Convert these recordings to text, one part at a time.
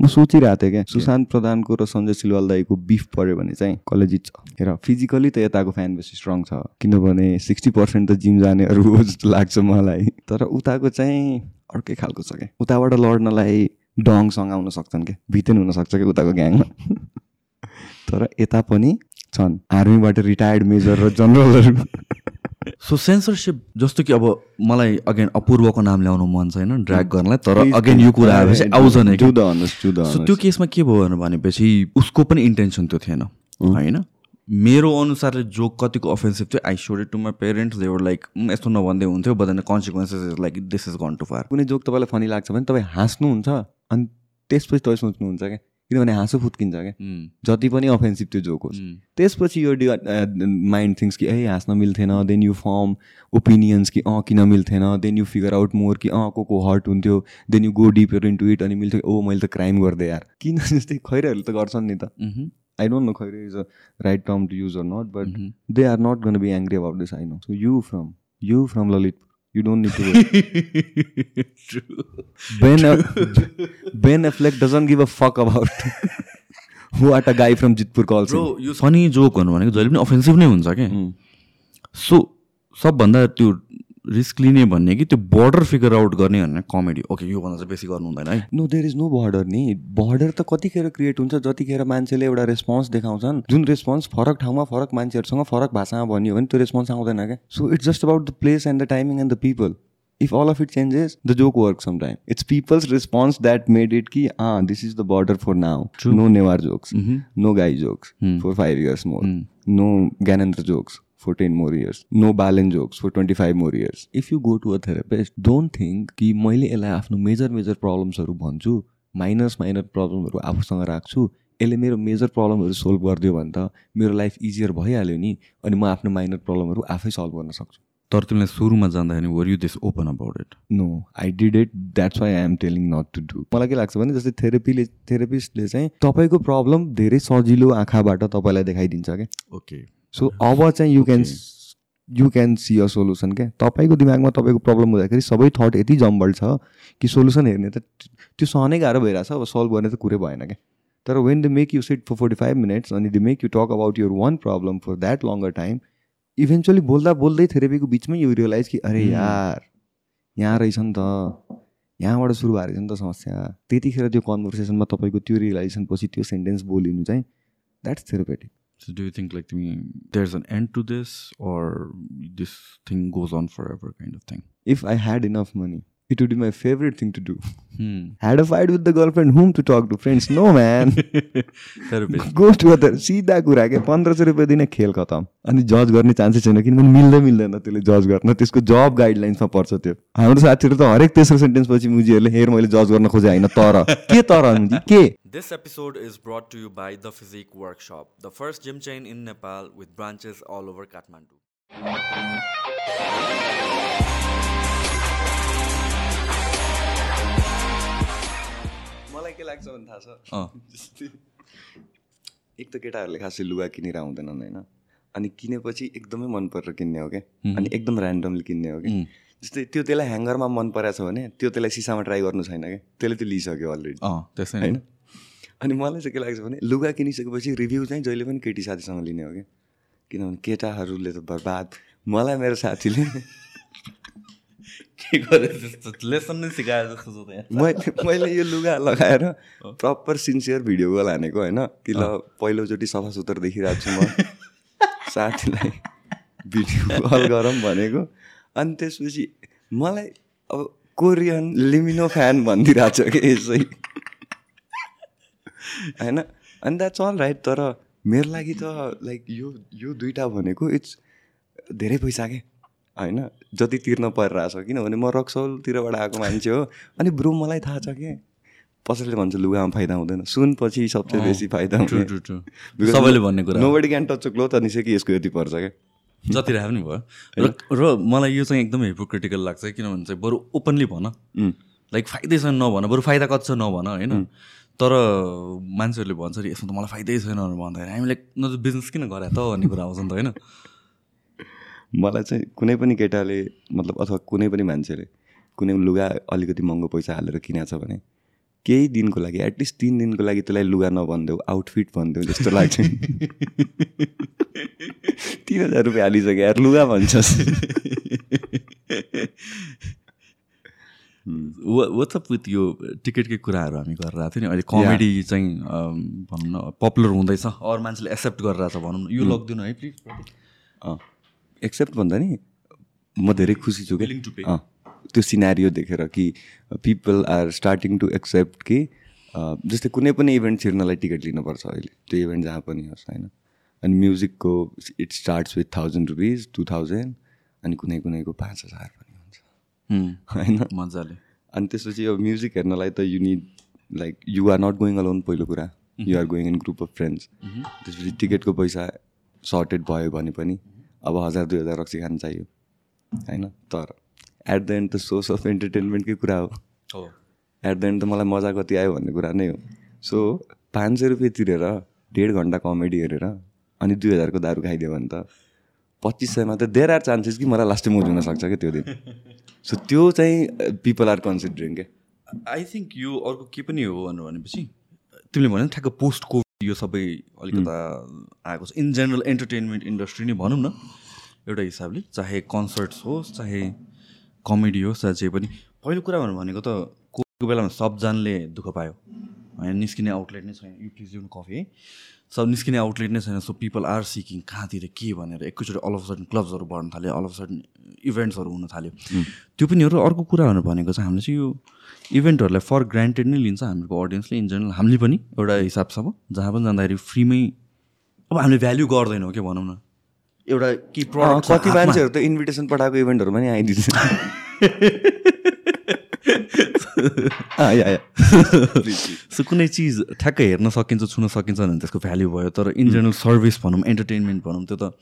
म सोचिरहेको थिएँ क्या। सुशान्त प्रधानको र सञ्जय सिलवाल दाईको बिफ पऱ्यो भने चाहिँ कसले जित्छ। हेर फिजिकली त यताको फ्यान बेसी स्ट्रङ छ। किनभने सिक्सटी पर्सेन्ट त जिम जानेहरू हो जस्तो लाग्छ मलाई। तर उताको चाहिँ अर्कै खालको छ क्या। उताबाट लड्नलाई डङसँग आउन सक्छन् क्या। भितेन हुनसक्छ क्या उताको ग्याङमा। तर यता पनि छन्। आर्मीबाट रिटायर्ड मेजर र जनरलहरू सो सेन्सरसिप जस्तो कि अब मलाई अगेन अपूर्वको नाम ल्याउनु मन छैन ड्र्याग गर्नलाई तर अगेन. यो कुरा आएपछि आउँछ नै सो. त्यो केसमा के भयो भनेपछि उसको पनि इन्टेन्सन त्यो थिएन होइन? मेरो अनुसारले जो कतिको अफेन्सिभ थियो I said to my parents they were like यस्तो नभन्दै हुन्थ्यो but then consequences is like this is gone too far कुनै जोक तपाईँलाई फनी लाग्छ भने तपाईँ हाँस्नुहुन्छ अनि त्यसपछि तपाईँ सोच्नुहुन्छ क्या? किनभने हाँसो फुत्किन्छ क्या। जति पनि अफेन्सिभ त्यो जोक होस्। त्यसपछि यो डि माइन्ड थिङ्स कि ए हाँस्न मिल्थेन देन यु फर्म ओपिनियन्स कि अँ किन मिल्थेन then you figure out more कि अँ को को हर्ट हुन्थ्यो then you go deeper into it अनि मिल्थ्यो ओ मैले त क्राइम गर्दै यार। किन जस्तै खैरेहरूले त गर्छन् नि त। I don't know Khaire is a right term to use or not but they are not gonna be angry about this I know so you from you from Lalit you don't need to Ben, ben Affleck doesn't give a fuck about what a guy from Jitpur calls him. Bro यो funny जोकहरू भनेको जहिले पनि offensive नै हुन्छ क्या Hmm. So सबभन्दा त्यो रिस्क लिने भन्ने कि त्यो बोर्डर फिगर आउट गर्ने भन्ने कमेडी ओके योभन्दा चाहिँ बेसी गर्नु हुँदैन है। No there is no border नि। बर्डर त कतिखेर क्रिएट हुन्छ जतिखेर मान्छेले एउटा रेस्पोन्स देखाउँछन्। जुन रेस्पोन्स फरक ठाउँमा फरक मान्छेहरूसँग फरक भाषामा भनियो भने त्यो रेस्पोन्स आउँदैन क्या। So it's just about the place and the timing and the people if all of it changes the joke work some time it's people's response that made it कि अँ this is the border for now no Newar jokes no गाई jokes for five years more no Gyanendra jokes 10 more years. No Balin jokes for 25 more years. If you go to a therapist, don't think कि मैले यसलाई आफ्नो major major प्रब्लम्सहरू भन्छु minus minor प्रब्लमहरू आफूसँग राख्छु। यसले मेरो मेजर प्रब्लमहरू सोल्भ गरिदियो भने त मेरो लाइफ इजियर भइहाल्यो नि अनि म आफ्नो माइनर प्रब्लमहरू आफै सल्भ गर्न सक्छु। तर तिमीलाई सुरुमा जाँदाखेरि were you this open about it no I did it that's why I am telling not to do मलाई के लाग्छ भने जस्तै थेरेपीले थेरेपिस्टले चाहिँ तपाईँको प्रब्लम धेरै सजिलो आँखाबाट तपाईँलाई देखाइदिन्छ क्या? ओके सो अब चाहिँ you can you can see a solution क्या तपाईँको दिमागमा तपाईँको प्रब्लम हुँदाखेरि सबै थट यति जम्बल छ कि सोल्युसन हेर्ने त त्यो सहनै गाह्रो भइरहेछ अब सल्भ गर्ने त कुरै भएन क्या तर when they make you sit for forty five minutes अनि they make you talk about your one problem for that longer time eventually बोल्दा बोल्दै थेरेपीको बिचमै यु रियलाइज कि अरे यार यहाँ रहेछ नि त यहाँबाट सुरु भएको रहेछ नि त समस्या। त्यतिखेर त्यो कन्भर्सेसनमा तपाईँको त्यो रियलाइजेसन पछि त्यो सेन्टेन्स बोलिनु चाहिँ that's therapeutic So do you think like there's an end to this or this thing goes on forever kind of thing? If I had enough money, it would be my favorite thing to do. Hmm. Had a fight with the girlfriend, whom to talk to? Friends? No, man. Therapist. Go to other. सिधा कुरा के पन्ध्र सय रुपियाँ दिने खेल खतम अनि जज गर्ने चान्सै छैन किनभने मिल्दै मिल्दैन त्यसले जज गर्न त्यसको जब गाइडलाइन्समा पर्छ त्यो हाम्रो साथीहरू त हरेक तेस्रो सेन्टेन्स पछि मुजीहरूले हेर मैले जज गर्न खोजेँ होइन तर के तर मुजी के This episode is brought to you by The Physique Workshop, the first gym chain in Nepal with branches all over Kathmandu. के लाग्छ भने थाहा छ। जस्तै। एक त केटाहरूले खासै लुगा किनेर आउँदैनन् होइन। अनि किनेपछि एकदमै मन परेर किन्ने हो क्या। अनि एकदम ऱ्यान्डमली किन्ने हो कि जस्तै त्यो त्यसलाई ह्याङ्गरमा मन परेको छ भने त्यो त्यसलाई सिसामा ट्राई गर्नु छैन क्या। त्यसले त्यो लिइसक्यो अलरेडी अँ त्यसै होइन? अनि मलाई चाहिँ के लाग्छ भने लुगा किनिसकेपछि रिभ्यू चाहिँ जहिले पनि केटी साथीसँग लिने हो क्या। किनभने केटाहरूले त बर्बाद। मलाई मेरो साथीले के गरे जस्तो लेसन नै सिकाए जस्तो छ त यहाँ। मैले मैले यो लुगा लगाएर प्रपर सिन्सियर भिडियो कल हानेको होइन? कि ल पहिलोचोटि सफा सुत्तर देखिरहेको छु म। साथीलाई भिडियो कल गरौँ भनेको। अनि त्यसपछि मलाई अब कोरियन लिमिनो फ्यान भनिदिइरहेको छ कि यसै। होइन? अनि द्याट्स अल राइट तर मेरो लागि त लाइक यो यो दुइटा भनेको इट्स धेरै पैसा के? होइन जति तिर्न परिरहेछ किनभने म रक्सौलतिरबाट आएको मान्छे हो। अनि ब्रो मलाई थाहा छ कि? कसैले भन्छ लुगामा फाइदा हुँदैन। सुनपछि सबसे बेसी फाइदा सबैले भन्ने कुरा nobody can touch cloth अनि कि यसको यति पर्छ क्या? जति राखे पनि भयो। र र मलाई यो चाहिँ एकदमै हिपोक्रिटिकल लाग्छ किनभने चाहिँ बरु ओपनली भन। लाइक फाइदै छैन नभन। बरु फाइदा कति छ नभन होइन? तर मान्छेहरूले भन्छ नि यसमा त मलाई फाइदै छैन भनेर भन्दाखेरि हामीले न त बिजनेस किन गरे त? भन्ने कुरा आउँछ नि त होइन? मलाई चाहिँ कुनै पनि केटाले मतलब अथवा कुनै पनि मान्छेले कुनै लुगा अलिकति महँगो पैसा हालेर किनेको छ भने केही दिनको लागि एटलिस्ट तिन दिनको लागि त्यसलाई लुगा नभनिदेऊ आउटफिट भनिदेऊ जस्तो लाग्छ। तिन हजार रुपियाँ हालिसक्यो यार लुगा भन्छस्। वाट्सएप विथ यो टिकटकै कुराहरू हामी गरेर आएको थियो नि? अहिले कमेडी चाहिँ भनौँ न पपुलर हुँदैछ अरू मान्छेले एक्सेप्ट गरिरहेछ भनौँ न। यो लगिदिनु है प्लिज एक्सेप्ट भन्दा नि म धेरै खुसी छु. कि? त्यो सिनारियो देखेर कि people are starting to accept कि जस्तै कुनै पनि इभेन्ट छिर्नलाई टिकट लिनुपर्छ अहिले। त्यो इभेन्ट जहाँ पनि होस् होइन? अनि म्युजिकको it starts with thousand rupees to thousand अनि कुनै कुनैको पाँच हजार पनि हुन्छ। होइन? मजाले। अनि त्यसपछि अब म्युजिक हेर्नलाई त you need like you are not going alone पहिलो कुरा। You are going in group of friends त्यसपछि टिकटको पैसा सर्टेड भयो भने पनि अब हजार दुई हजार रक्सी खान चाहियो। होइन? तर एट द एन्ड त सोर्स अफ इन्टरटेनमेन्टकै कुरा हो? एट द एन्ड त मलाई मजा कति आयो भन्ने कुरा नै हो। सो पाँच सय रुपियाँ तिरेर डेढ घन्टा कमेडी हेरेर अनि दुई हजारको दारू खाइदियो भने त पच्चिस सयमा त देयर आर चान्सेस कि मलाई लास्टै मोज हुनसक्छ क्या त्यो दिन। सो त्यो चाहिँ पिपल आर कन्सिडरिङ क्या। आई थिङ्क यो अर्को के पनि हो भनेर भनेपछि तिमीले भन्यो ठ्याक्क पोस्ट यो सबै अलिकता आएको छ। इन जेनरल एन्टरटेनमेन्ट इन्डस्ट्री नै भनौँ न एउटा हिसाबले चाहे कन्सर्ट्स होस् चाहे कमेडी होस् चाहे जे पनि। पहिलो कुरा भनेको त कोभिडको बेलामा सबजनाले दुःख पायो। होइन निस्किने आउटलेट नै छैन। यु प्लिज युन कफी है। सब निस्किने आउटलेट नै छैन। सो पिपल आर सिकिङ कहाँतिर के भनेर। एकैचोटि अल अफ सडन क्लब्सहरू बढ्न थाल्यो। अल अफ सडन इभेन्ट्सहरू हुन थाल्यो। त्यो पनि हो र अर्को कुरा भनेर भनेको चाहिँ हामीले चाहिँ यो इभेन्टहरूलाई फर ग्रान्टेड नै लिन्छ हाम्रो अडियन्सले इन जेनरल हामीले पनि एउटा हिसाबसम्म जहाँ पनि जाँदाखेरि फ्रीमै अब हामीले भ्याल्यु गर्दैनौँ के भनौँ न। एउटा के प्रडक्ट कति मान्छेहरू त इन्भिटेसन पठाएको इभेन्टहरूमा नि आइदिन्छ। या। सो कुनै चिज ठ्याक्कै हेर्न सकिन्छ छुन सकिन्छ भने त्यसको भ्याल्यु भयो तर इन जेनरल सर्भिस भनौँ इन्टरटेनमेन्ट भनौँ त्यो त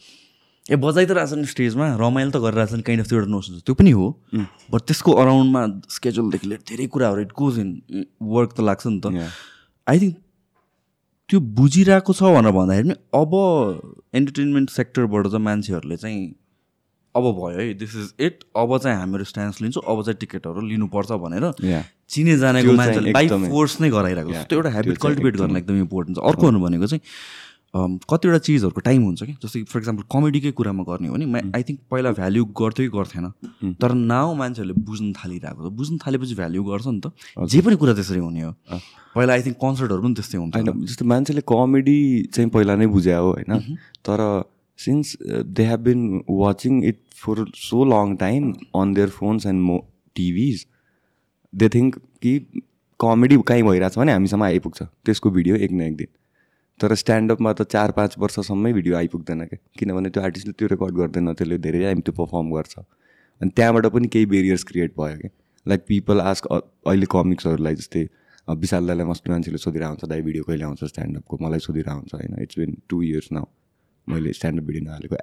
ए बजाइ त रहेछन् स्टेजमा रमाइलो त गरिरहेछन् काइन्ड अफ त्यो एउटा नोसन त्यो पनि हो बट त्यसको अराउन्डमा स्केड्युलदेखि लिएर धेरै कुराहरू इट गोज इन वर्क त लाग्छ नि त. आई थिङ्क त्यो बुझिरहेको छ भनेर भन्दाखेरि पनि अब एन्टरटेनमेन्ट सेक्टरबाट चाहिँ मान्छेहरूले चाहिँ अब भयो है दिस इज इट अब चाहिँ हामीहरू स्ट्यान्स लिन्छौँ अब चाहिँ टिकटहरू लिनुपर्छ भनेर. चिने जानेको मान्छेले बाई फोर्स नै गराइरहेको छ। त्यो एउटा हेबिट कल्टिभेट गर्न एकदम इम्पोर्टेन्ट छ। अर्को भन्नु भनेको चाहिँ कतिवटा चिजहरूको टाइम हुन्छ कि? जस्तै फर इक्जाम्पल कमेडीकै कुरामा गर्ने हो भने आई थिङ्क पहिला भ्याल्यु गर्थ्यो कि गर्थेन तर नाउ मान्छेहरूले बुझ्न थालिरहेको छ। बुझ्न थालेपछि भ्याल्यु गर्छ नि त। जे पनि कुरा त्यसरी हुने हो। पहिला आई थिङ्क कन्सर्टहरू पनि त्यस्तै हुन्छ जस्तो मान्छेले कमेडी चाहिँ पहिला नै बुझ्या हो होइन? तर since they have been watching it for so long time on their phones and मो टिभिज दे थिङ्क कि कमेडी कहीँ भइरहेछ भने हामीसम्म आइपुग्छ। त्यसको भिडियो एक न एक दिन। तर स्ट्यान्डअपमा त चार पाँच वर्षसम्मै भिडियो आइपुग्दैन क्या किनभने त्यो आर्टिस्टले त्यो रेकर्ड गर्दैन त्यसले धेरै टाइम त्यो पर्फर्म गर्छ। अनि त्यहाँबाट पनि केही बेरियर्स क्रिएट भयो क्या लाइक पिपल आस्क अहिले कमिक्सहरूलाई जस्तै विशाल दाईलाई मस्त मान्छेले सोधिरहेको हुन्छ दाई भिडियो कहिले आउँछ स्ट्यान्डअपको मलाई सोधिरहेको हुन्छ होइन। It's been two years now मैले स्ट्यान्डअप भिडियो नहालेको।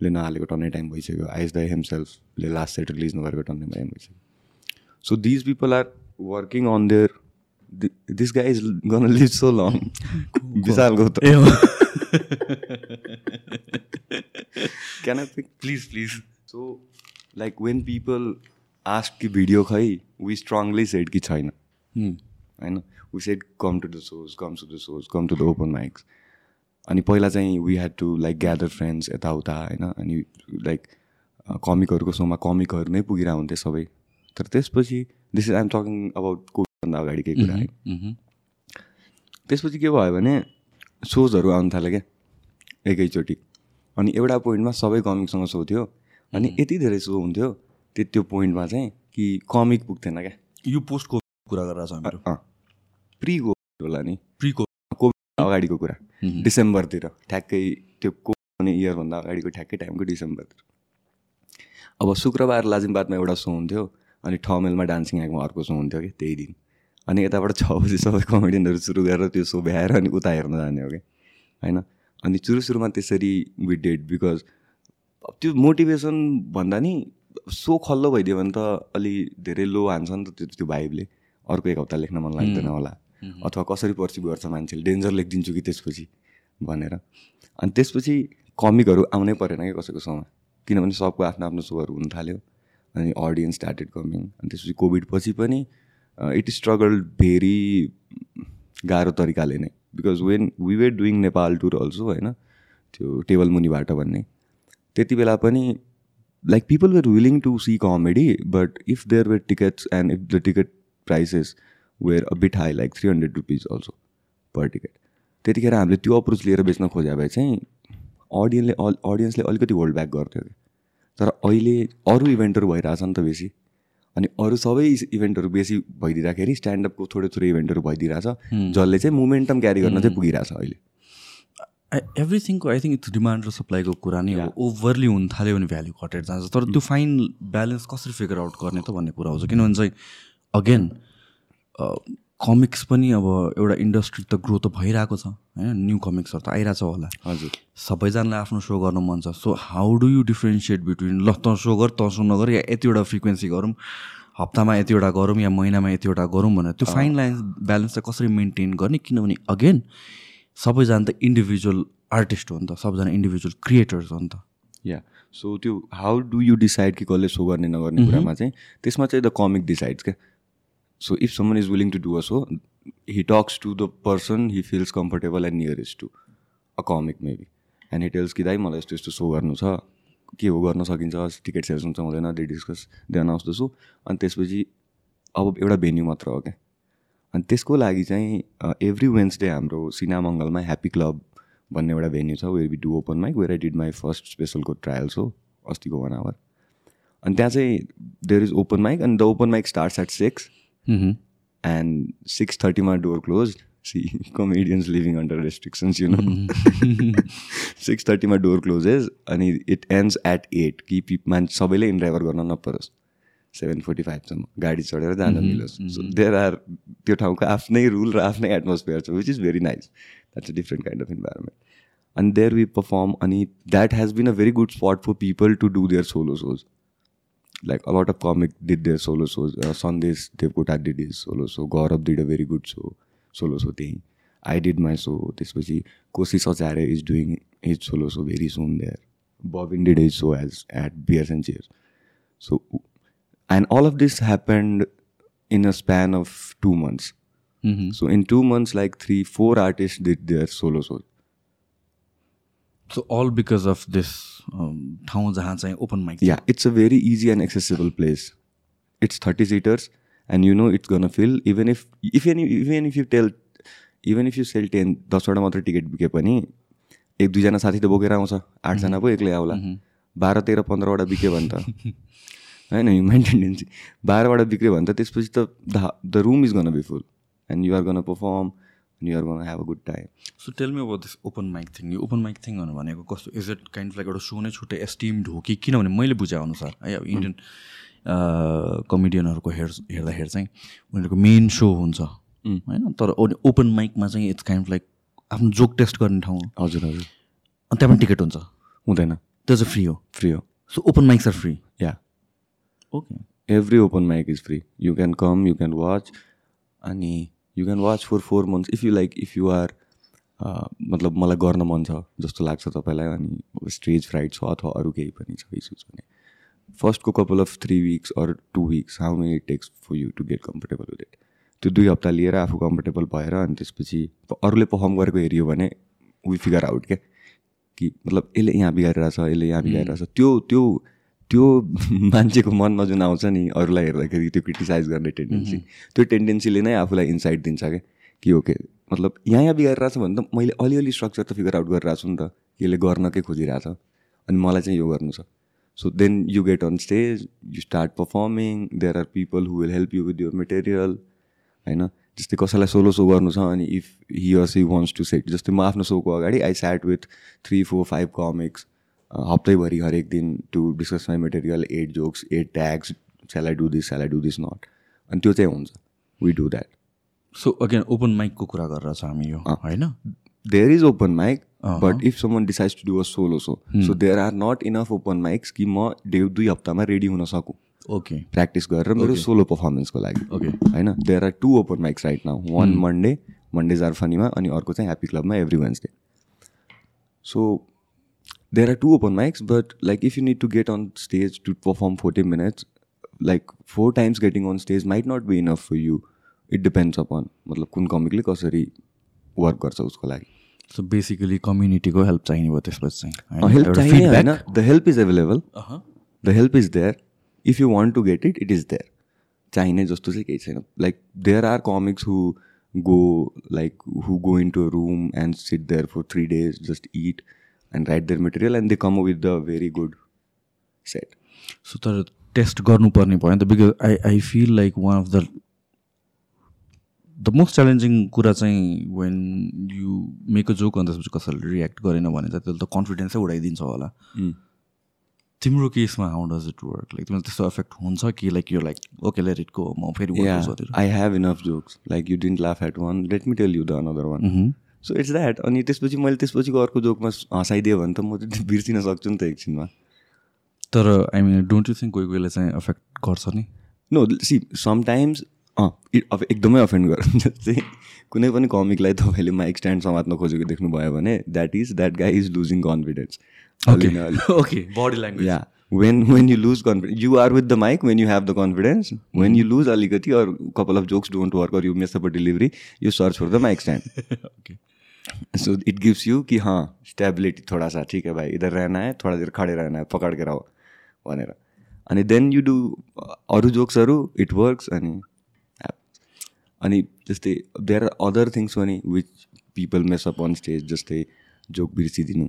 एलनले नहालेको टन्नै टाइम भइसक्यो। आइस दाई हिमसेल्फले लास्ट सेट रिलिज नगरेको टन्नै टाइम भइसक्यो। So these people are working on their this guy is gonna live so long Vishal Gautam can I pick please please so like when people ask कि video खै we strongly said कि छैन। होइन we said come to the shows come to the shows come to the open mics अनि पहिला चाहिँ we had to like gather friends यताउता होइन? अनि लाइक कमिकहरूको सोमा कमिकहरू नै पुगिरहेको हुन्थे सबै। तर त्यसपछि this is I'm talking about कोभिडभन्दा अगाडिकै कुरा है? त्यसपछि के भयो भने सोजहरू आउनु थाल्यो क्या एकैचोटि। अनि एउटा पोइन्टमा सबै कमिकसँग सो थियो। अनि यति धेरै सो हुन्थ्यो त्यो त्यो पोइन्टमा चाहिँ कि कमिक पुग्थेन क्या। यो पोस्टको कुरा गरेर छ अँ प्रि कोभिड होला नि। प्रिको कोभिड अगाडिको कुरा। डिसेम्बरतिर। ठ्याक्कै त्यो कोभिड हुने इयरभन्दा अगाडिको ठ्याक्कै टाइमको डिसेम्बरतिर। अब शुक्रबार लाजिमबादमा एउटा सो हुन्थ्यो अनि ठमेलमा डान्सिङ एक्टमा अर्को सो हुन्थ्यो कि त्यही दिन। अनि यताबाट छ बजी सबै कमेडियनहरू सुरु गरेर त्यो सो भ्याएर अनि उता हेर्न जाने हो कि होइन? अनि सुरु सुरुमा त्यसरी वि डेड बिकज त्यो मोटिभेसन भन्दा नि सो खल्लो भइदियो भने त अलि धेरै लो हान्छ नि त त्यो त्यो भाइबले अर्को एक हप्ता लेख्न मन लाग्दैन होला। अथवा कसरी पर्सिभ गर्छ मान्छेले डेन्जर लेखिदिन्छु कि त्यसपछि भनेर। अनि त्यसपछि कमिकहरू आउनै परेन क्या कसैको सोमा किनभने सबको आफ्नो आफ्नो सोहरू हुन थाल्यो अनि अडियन्स स्टार्टेड कमिङ अनि त्यसपछि कोभिड पछि पनि इट स्ट्रगल भेरी गाह्रो तरिकाले नै। Because when we were doing Nepal tour also होइन त्यो टेबल मुनिबाट भन्ने त्यति बेला पनि like people were willing to see comedy but if there were tickets and if the ticket prices were a bit high like three hundred rupees also per ticket त्यतिखेर हामीले त्यो अप्रोच लिएर बेच्न खोज्यो भए चाहिँ अडियन्सले अडियन्सले अलिकति होल्ड ब्याक गर्थ्यो कि। तर अहिले अरू इभेन्टहरू भइरहेछ नि त बेसी। अनि अरू सबै इभेन्टहरू बेसी भइदिँदाखेरि स्ट्यान्डअपको थोरै थोरै इभेन्टहरू भइदिरहेछ जसले चाहिँ मोमेन्टम क्यारी गर्न चाहिँ पुगिरहेछ अहिले। एभ्रिथिङको आई थिङ्क इट्स डिमान्ड र सप्लाईको कुरा नै अब ओभरली हुन थाल्यो भने भ्याल्यु घटेर जान्छ। तर त्यो फाइन ब्यालेन्स कसरी फिगर आउट गर्ने त भन्ने कुरा आउँछ किनभने चाहिँ अगेन कमिक्स पनि अब एउटा इन्डस्ट्री त ग्रो त भइरहेको छ होइन? न्यू कमिक्सहरू त आइरहेको छ होला। हजुर। सबैजनालाई आफ्नो सो गर्नु मन छ। So how do you differentiate between ल त सो गर त सो नगर या यतिवटा फ्रिक्वेन्सी गरौँ हप्तामा यतिवटा गरौँ या महिनामा यतिवटा गरौँ भनेर? त्यो फाइन लाइन ब्यालेन्स चाहिँ कसरी मेन्टेन गर्ने? किनभने अगेन सबैजना त इन्डिभिजुअल आर्टिस्ट हो नि त सबजना इन्डिभिजुअल क्रिएटर्स हो नि त। या। सो त्यो हाउ डु यु डिसाइड कि कसले सो गर्ने नगर्ने कुरामा चाहिँ त्यसमा चाहिँ द कमिक डिसाइड्स क्या। So if someone is willing to do a show he talks to the person he feels comfortable and nearest to. A comic maybe. And he tells कि दाइ मलाई यस्तो यस्तो सो गर्नु छ के हो गर्न सकिन्छ टिकट सेल्स हुन्छ हुँदैन they discuss they announce the show अनि त्यसपछि अब एउटा भेन्यू मात्र हो क्या अनि त्यसको लागि चाहिँ एभ्री वेन्सडे हाम्रो सिना मङ्गलमा ह्याप्पी क्लब भन्ने एउटा भेन्यू छ where we do open mic where I did my first स्पेसलको trials हो अस्तिको वान आवर अनि त्यहाँ चाहिँ there is open mic and the open mic starts at six and six थर्टीमा door close see comedians living under restrictions you know six थर्टीमा door closes अनि it ends at eight कि पि मान्छे सबैले in driver गर्न नपरोस्। Seven forty फाइभसम्म गाडी चढेर जान मिलोस्। सो देयर आर त्यो ठाउँको आफ्नै रुल र आफ्नै एटमोस्फियर छ which is very nice that's a different kind of environment अनि देयर वी पर्फर्म अनि that has been a very good spot for people to do their solo shows like a lot of comic did their solo shows. Uh, Sandesh Devkota did his solo show. Gaurav did a very good show, solo show thing. I did my show. This was Kosi Sachare is doing his solo show very soon there. Bobin did his show as at Beers and Cheers. So, and all of this happened in a span of two months. Mm-hmm. So in two months, like three, four artists did their solo shows. So all because of this ठाउँ जहाँ चाहिँ open mic yeah it's a very easy and accessible place it's thirty seaters and you know it's gonna feel even if if an even if you tell even if you sell ten दसवटा मात्र ticket बिके पनि एक दुईजना साथी त बोकेर आउँछ आठजना पो एक्लै आउला। बाह्र तेह्र पन्ध्रवटा बिक्यो भने त। होइन ह्युमन टेन्डेन्सी बाह्रवटा बिक्यो भने त त्यसपछि त the room is gonna be full and you're gonna perform you're gonna have a good time so tell me अब दिस ओपन माइक थिङ यो ओपन माइक थिङ भनेको कस्तो? इज इट काइन्ड लाइक एउटा सो नै छुट्टै एस्टिम्ड हो कि किनभने मैले बुझाए अनुसार है अब इन्डियन कमेडियनहरूको हेर् हेर्दाखेरि चाहिँ उनीहरूको मेन सो हुन्छ। होइन? तर ओपन माइकमा चाहिँ इट्स काइन्ड लाइक आफ्नो जोक टेस्ट गर्ने ठाउँ। हजुर हजुर। अनि त्यहाँ पनि टिकट हुन्छ। हुँदैन। त्यो चाहिँ फ्री हो। फ्री हो। So open mics are free yeah okay every open mic is free you can come you can watch अनि you can watch for four months if you like if you are मतलब मलाई गर्न मन छ जस्तो लाग्छ तपाईँलाई अनि स्टेज फ्राइड छ अथवा अरू केही पनि छ इस्युज भने। फर्स्टको couple of three weeks or two weeks how many it takes for you to get comfortable with it त्यो दुई हप्ता लिएर आफू कम्फर्टेबल भएर अनि त्यसपछि अरूले पर्फर्म गरेको हेऱ्यो भने वी फिगर आउट क्या कि मतलब यसले यहाँ बिगारिरहेछ यसले यहाँ बिगारिरहेछ। त्यो त्यो त्यो मान्छेको मनमा जुन आउँछ नि अरूलाई हेर्दाखेरि त्यो क्रिटिसाइज गर्ने टेन्डेन्सी। त्यो टेन्डेन्सीले नै आफूलाई इन्साइट दिन्छ क्या कि ओके मतलब यहाँ यहाँ बिगारिरहेको छ भने त मैले अलिअलि स्ट्रक्चर त फिगर आउट गरिरहेको छु नि त। यसले गर्नकै खोजिरहेछ? अनि मलाई चाहिँ यो गर्नु छ। So then you get on stage you start performing there are people who will help you with your material होइन? जस्तै कसैलाई सोलो सो गर्नु छ अनि if he or she wants to set जस्तै म आफ्नो सोको अगाडि I sat with three four five comics हप्तैभरि हरेक दिन to discuss my material at jokes at tags sell I do this sell I do this not अनि त्यो चाहिँ हुन्छ। We do that so again open माइकको कुरा गरेर छ हामी यो होइन? There is open mic but if someone decide to do a solo show so there are not enough open mics कि म डे दुई हप्तामा रेडी हुन सकुँ। ओके प्र्याक्टिस गरेर मेरो सोलो पर्फर्मेन्सको लागि। ओके होइन? There are two open mics right now one Monday Mondays are फनीमा अनि अर्को चाहिँ ह्याप्पी क्लबमा every Wednesday so there are two open mics but like if you need to get on stage to perform 40 minutes like four times getting on stage might not be enough for you. It depends upon मतलब कुन कमिकले कसरी work गर्छ उसको लागि। So basically कम्युनिटीको help चाहिने भयो त्यसपछि चाहिँ। होइन? हेल्प एउटा चाहिने feedback. होइन। द हेल्प इज एभाइलेबल अहँ। The help is there if you want to get it it is there चाहिने जस्तो चाहिँ केही छैन। Like there are comics who go like who go in to room and sit there for three days just it and write their material and they come with the very good set so तर test गर्नुपर्ने भयो नि त because I I feel like one of the the most challenging कुरा चाहिँ when you make a joke अनि त्यसपछि कसैले रियाक्ट गरेन भने चाहिँ त्यसले त कन्फिडेन्सै उडाइदिन्छ होला। तिम्रो केसमा how does it work like तिमीलाई त्यस्तो एफेक्ट हुन्छ कि लाइक यो like okay let it go म फेरि work Yeah, गर्छु I have enough jokes. Like you didn't laugh at one. Let me tell you So it's that. अनि त्यसपछि मैले त्यसपछिको अर्को जोकमा हँसाइदियो भने त म त बिर्सिन सक्छु नि त एकछिनमा। तर I mean don't you think कोही कोहीले चाहिँ एफेक्ट गर्छ नि? नो सी समटाइम्स अँ अब एकदमै अफेन्ड गरौँ। चाहिँ कुनै पनि कमिकलाई तपाईँले माइक स्ट्यान्ड समात्न खोजेको देख्नुभयो भने that is that guy is losing confidence okay body language yeah when when you lose confidence you are with the mic when you have the confidence when you lose अलिकति or couple of jokes don't work or you mess up delivery you search for the mic stand okay so it gives you कि हाँ stability थोड़ा सा ठीक है भाई इधर रहना है थोड़ा देर खडे रहना है पकड के रहो भनेर अनि देन यु डु अरू जोक्सहरू इट वर्क्स अनि अनि जस्तै देयर आर अदर थिङ्स पनि which people mess up on stage जस्तै जोक बिर्सिदिनु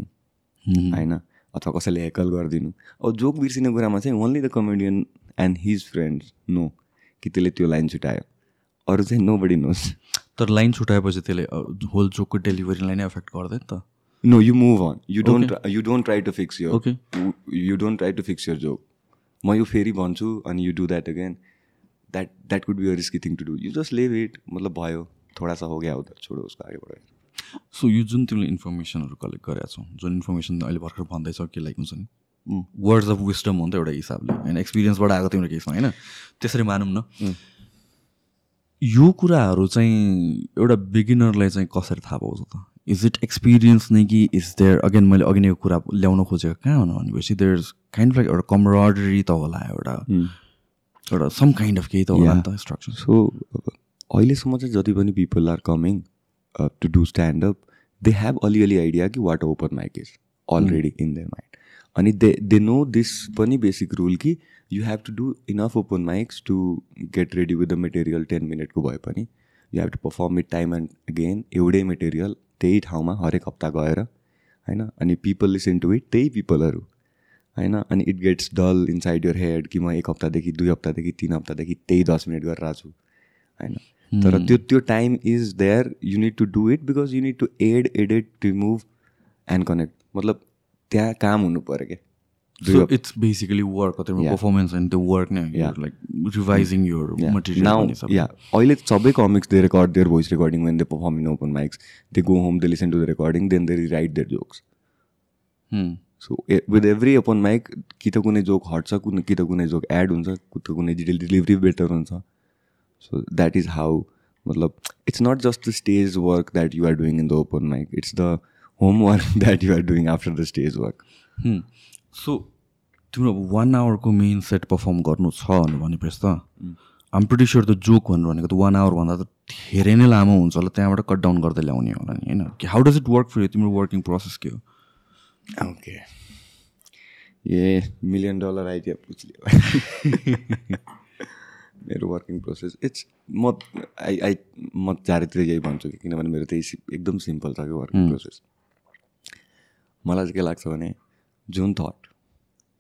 होइन अथवा कसैले हेकल गरिदिनु। अब जोक बिर्सिने कुरामा चाहिँ only the comedian and his friends know कि त्यसले त्यो लाइन छुट्यायो अरू चाहिँ नो बडी नोस् तर लाइन छुट्याएपछि त्यसले होल जोकको डेलिभरीलाई नै एफेक्ट गर्दैन त। You move on. You don't. You don't try to fix your. Okay. You, you don't try to fix your joke. म यो फेरि भन्छु अनि you do that again that that could be a risky thing to do you just leave it मतलब भयो. थोडा सा हो गया उधर. छोडो उसको आगे बढायो सो यो जुन तिमीले इन्फर्मेसनहरू कलेक्ट गरेका छौ जुन इन्फर्मेसन अहिले भर्खर भन्दैछौ कि लाइक हुन्छ नि? वर्ड्स अफ विस्डम हो नि त एउटा हिसाबले। होइन एक्सपिरियन्सबाट आएको तिम्रो केसमा होइन? त्यसरी मानौँ न। यो कुराहरू चाहिँ एउटा बिगिनरलाई चाहिँ कसरी थाहा पाउँछ त? इज इट एक्सपिरियन्स नै कि इज देयर अगेन मैले अघि नै यो कुरा ल्याउन खोजेको कहाँ हुनु भनेपछि देयर इज काइन्ड लाइक एउटा कमराडरी त होला एउटा एउटा सम काइन्ड अफ केही त होला नि त स्ट्रक्चर सो अहिलेसम्म चाहिँ जति पनि people are coming to do standup they have अलिअलि आइडिया कि what open mic is already in their mind अनि दे दे नो दिस पनि बेसिक रुल कि you have to do enough open mics to get ready with the material ten मिनटको भए पनि you have to perform it time and again एउटै material त्यही ठाउँमा हरेक हप्ता गएर होइन अनि पिपल लिसन टु इट त्यही पिपलहरू होइन अनि it gets dull inside your head कि म एक हप्तादेखि दुई हप्तादेखि तिन हप्तादेखि त्यही दस मिनट गरिरहेको छु होइन तर त्यो त्यो time is there you need to do it because you need to add edit remove and connect मतलब त्यहाँ काम हुनु पऱ्यो क्या सो इट्स बेसिकली वर्क तिम्रो पर्फर्मेन्स एन्ड त्यो वर्क नै Yeah. Like revising your now material yeah अहिले सबै comics they record their voice recording when they perform in open mics they go home they listen to the recording then they write their jokes so with every open mic कि त कुनै joke हट्छ कुनै कि त कुनै joke add हुन्छ कि त कुनै डेलिभरी बेटर हुन्छ सो द्याट इज हाउ मतलब it's not just the stage work that you are doing in the open mic it's the homework that you are doing after the stage work so तिम्रो one आवरको main set perform गर्नु छ भनेपछि त। Um pretty sure त joke भन्नु भनेको त वान आवरभन्दा त धेरै नै लामो हुन्छ होला त्यहाँबाट कट डाउन गर्दै ल्याउने होला नि होइन? कि how does it work for तिम्रो वर्किङ प्रोसेस के हो? Okay a million dollar idea पुछ लियो। मेरो वर्किङ प्रोसेस इट्स म आई आई म चारैतिर यही भन्छु कि किनभने मेरो त्यही सि- एकदम सिम्पल छ कि वर्किङ प्रोसेस मलाई चाहिँ के लाग्छ भने जुन थट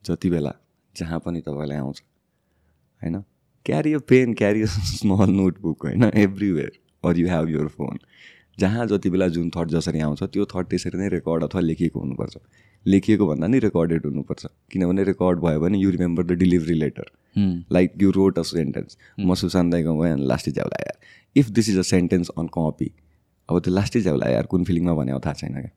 जति बेला जहाँ पनि तपाईँलाई आउँछ होइन? Carry a pen carry a small notebook होइन? Everywhere or you have your phone जहाँ जति बेला जुन थट जसरी आउँछ त्यो थट त्यसरी नै रेकर्ड अथवा लेखिएको हुनुपर्छ। लेखिएको भन्दा नि रेकर्डेड हुनुपर्छ। किनभने रेकर्ड भयो भने you remember the delivery later like you wrote a sentence म सुशान्त दाईको गएँ अनि लास्टै ज्याउला यार if this is a sentence on copy अब त्यो लास्टै ज्याउला यार कुन फिलिङमा भने थाहा छैन क्या?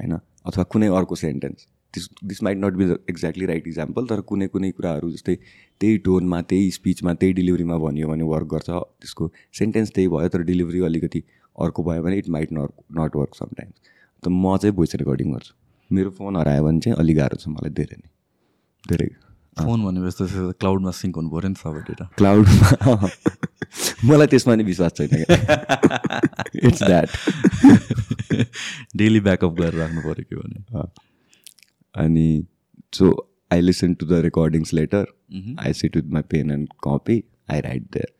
होइन? अथवा कुनै अर्को sentence this this might not be the exactly right example तर कुनै कुनै कुराहरू जस्तै त्यही टोनमा त्यही स्पिचमा त्यही डेलिभरीमा भनियो भने वर्क गर्छ। त्यसको सेन्टेन्स त्यही भयो तर डेलिभरी अलिकति अर्को भयो भने it might not not work sometimes त म चाहिँ भोइस रेकर्डिङ गर्छु। मेरो फोन हरायो भने चाहिँ अलिक गाह्रो छ मलाई धेरै नै। धेरै। फोन भनेपछि क्लाउडमा सिङ्क हुनु पऱ्यो नि सबै डेटा क्लाउडमा मलाई त्यसमा नि विश्वास छैन इट्स द्याट डेली ब्याकअप गरेर राख्नु पऱ्यो के भने। अनि so I listen to the recordings later I sit with my pen and copy I write there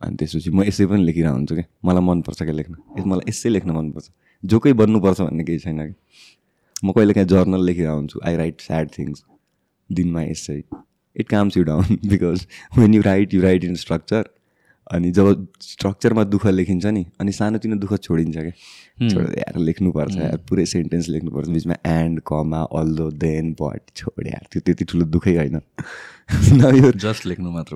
अनि त्यसपछि म यसै पनि लेखिरहेको हुन्छु क्या। मलाई मनपर्छ क्या लेख्न। मलाई यसै लेख्न मनपर्छ। जोकै बन्नुपर्छ भन्ने केही छैन कि। म कहिले काहीँ जर्नल लेखिरहेको हुन्छु। आई राइट स्याड थिङ्स दिनमा यसै it calms you down because when you write you write in structure अनि जब स्ट्रक्चरमा दुःख लेखिन्छ नि अनि सानोतिनो दुःख छोडिन्छ क्या। छोडेर लेख्नुपर्छ यार पुरै सेन्टेन्स लेख्नुपर्छ बिचमा and comma although then but छोड यार त्यो त्यति ठुलो दुःखै होइन। न यो जस्ट लेख्नु मात्र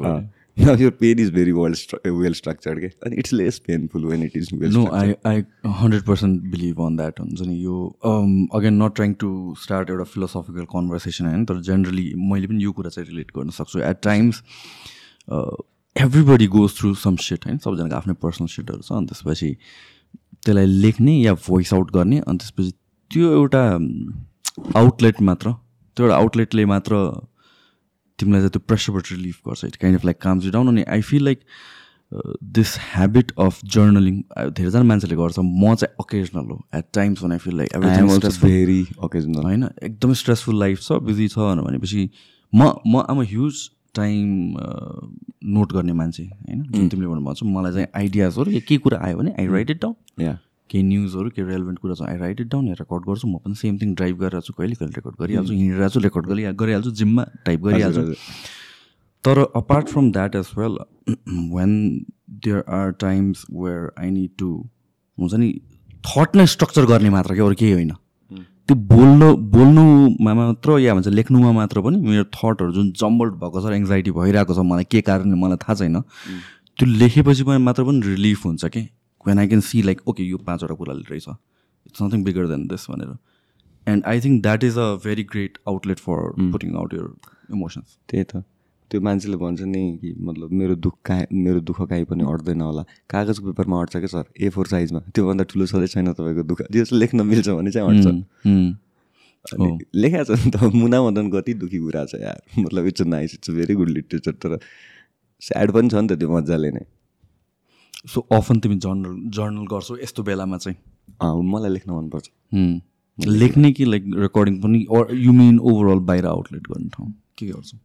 यो pen is very well well structured के अनि it's less painful when it is well no I I hundred percent believe on that हुन्छ नि यो again not trying to start एउटा फिलोसफिकल कन्भर्सेसन होइन तर जेनरली मैले पनि यो कुरा चाहिँ रिलेट गर्न सक्छु. At times everybody goes through some shit होइन? सबैजनाको आफ्नै पर्सनल सिटहरू छ अनि त्यसपछि त्यसलाई लेख्ने या भोइस आउट गर्ने अनि त्यसपछि त्यो एउटा आउटलेट मात्र त्यो एउटा आउटलेटले मात्र तिमीलाई चाहिँ त्यो प्रेसरबाट रिलिफ गर्छ. It kind of like calms down अनि I feel like this habit of journaling धेरैजना मान्छेले गर्छ. म चाहिँ अकेजनल हो. At times one I feel like very occasional होइन एकदमै स्ट्रेसफुल लाइफ छ बिजी छ भनेपछि म म आम अ ह्युज टाइम नोट गर्ने मान्छे होइन? जुन तिमीले भन्नु भन्छौ मलाई चाहिँ आइडियाजहरू या केही कुरा आयो भने आई राइट इट डाउन या केही न्युजहरू केही रेलिभेन्ट कुरा छ आई राइट इट डाउन या रेकर्ड गर्छु। म पनि सेम थिङ ड्राइभ गरिरहेको छु कहिले कहिले रेकर्ड गरिहाल्छु हिँडिरहेको छु रेकर्ड गरि गरिहाल्छु जिममा टाइप गरिहाल्छु। तर apart from that as well when there are times where I need to हुन्छ नि थट नै स्ट्रक्चर गर्ने मात्र क्या अरू केही होइन। त्यो बोल्नु बोल्नुमा मात्र या भन्छ लेख्नुमा मात्र पनि मेरो थटहरू जुन जम्बल्ड भएको छ र एङ्जाइटी भइरहेको छ मलाई के कारणले मलाई थाहा छैन त्यो लेखेपछि पनि मात्र पनि रिलिफ हुन्छ कि? When I can see like okay यो पाँचवटा कुरा रहेछ। It's nothing bigger than this भनेर। And I think that is a very great outlet for putting out your emotions त्यही त। त्यो मान्छेले भन्छ नि कि मतलब मेरो दुःख कहाँ मेरो दुःख काहीँ पनि अट्दैन होला। कागजको पेपरमा अट्छ क्या सर? ए फोर साइजमा त्योभन्दा ठुलो छँदै छैन तपाईँको दुःख। जस्तो लेख्न मिल्छ भने चाहिँ अट्छ। लेखाएको छ नि त मुना मदन कति दुःखी कुरा छ यार। मतलब it's a nice it's a very good literature तर स्याड पनि छ नि त त्यो मजाले नै। सो अफन तिमी जर्नल जर्नल गर्छौ यस्तो बेलामा चाहिँ? मलाई लेख्न मनपर्छ। लेख्ने कि लाइक रेकर्डिङ पनि यु मिन ओभरअल बाहिर आउटलेट गर्ने ठाउँ? के गर्छौ?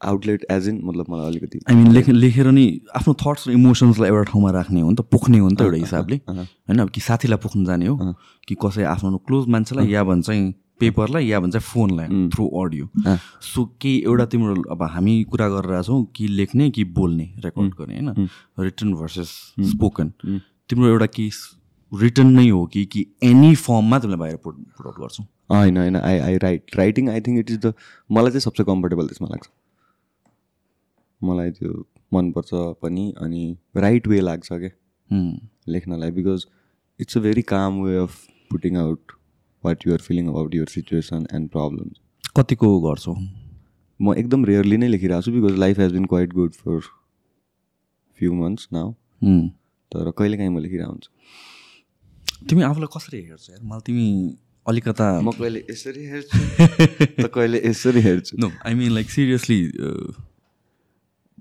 आउटलेट एज इन मतलब मलाई अलिकति आई मिन लेख लेखेर नि आफ्नो थट्स र इमोसन्सलाई एउटा ठाउँमा राख्ने हो नि त पोख्ने हो नि त एउटा हिसाबले। होइन? कि साथीलाई पोख्नु जाने हो कि कसै आफ्नो क्लोज मान्छेलाई या भन्छ पेपरलाई या भन्छ फोनलाई थ्रु अडियो सो केही एउटा तिम्रो अब हामी कुरा गरिरहेको छौँ कि लेख्ने कि बोल्ने रेकर्ड गर्ने होइन? रिटर्न भर्सेस स्पोकन तिम्रो एउटा कि रिटर्न नै हो कि कि एनी फर्ममा तिमीलाई बाहिर पुट पुट आउट गर्छौ? होइन होइन। I I write writing I think it is the मलाई चाहिँ सबसे कम्फर्टेबल त्यसमा लाग्छ। मलाई त्यो मनपर्छ पनि अनि राइट वे लाग्छ क्या लेख्नलाई because it's a very calm way of putting out what you're feeling about your situation and problems कतिको गर्छौ? म एकदम रेयरली नै लेखिरहेको छु because life has been quite good for few months now तर कहिले काहीँ म लेखिरहेको हुन्छु। तिमी आफूलाई कसरी हेर्छौ? यार मलाई तिमी अलिकता म कहिले यसरी हेर्छु? त कहिले यसरी हेर्छु? No I mean like seriously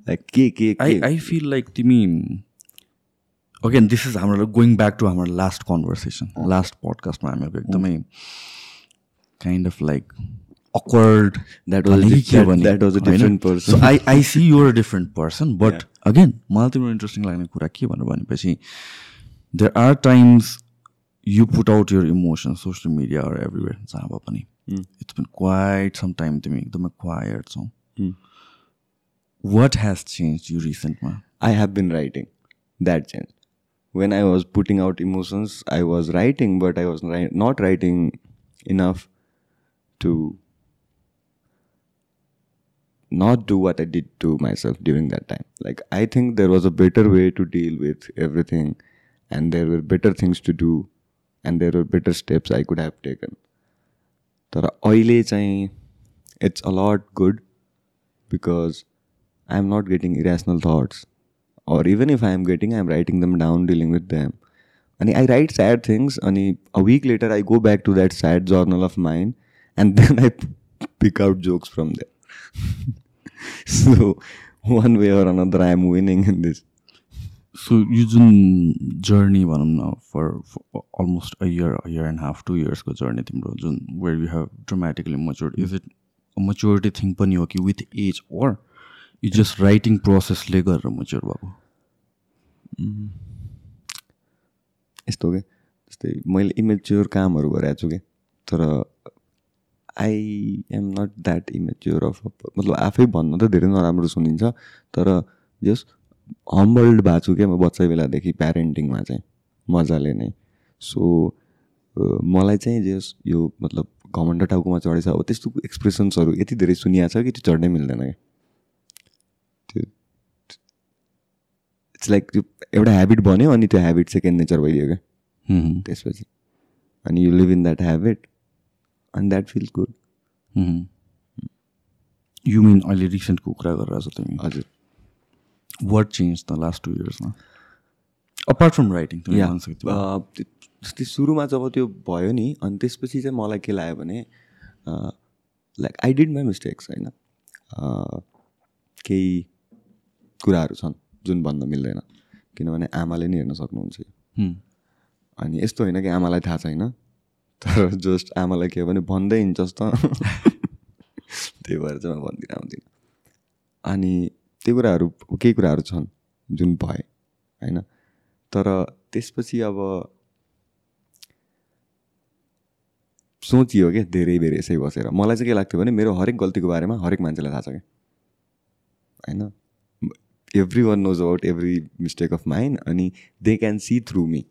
के के आई आई फिल लाइक तिमी अगेन दिस इज हाम्रो गोइङ ब्याक टु हाम्रो लास्ट कन्भर्सेसन लास्ट पडकास्टमा हामीहरूको एकदमै kind of like awkward that was that was a different person I I see you're a different person but again मलाई तिम्रो interesting लाग्ने कुरा के भनेर भनेपछि there are times you put out your emotion social media or everywhere जहाँ भए पनि it's been quite some time तिमी एकदमै क्वाइट छौ what has change you रिसेन्टमा I have been writing that change when I was putting out emotions, I was writing, but I was ri- not writing enough to not do what I did to myself during that time. Like, I think there was a better way to deal with everything, and there were better things to do, and there were better steps I could have taken. तर अहिले चाहिँ it's a lot good because I am not getting irrational thoughts or even if I am getting, I'm writing them down, dealing with them. And I write sad things, and a week later, I go back to that sad journal of mine, and then I pick out jokes from there. So one way or another I am winning in this so यो जुन journey भनौँ न for almost a year a year and half two इयर्सको journey तिम्रो जुन where you have dramatically matured is it maturity thing पनि हो कि with age or you just writing प्रोसेसले गरेर मच्योर भएको यस्तो क्या जस्तै मैले इमेच्योर कामहरू गरिरहेको छु क्या तर I am not that immature of मतलब आफै भन्न त धेरै नराम्रो सुनिन्छ तर जस्ट हम्बल्ड भएको छु क्या म बच्चा बेलादेखि प्यारेन्टिङमा चाहिँ मजाले नै। सो मलाई चाहिँ जस यो मतलब घमण्ड टाउकोमा चढेछ अब त्यस्तो एक्सप्रेसन्सहरू यति धेरै सुनिएको छ कि त्यो चढ्नै मिल्दैन क्या त्यो इट्स लाइक त्यो एउटा ह्याबिट बन्यो अनि त्यो ह्याबिट सेकेन्ड नेचर भइदियो क्या। त्यसपछि। अनि you live in that habit अनि that feel good you mean अहिले रिसेन्टको कुरा गरिरहेको छ तिमी? हजुर। What change the last two इयर्समा apart from writing जस्तै सुरुमा जब त्यो भयो नि अनि त्यसपछि चाहिँ मलाई के लाग्यो भने like I did my mistakes होइन? केही कुराहरू छन्। जुन भन्न मिल्दैन। किनभने आमाले नि हेर्न सक्नुहुन्छ अनि यस्तो होइन कि आमालाई थाहा छैन तर जस्ट आमालाई के भने भन्दै हिँड्छस् त त्यही भएर चाहिँ म भन्दिनँ आउँदिनँ। अनि त्यो कुराहरू केही कुराहरू छन् जुन भए होइन? तर त्यसपछि अब सोचियो क्या धेरै धेरै यसै बसेर। मलाई चाहिँ के लाग्थ्यो भने मेरो हरेक गल्तीको बारेमा हरेक मान्छेलाई थाहा छ क्या होइन? Everyone knows about every mistake of mine अनि they can see through me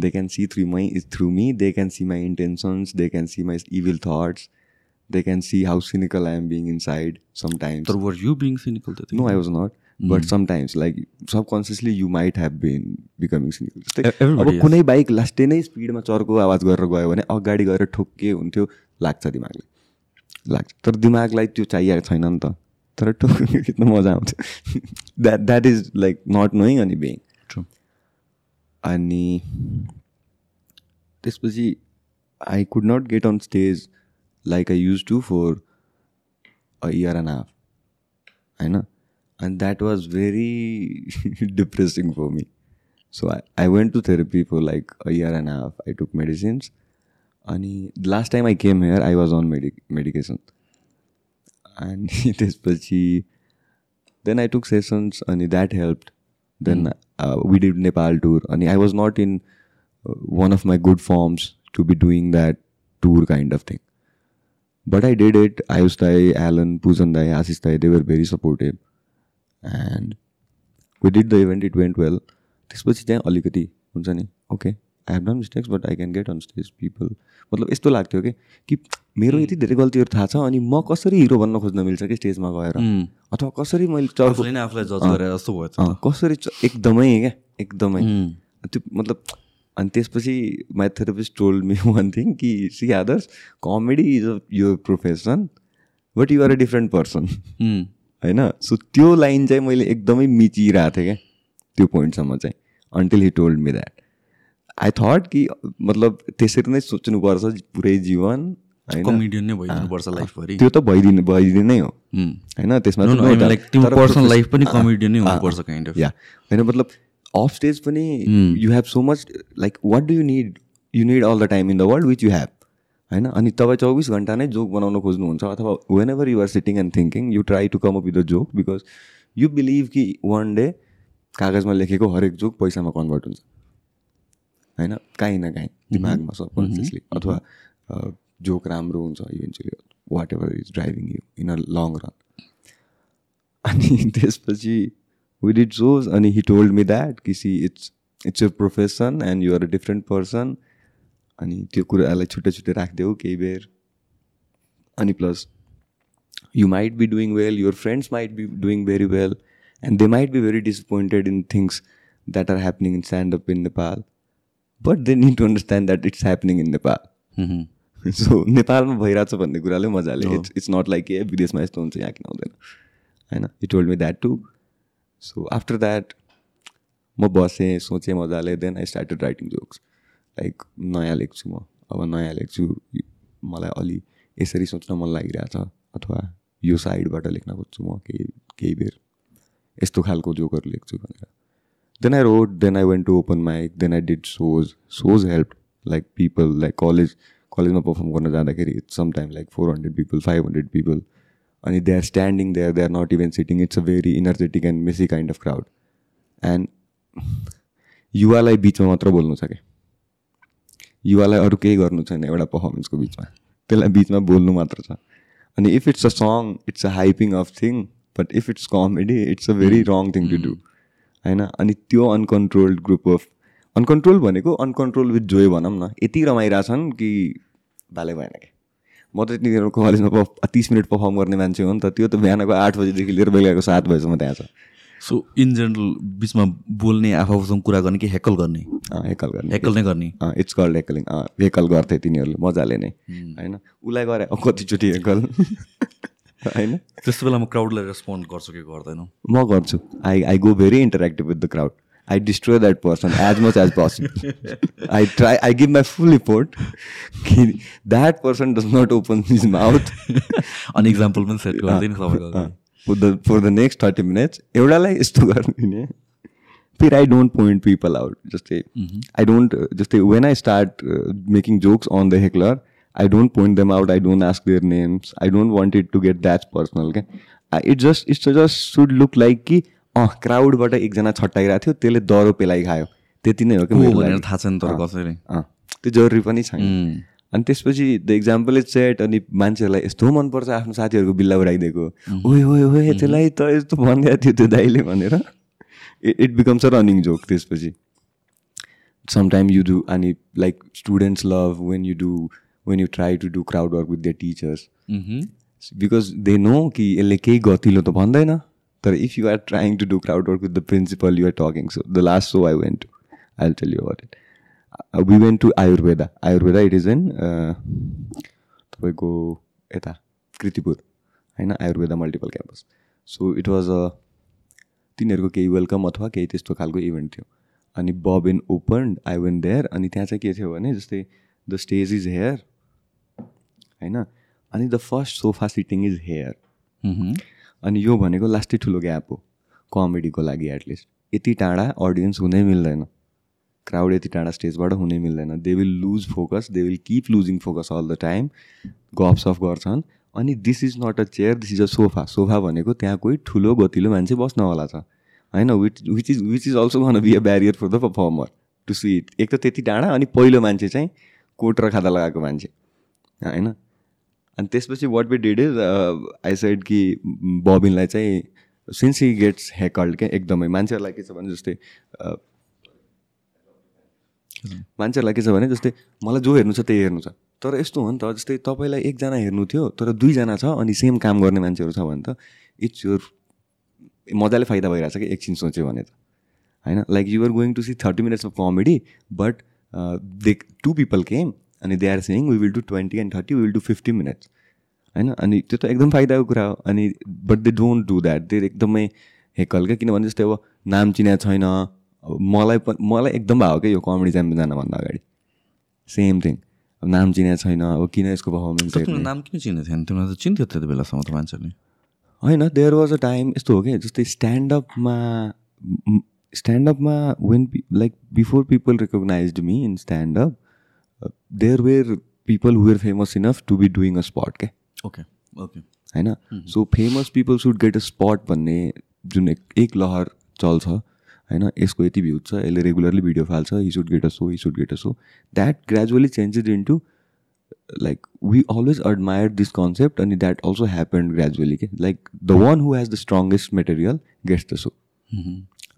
they can see through my through me they can see my intentions they can see my evil thoughts they can see how cynical I am being inside sometimes. But were you being cynical? No, I was not. But sometimes, like subconsciously, you might have been becoming cynical. जस्तै अब कुनै bike लास्टै नै स्पिडमा चर्को आवाज गरेर गयो भने अगाडि गएर ठोके हुन्थ्यो लाग्छ दिमागले। लाग्छ। तर दिमागलाई त्यो चाहिएको छैन नि त। तर ठोक्नु खिच्नु मजा आउँथ्यो that that is like not knowing अनि बिङ अनि त्यसपछि I could not get on stage like I used to for a year and a half. I know. And that was very depressing for me. So I, I went to therapy for like a year and a half. I took medicines. And last time I came here, I was And त्यसपछि then I took sessions and that helped. Then mm. uh, we did Nepal tour. And I was not in uh, one of my good forms to be doing that tour kind of thing. But I did it. Ayush Dai, Alan, Poojan Dai, Ashish Dai, they were very supportive. And we did the event, it went well. त्यसपछि चाहिँ अलिकति हुन्छ नि okay I have done mistakes but I can get on stage people मतलब यस्तो लाग्थ्यो कि? कि मेरो यति धेरै गल्तीहरू थाहा छ अनि म कसरी हिरो बन्न खोज्न मिल्छ कि स्टेजमा गएर? अथवा कसरी मैले चर्को कसरी एकदमै क्या एकदमै। त्यो मतलब अनि त्यसपछि my therapist told me one thing कि see others comedy is a यो profession but you're a different person होइन? सो त्यो लाइन चाहिँ मैले एकदमै मिचिरहेको थिएँ क्या त्यो पोइन्टसम्म चाहिँ until he told me that I thought कि मतलब त्यसरी नै सोच्नुपर्छ पुरै जीवन कमेडियन नै भइदिनुपर्छ लाइफभरि त्यो त भइदिनु भइदिनु हो। होइन? त्यसमा पर्सनल लाइफ पनि कमेडियन नै हुनुपर्छ काइन्ड अफ या होइन मतलब अफ स्टेज पनि you have so much like what do you need you need all the time in the world which you have होइन? अनि तपाईँ चौबिस घन्टा नै जोक बनाउन खोज्नुहुन्छ अथवा whenever you're sitting and thinking you try to come up with the joke because you believe कि वान डे कागजमा लेखेको हरेक जोक पैसामा कन्भर्ट हुन्छ। होइन? काहीँ न काहीँ दिमागमा सबकन्सियसली अथवा जोक राम्रो हुन्छ eventually whatever is driving you in a long run अनि त्यसपछि we did shows and he told me that कि it's it's your profession and you are a different person अनि त्यो कुरालाई छुट्टै छुट्टै राखिदेऊ केही बेर। अनि plus you might be doing well your friends might be doing very well and they might be very disappointed in things that are happening in stand up in Nepal but they need to understand that it's happening in Nepal so नेपालमा भइरहेको छ भन्ने कुराले मजाले it's it's not like a विदेशमा यस्तो हुन्छ यहाँ किन हुँदैन? होइन you told me that too so after that म बसेँ सोचेँ मजाले then I started writing jokes like नयाँ लेख्छु म। अब नयाँ लेख्छु। मलाई अलि यसरी सोच्न मन लागिरहेछ। अथवा यो साइडबाट लेख्न खोज्छु म केही केही बेर। यस्तो खालको जोकहरू लेख्छु भनेर। Then I wrote then I went to open mic then I did shows shows help like people like college कलेजमा पर्फर्म गर्न जाँदाखेरि it's some time like four hundred people five hundred people अनि they are standing there they are not even sitting it's a very energetic and messy kind of crowd and युवालाई बिचमा मात्र बोल्नु छ क्या युवालाई अरू केही गर्नु छैन एउटा पर्फर्मेन्सको बिचमा त्यसलाई बिचमा बोल्नु मात्र छ अनि if it's a song it's a hyping of thing but if it's comedy it's a very wrong thing to do होइन? अनि त्यो अनकन्ट्रोल्ड ग्रुप अफ अनकन्ट्रोल भनेको अनकन्ट्रोल विथ जोय भनौँ न। यति रमाइरहेछन् कि भाले भएन क्या म त यति कलेजमा तिस मिनट पर्फर्म गर्ने मान्छे हो नि त। त्यो त बिहानको आठ बजीदेखि लिएर बेलुकाको सात बजीसम्म त्यहाँ छ। सो इन जेनरल बिचमा बोल्ने आफूसँग कुरा गर्ने कि हेकल गर्ने? हेकल गर्ने। हेकल नै गर्ने। इट्स कल्ड हेकलिङ हेकल गर्थे तिनीहरूले मजाले नै। होइन? उसलाई गरे कतिचोटि हेकल। होइन? त्यस्तो बेला म क्राउडलाई रेस्पोन्ड गर्छु कि गर्दैन? म गर्छु। I I go very interactive with the crowd I destroy that person as much as possible I try I give my full effort कि that person does not open his mouth अनि example पनि set गरिदिनु for the for the next thirty minutes एउटालाई यस्तो गरिदिने। फेरि I don't point people out जस्तै I don't जस्तै when I start making jokes on the heckler I don't point them out I don't ask their names I don't want it to get that personal क्या it just it's just should look like कि अँ क्राउडबाट एकजना छट्टाइरहेको थियो त्यसले दरो पेलाइ खायो। त्यति नै हो कि भनेर थाहा छैन तर कसैले? त्यो जरुरी पनि छैन। अनि त्यसपछि द इक्जाम्पल इज सेट अनि मान्छेहरूलाई यस्तो मनपर्छ आफ्नो साथीहरूको बिल्ला उडाइदिएको। ओए ओए ओए त्यसलाई त यस्तो भनिदिएको थियो त्यो दाइले भनेर। It becomes a running joke त्यसपछि। समटाइम यु डु अनि like students love when you do when you try to do crowd work with the teachers because they know कि यसले केही गतिलो त भन्दैन तर if you are trying to do crowd work with the principal you are talking so the last so I went to I tell you about it we went to Ayurveda Ayurveda it is in तपाईँको यता कृतिपुर होइन Ayurveda multiple campus so it was a तिनीहरूको केही welcome अथवा केही त्यस्तो खालको event थियो. अनि Bobin open I went there अनि त्यहाँ चाहिँ के थियो भने जस्तै द स्टेज इज हेयर होइन? अनि the first sofa sitting is here अनि यो भनेको लास्टै ठुलो ग्याप हो कमेडीको लागि एटलिस्ट यति टाढा अडियन्स हुनै मिल्दैन। क्राउड यति टाढा स्टेजबाट हुनै मिल्दैन। They will lose focus they will keep losing focus all the time गफ्स अफ गर्छन्। अनि this is not a chair this is a sofa sofa भनेको त्यहाँ कोही ठुलो गतिलो मान्छे बस्नवाला छ। होइन? Which which is which is also भन be a barrier for the performer to see it एक त त्यति टाढा अनि पहिलो मान्छे चाहिँ कोट र खाता लगाएको मान्छे। होइन? अनि त्यसपछि what we did is I side कि बबिनलाई चाहिँ सिन्स हि गेट्स हेकल्ड क्या एकदमै मान्छेहरूलाई के छ भने जस्तै मान्छेहरूलाई के छ भने जस्तै मलाई जो हेर्नु छ त्यही हेर्नु छ। तर यस्तो हो नि त जस्तै तपाईँलाई एकजना हेर्नु थियो तर दुईजना छ अनि सेम काम गर्ने मान्छेहरू छ भने त इट्स योर मजाले फाइदा भइरहेछ कि एकछिन सोच्यो भने त। होइन? Like you're going to see thirty minutes of comedy but the two people came अनि they are saying we will do twenty and thirty will do fifty minutes होइन? अनि त्यो त एकदम फाइदाको कुरा हो। अनि but they don't do that they एकदमै हेकल क्या किनभने जस्तै अब नाम चिना छैन। मलाई पनि मलाई एकदम भयो क्या यो कमेडी च्याम्पियन जानुभन्दा अगाडि? सेम थिङ अब नाम चिने छैन अब किन यसको पर्फर्मेन्स नाम किन चिनेको थिएन? तिमीलाई त चिन्थ्यो त्यति बेलासम्म त मान्छेले होइन देयर वाज अ टाइम यस्तो हो कि? जस्तै स्ट्यान्डअपमा स्ट्यान्डअपमा when like before people recognise me in standup there were people who're famous enough to be doing a spot क्या ओके ओके होइन so famous people should get a spot भन्ने जुन एक एक लहर चल्छ होइन यसको यति भ्युज छ यसले regularly video फाल्छ he should get a so he should get a so that gradually changes into like we always admire this concept अनि द्याट अल्सो ह्यापन्ड ग्रेजुअली के like the one who has the strongest material gets the so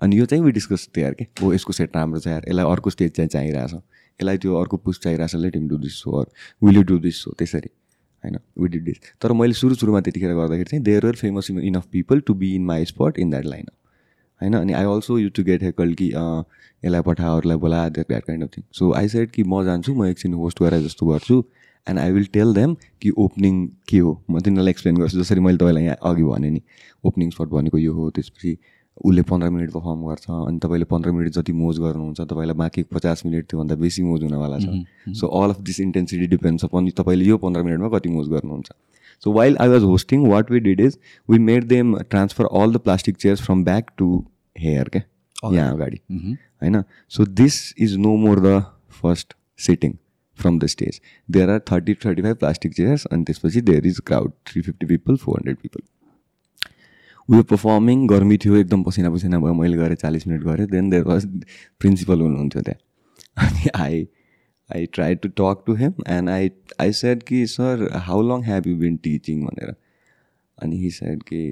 अनि यो चाहिँ we discuss त्यहाँ के ओ यसको set राम्रो छ यार यसलाई अर्को स्टेज चाहिँ चाहिरहेछ यसलाई त्यो अर्को पुस्ट चाहिरहेछ let him do this so or will you do this so त्यसरी। होइन वी डिड दिस तर मैले सुरु सुरुमा त्यतिखेर गर्दाखेरि चाहिँ there are famous enough people to be in my spot in that line होइन अनि I also you to get heckle कि यसलाई पठा अरूलाई बोला that that kind of thing so I said कि म जान्छु म एकछिन होस्ट गरेर जस्तो गर्छु and I will tell them कि ओपनिङ के हो। म तिनीहरूलाई एक्सप्लेन गर्छु जसरी मैले तपाईँलाई यहाँ अघि भने नि ओपनिङ स्पट भनेको यो हो त्यसपछि उसले पन्ध्र मिनट पर्फर्म गर्छ अनि तपाईँले पन्ध्र मिनट जति मोज गर्नुहुन्छ तपाईँलाई बाँकी पचास मिनट त्योभन्दा बेसी मोज हुनवाला छ। So all of this intensity depends upon तपाईँले यो पन्ध्र मिनटमा कति मोज गर्नुहुन्छ। So while I was hosting, what we did is we made them transfer all the plastic chairs from back to here. Okay? यहाँ अगाडि। होइन? So this is no more the first sitting from the stage there are thirty thirty five plastic chairs अनि त्यसपछि there is crowd three fifty people four hundred people we performing गर्मी थियो, एकदम पसिना पसिना भयो, मैले गरेँ चालिस मिनट गरेँ देन देयर वाज प्रिन्सिपल हुनुहुन्थ्यो त्यहाँ। अनि I I try to talk to him and I I said कि sir how long have you been teaching भनेर। अनि हि सेड कि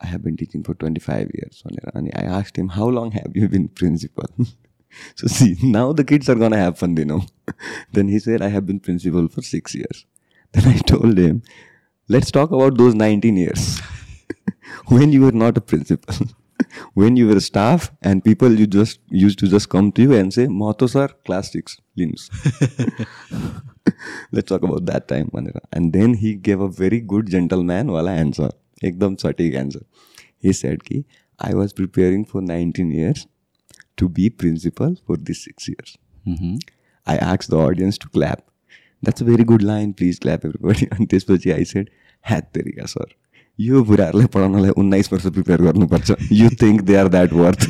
I have been teaching for twenty five years भनेर। अनि I asked him how long have you been principal see, now the kids are gonna have fun you know. Then he said, i have been principal for six years. Then i told him, let's talk about those 19 years. when you were not a principal when you were staff and people you just used to just come to you and say mato sir class 6 linus let's talk about that time भनेर. and then he gave a very good gentleman wala answer ekdam satik answer he said ki i was preparing for 19 years to be principal for these 6 years I asked the audience to clap. That's a very good line. Please clap everybody. अनि त्यसपछि I said ह्याट तेरिका sir यो बुढाहरूलाई पढाउनलाई उन्नाइस वर्ष prepare गर्नुपर्छ। You think they are that worth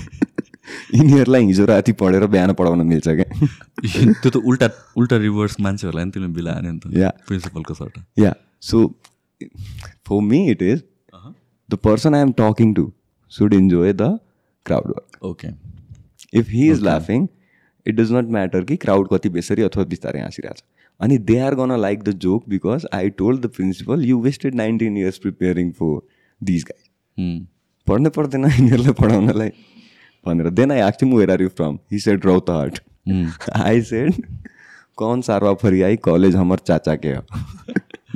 यिनीहरूलाई हिजो राति पढेर बिहान पढाउन मिल्छ क्या? त्यो त उल्टा उल्टा रिभर्स मान्छेहरूलाई नि तिमीले बिला नि त। Yeah. प्रिन्सिपलको short yeah so for me it is the person I am talking to should enjoy the crowd work okay if he is लाफिङ इट डज नट म्याटर कि क्राउड कति बेसरी अथवा बिस्तारै हाँसिरहेको छ अनि they are gonna like the joke because I told the principal you wasted nineteen years preparing for this guy पढ्नै पर्दैन यिनीहरूलाई पढाउनलाई भनेर then I asked him where are you from he said Rautahat I shed Kaun Sarwa फरि I college हमर चाचा के हो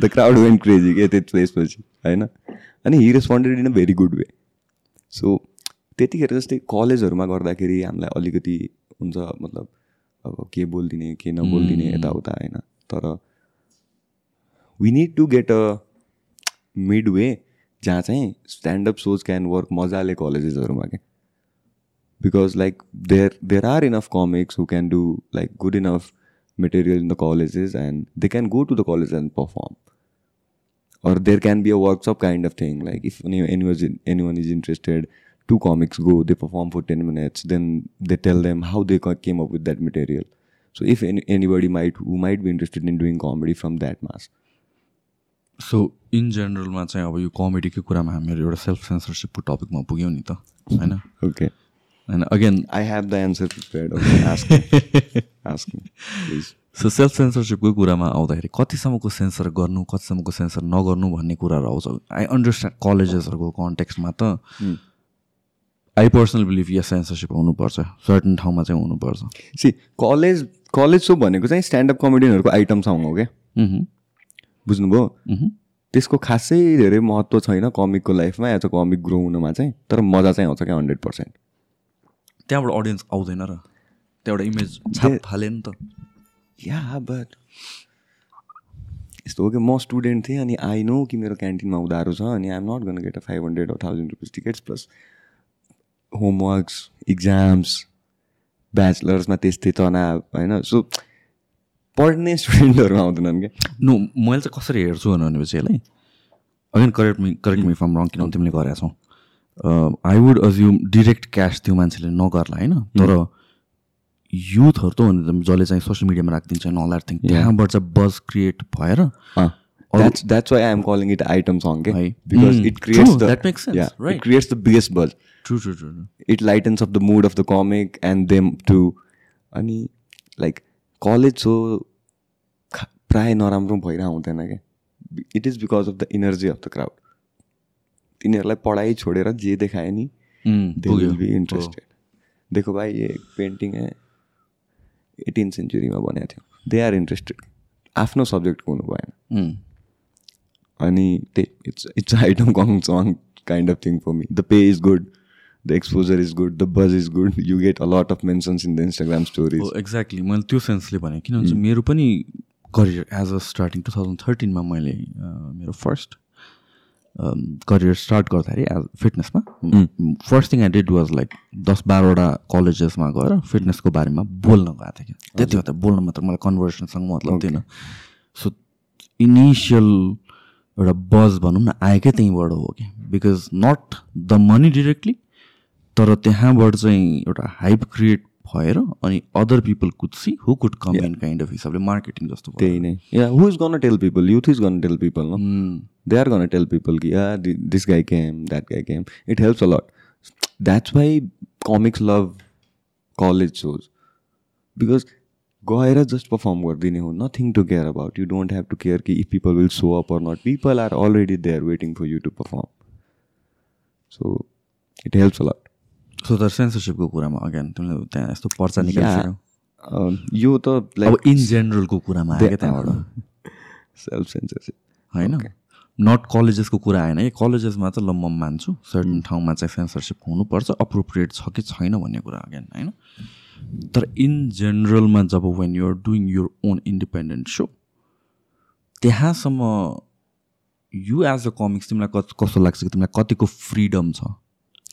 the crowd went crazy के त्यसपछि होइन अनि he responded in a very good way so त्यतिखेर जस्तै कलेजहरूमा गर्दाखेरि हामीलाई अलिकति हुन्छ मतलब अब के बोलिदिने के नबोलिदिने यताउता होइन? तर we need to get a midway जहाँ चाहिँ स्ट्यान्डअप सोच क्यान वर्क मजाले कलेजेसहरूमा क्या because like there there are enough comics who can do like good enough material in the colleges and they can go to the college and perform or there can be a workshop kind of thing like if any any was in any one is interested to comics go they perform for ten minutes then they tell them how they came up with that material so if any, anybody might who might be interested in doing comedy from that mass so in जेनरलमा चाहिँ अब यो कमेडीकै कुरामा हामीहरू एउटा self सेन्सरसिपको टपिकमा पुग्यौँ नि त होइन? Okay. होइन again i have the answer prepared. Okay ask me. ask me please. So self सेन्सरसिपकै कुरामा आउँदाखेरि कतिसम्मको सेन्सर गर्नु कतिसम्मको सेन्सर नगर्नु भन्ने कुराहरू आउँछ आई अन्डरस्ट्यान्ड कलेजेसहरूको कन्टेक्स्टमा त आई पर्सनल बिलिभ या सेन्सरसिप हुनुपर्छ। सर्टन ठाउँमा चाहिँ हुनुपर्छ। See कलेज कलेज सो भनेको चाहिँ स्ट्यान्डअप कमेडियनहरूको आइटम सङ्ग हो क्या। बुझ्नुभयो। त्यसको खासै धेरै महत्त्व छैन कमिकको लाइफमा एज अ कमिक ग्रो हुनुमा चाहिँ तर मजा चाहिँ आउँछ क्या हन्ड्रेड पर्सेन्ट। त्यहाँबाट अडियन्स आउँदैन र? त्यहाँबाट इमेज छाप फाले नि त। या बट यस्तो हो कि म स्टुडेन्ट थिएँ अनि आई नो कि मेरो क्यान्टिनमा उधारो छ अनि I'm not gonna get a five hundred thousand rupees tickets plus homeworks exams ब्याचलर्समा त्यस्तै तनाव होइन? सो पढ्ने स्टुडेन्टहरू आउँदैनन् क्या। नो मैले चाहिँ कसरी हेर्छु भनेपछि यसलाई again correct me correct me from wrong किनभने तिमीले गरेका छौ। I would assume direct cash त्यो मान्छेले नगर्ला होइन? तर युथहरू त भने जसले चाहिँ सोसियल मिडियामा राखिदिन्छ अल द्याट थिङ त्यहाँबाट चाहिँ बज क्रिएट भएर that's that's why I'm calling it item song के है। Because Mm, it creates true, the that makes sense, right. It creates the biggest buzz true true true it lightens up the mood of the comic and them to अनि like college so प्राय नराम्रो भइरहेको हुँदैन क्या it is because of the energy of the crowd तिनीहरूलाई पढाइ छोडेर जे देखायो नि दे विल बी इन्ट्रेस्टेड देखो भाइ ये पेन्टिङ है एटिन सेन्चुरीमा बनाएको थियो दे आर इन्ट्रेस्टेड आफ्नो सब्जेक्टको हुनु भएन अनि त्यही it's it's item कङ song kind of thing for me the pay is good the exposure is good the buzz is good you get a lot of mentions in the Instagram stories exactly मैले त्यो सेन्सले भने किन भन्छ मेरो पनि career as a starting two thousand थर्टिनमा मैले मेरो फर्स्ट करियर स्टार्ट गर्दाखेरि as फिटनेसमा first thing I did was like दस बाह्रवटा कलेजेसमा गएर फिटनेसको बारेमा बोल्न गएको थिएँ कि त्यति मात्र बोल्न मात्र मलाई कन्भर्सनसँग मतलब थिएन। सो इनिसियल एउटा बज भनौँ न आएकै त्यहीँबाट हो कि। Because not the money directly तर त्यहाँबाट चाहिँ एउटा हाइप क्रिएट भएर अनि other people could see who could come in kind of हिसाबले मार्केटिङ जस्तो त्यही नै। Yeah who is gonna tell people youth is gonna tell people no they are gonna tell people कि yeah this guy came that guy came it helps a lot that's why comics love college shows because गएर just perform गरिदिने हो nothing to care about you don't have to care कि if people will show up or not people are already they are waiting for you to perform so it helps a lot so तर सेन्सरसिपको कुरामा again तिमीले त्यहाँ यस्तो पर्चा निकाल्छ यो त लाइक इन जेनरलको कुरामा आयो क्या त्यहाँबाट? सेल्फ सेन्सरसिप होइन नट कलेजेसको कुरा आएन है कलेजेसमा चाहिँ ल म मान्छु सर्टन ठाउँमा चाहिँ सेन्सरसिप हुनुपर्छ अप्रोप्रिएट छ कि छैन भन्ने कुरा अगेन होइन? तर इन जेनरलमा जब when you are doing your own independent so त्यहाँसम्म यु एज अ कमिक्स तिमीलाई कति कस्तो लाग्छ कि तिमीलाई कतिको फ्रिडम छ?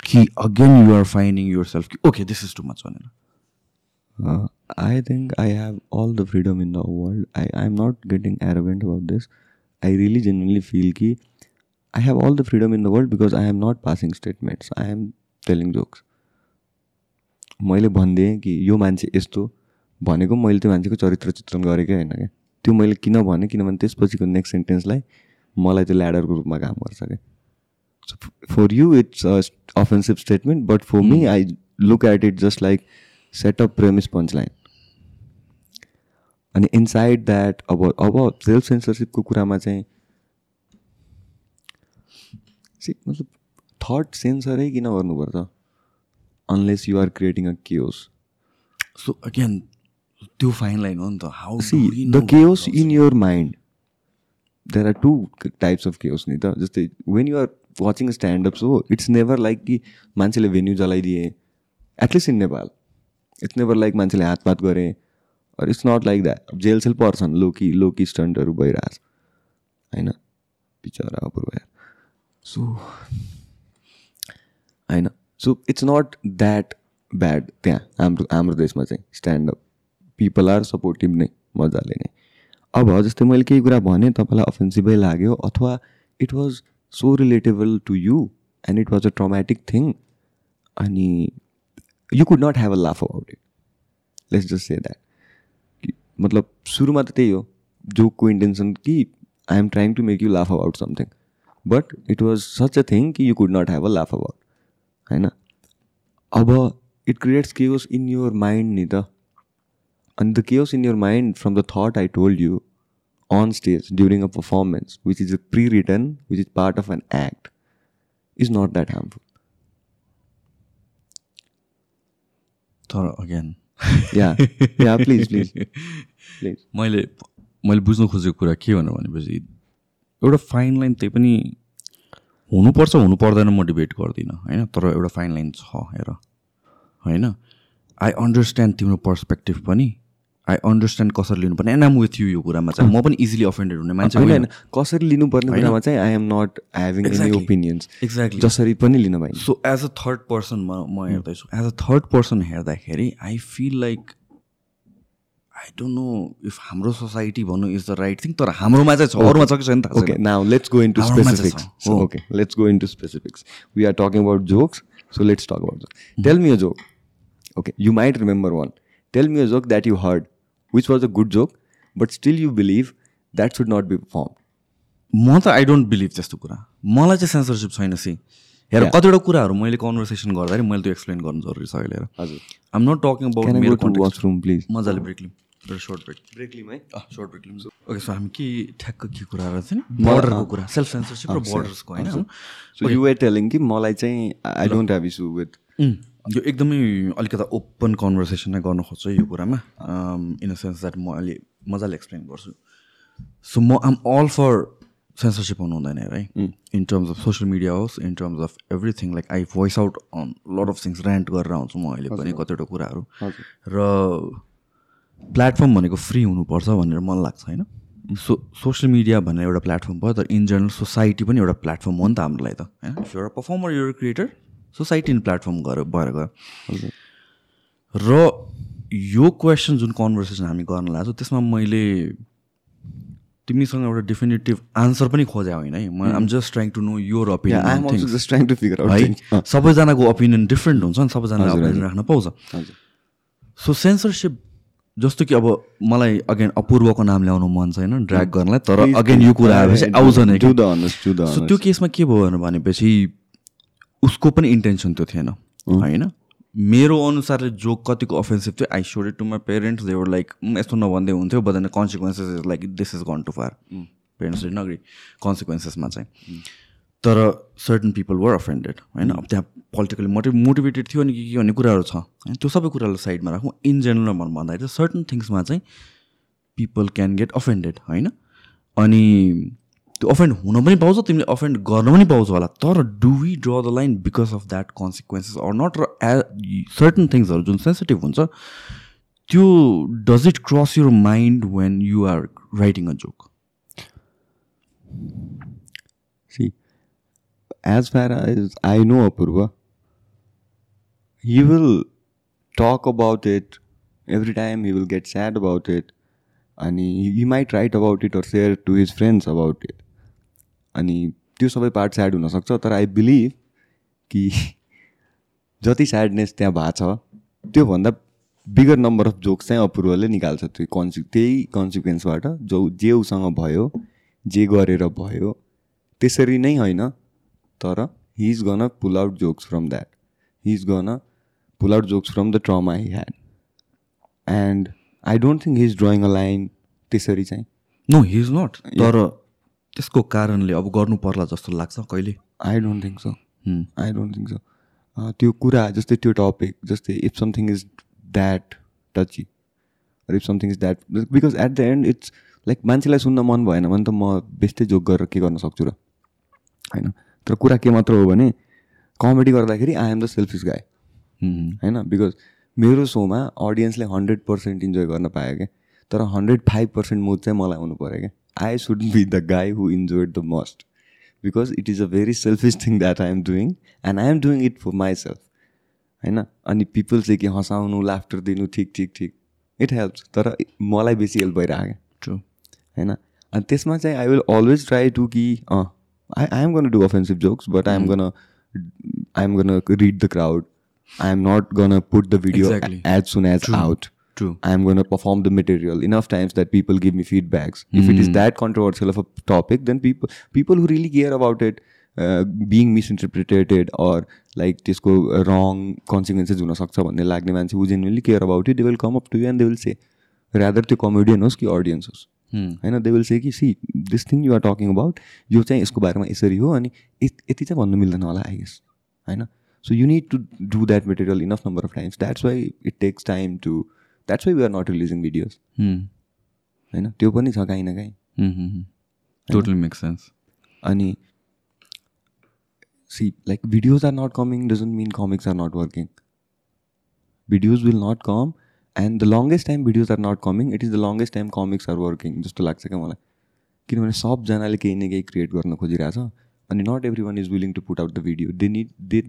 कि again you are finding yourself कि okay this is too much भनेर? I think I have all the freedom in the world I I am not getting arrogant about this I really genuinely feel कि I have all the freedom in the world because I am not passing statements I am telling jokes मैले भनिदिएँ कि यो मान्छे यस्तो भनेको मैले त्यो मान्छेको चरित्र चित्रण गरेकै होइन क्या त्यो मैले किन भनेँ? किनभने त्यसपछिको नेक्स्ट सेन्टेन्सलाई मलाई त्यो ल्याडरको रूपमा काम गर्छ क्या so for you it's offensive statement but for me I look at it just like setup premise punch line अनि इनसाइड द्याट अब अब सेल्फ सेन्सरसिपको कुरामा चाहिँ मतलब थट सेन्सरै किन गर्नुपर्छ? Unless you are creating a chaos so again त्यो फाइन लाइन हो नि त. How see the chaos in your mind there are two types of chaos नि त जस्तै वेन यु आर वाचिङ स्ट्यान्डअप्स हो इट्स नेभर लाइक कि मान्छेले venue जलाइदिए. At least in Nepal it's never like मान्छेले हातपात गरे. Or it's not like that jail cell पर्छन् लोकी लोकी स्टन्टहरू भइरहेछ. होइन? बिचरा अपूर्व सो होइन? So it's not that bad त्यहाँ हाम्रो हाम्रो देशमा चाहिँ स्ट्यान्डअप पिपल आर सपोर्टिभ नै मजाले नै अब जस्तै मैले केही कुरा भनेँ तपाईँलाई अफेन्सिभै लाग्यो अथवा it was so relatable to you and it was a traumatic thing अनि you could not have a laugh about it let's just say that मतलब सुरुमा त त्यही हो जोकको इन्टेन्सन कि I am trying to make you laugh about something but it was such a thing कि you could not have a laugh about होइन? अब it creates chaos in your mind नि त अनि the chaos in your mind from the thought I told you on stage during a performance which is a pre written which is part of an act is not that harmful तर again yeah yeah please please please मैले मैले बुझ्नु खोजेको कुरा के भनेर भनेपछि एउटा फाइन लाइन त्यही पनि हुनुपर्छ हुनु पर्दैन म डिबेट गर्दिनँ होइन? तर एउटा फाइन लाइन छ हेर होइन? आई अन्डरस्ट्यान्ड तिम्रो पर्सपेक्टिभ पनि। आई अन्डरस्ट्यान्ड कसरी लिनुपर्ने। एन्ड आम विथ यु यो कुरामा चाहिँ। म पनि इजिली अफेन्डेड हुने मान्छे होइन कसरी लिनुपर्ने कुरामा चाहिँ I am not having any. Opinions exactly जसरी पनि लिन पाइन्छ so as a third person म म हेर्दैछु। एज अ थर्ड पर्सन हेर्दाखेरि I feel like I don't know if हाम्रो सोसाइटी भन्नु इज द राइट थिङ तर हाम्रोमा चाहिँ छ अरूमा छ कि छैन थाहा Okay, छैन now let's go into हाम्रोमा चाहिँ specifics. छ। So, हो। okay, let's go into specifics. We are talking about jokes, so let's talk about jokes. Tell me a joke. Okay, you might remember one. Tell me a joke that you heard, which was a good joke, but still you believe that should not be performed. म त I don't believe त्यस्तो कुरा मलाई चाहिँ censorship छैन C हेर. कतिवटा कुराहरू मैले कन्भर्सेसन गर्दाखेरि मैले त्यो एक्सप्लेन गर्नु जरुरी छ अहिले हजुर आम नट टकिङ अबाउट मेरो washroom, please? मजाले ब्रेक लिउँ सर्ट ब्रेक Break. लिम है सर्ट ब्रेक लिउँ ओके सो हामी के ठ्याक्क के कुरा थियो नि बोर्डरको कुरा सेल्फ सेन्सरसिप र बोर्डर्सको होइन? So you were telling कि मलाई चाहिँ don't have issue with उम्, यो एकदमै अलिकता ओपन कन्भर्सेसन नै गर्न खोज्छु यो कुरामा। इन अ सेन्स द्याट म अहिले मजाले एक्सप्लेन गर्छु। सो म आम अल फर सेन्सरसिप हुनु हुँदैन है in terms of social media होस् in terms of everything like I voice out on lot of things rant गरेर आउँछु म अहिले पनि कतिवटा कुराहरू। र प्लेटफर्म भनेको फ्री हुनुपर्छ भनेर मन लाग्छ होइन? सो सोसियल मिडिया भनेर एउटा प्लेटफर्म भयो तर इन जेनरल सोसाइटी पनि एउटा प्लेटफर्म हो नि त हाम्रो लागि त होइन? इफ एउटा पर्फर्मर एउटा क्रिएटर सोसाइटी इन प्लेटफर्म गएर भएर गयो। र यो क्वेसन जुन कन्भर्सेसन हामी गर्न लाग्छौँ त्यसमा मैले तिमीसँग एउटा डेफिनेटिभ आन्सर पनि खोजे होइन है। म I'm just trying to know your opinion also just trying to figure out है? सबैजनाको ओपिनियन डिफ्रेन्ट हुन्छ नि सबैजनाले ओपिनियन राख्न पाउँछ। सो सेन्सरसिप जस्तो कि अब मलाई अगेन अपूर्वको नाम ल्याउनु मन छैन ड्र्याग गर्नलाई तर अगेन यो कुरा आएपछि आउँछ नै सो त्यो केसमा के भयो भनेपछि उसको पनि इन्टेन्सन त्यो थिएन होइन? मेरो अनुसारले जो कतिको अफेन्सिभ थियो I showed it to my parents they were like यस्तो नभन्दै हुन्थ्यो but consequences is like this is gone too far parents didn't agree कन्सिक्वेन्सेसमा चाहिँ। तर सर्टन पिपल वर अफेन्डेड होइन? अब त्यहाँ पोलिटिकली मोटिभ मोटिभेटेड थियो अनि के के भन्ने कुराहरू छ होइन? त्यो सबै कुरालाई साइडमा राखौँ। इन जेनरल भन्दाखेरि चाहिँ सर्टन थिङ्समा चाहिँ पिपल क्यान गेट अफेन्डेड होइन? अनि त्यो अफेन्ड हुन पनि पाउँछ तिमीले अफेन्ड गर्न पनि पाउँछ होला। तर do we draw the line because of that consequences are not र ए सर्टन थिङ्सहरू जुन सेन्सिटिभ हुन्छ त्यो does it cross your mind when you are writing a joke far as I know Apurva, he will talk about it every time, he will get sad about it, and he, he might write about it or share to his friends about it. अनि त्यो सबै part sad हुनसक्छ तर I believe कि जति sadness त्यहाँ भएको छ त्योभन्दा बिगर नम्बर अफ जोक्स चाहिँ अपूर्वले निकाल्छ त्यो कन्सि त्यही कन्सिक्वेन्सबाट जो जे उसँग भयो जे गरेर भयो त्यसरी नै होइन तर he is gonna pull out jokes from that he is gonna pull out jokes from the trauma he had and I don't think he is drawing a line त्यसरी चाहिँ। नो हि इज नट तर त्यसको कारणले अब गर्नु पर्ला जस्तो लाग्छ कहिले? I don't think so. I don't think so त्यो कुरा जस्तै त्यो टपिक जस्तै if something is that touchy if something is that because at the end it's like मान्छेलाई सुन्न मन भएन भने त म बेस्टै जोक गरेर के गर्न सक्छु र? होइन। तर कुरा के मात्र हो भने कमेडी गर्दाखेरि आई एम द सेल्फिस गाई। होइन? बिकज मेरो सोमा अडियन्सले हन्ड्रेड पर्सेन्ट इन्जोय गर्न पायो क्या। तर हन्ड्रेड फाइभ पर्सेन्ट मुड चाहिँ मलाई आउनु पऱ्यो क्या। I should be the guy who enjoyed the most because it is a very selfish thing that I am doing and I am doing it for myself होइन? अनि people चाहिँ कि हँसाउनु laughter दिनु ठिक ठिक ठिक। इट हेल्प्स तर मलाई बेसी हेल्प भइरहेको क्या। ट्रु होइन? अनि त्यसमा चाहिँ I will always try to कि अँ I I am gonna do offensive jokes but I am gonna I am gonna read the crowd I am not gonna put the video Exactly. As soon as out true I am going to perform the material enough times that people give me feedbacks. If it is that controversial of a topic, then people people who really care about it uh, being misinterpreted or like त्यसको wrong consequences हुनसक्छ भन्ने लाग्ने मान्छे who genuinely care about it, they will come up to you and they will say, rather त्यो comedian होस् कि audience होस् होइन दे विल से कि see this thing you are talking about यो चाहिँ यसको बारेमा यसरी हो अनि यत- यति चाहिँ भन्नु मिल्दैन होला आई गेस होइन? So you need to do that material enough number of times that's why it takes time to that's why we are not releasing videos होइन? त्यो पनि छ काहीँ न काहीँ। टोटली मेक सेन्स अनि see like videos are not coming doesn't mean comics are not working videos will not come and the longest time videos are not coming it is the longest time comics are working जस्तो लाग्छ क्या मलाई किनभने सबजनाले केही न केही create गर्न खोजिरहेछ अनि not every one is willing to put out the video they need they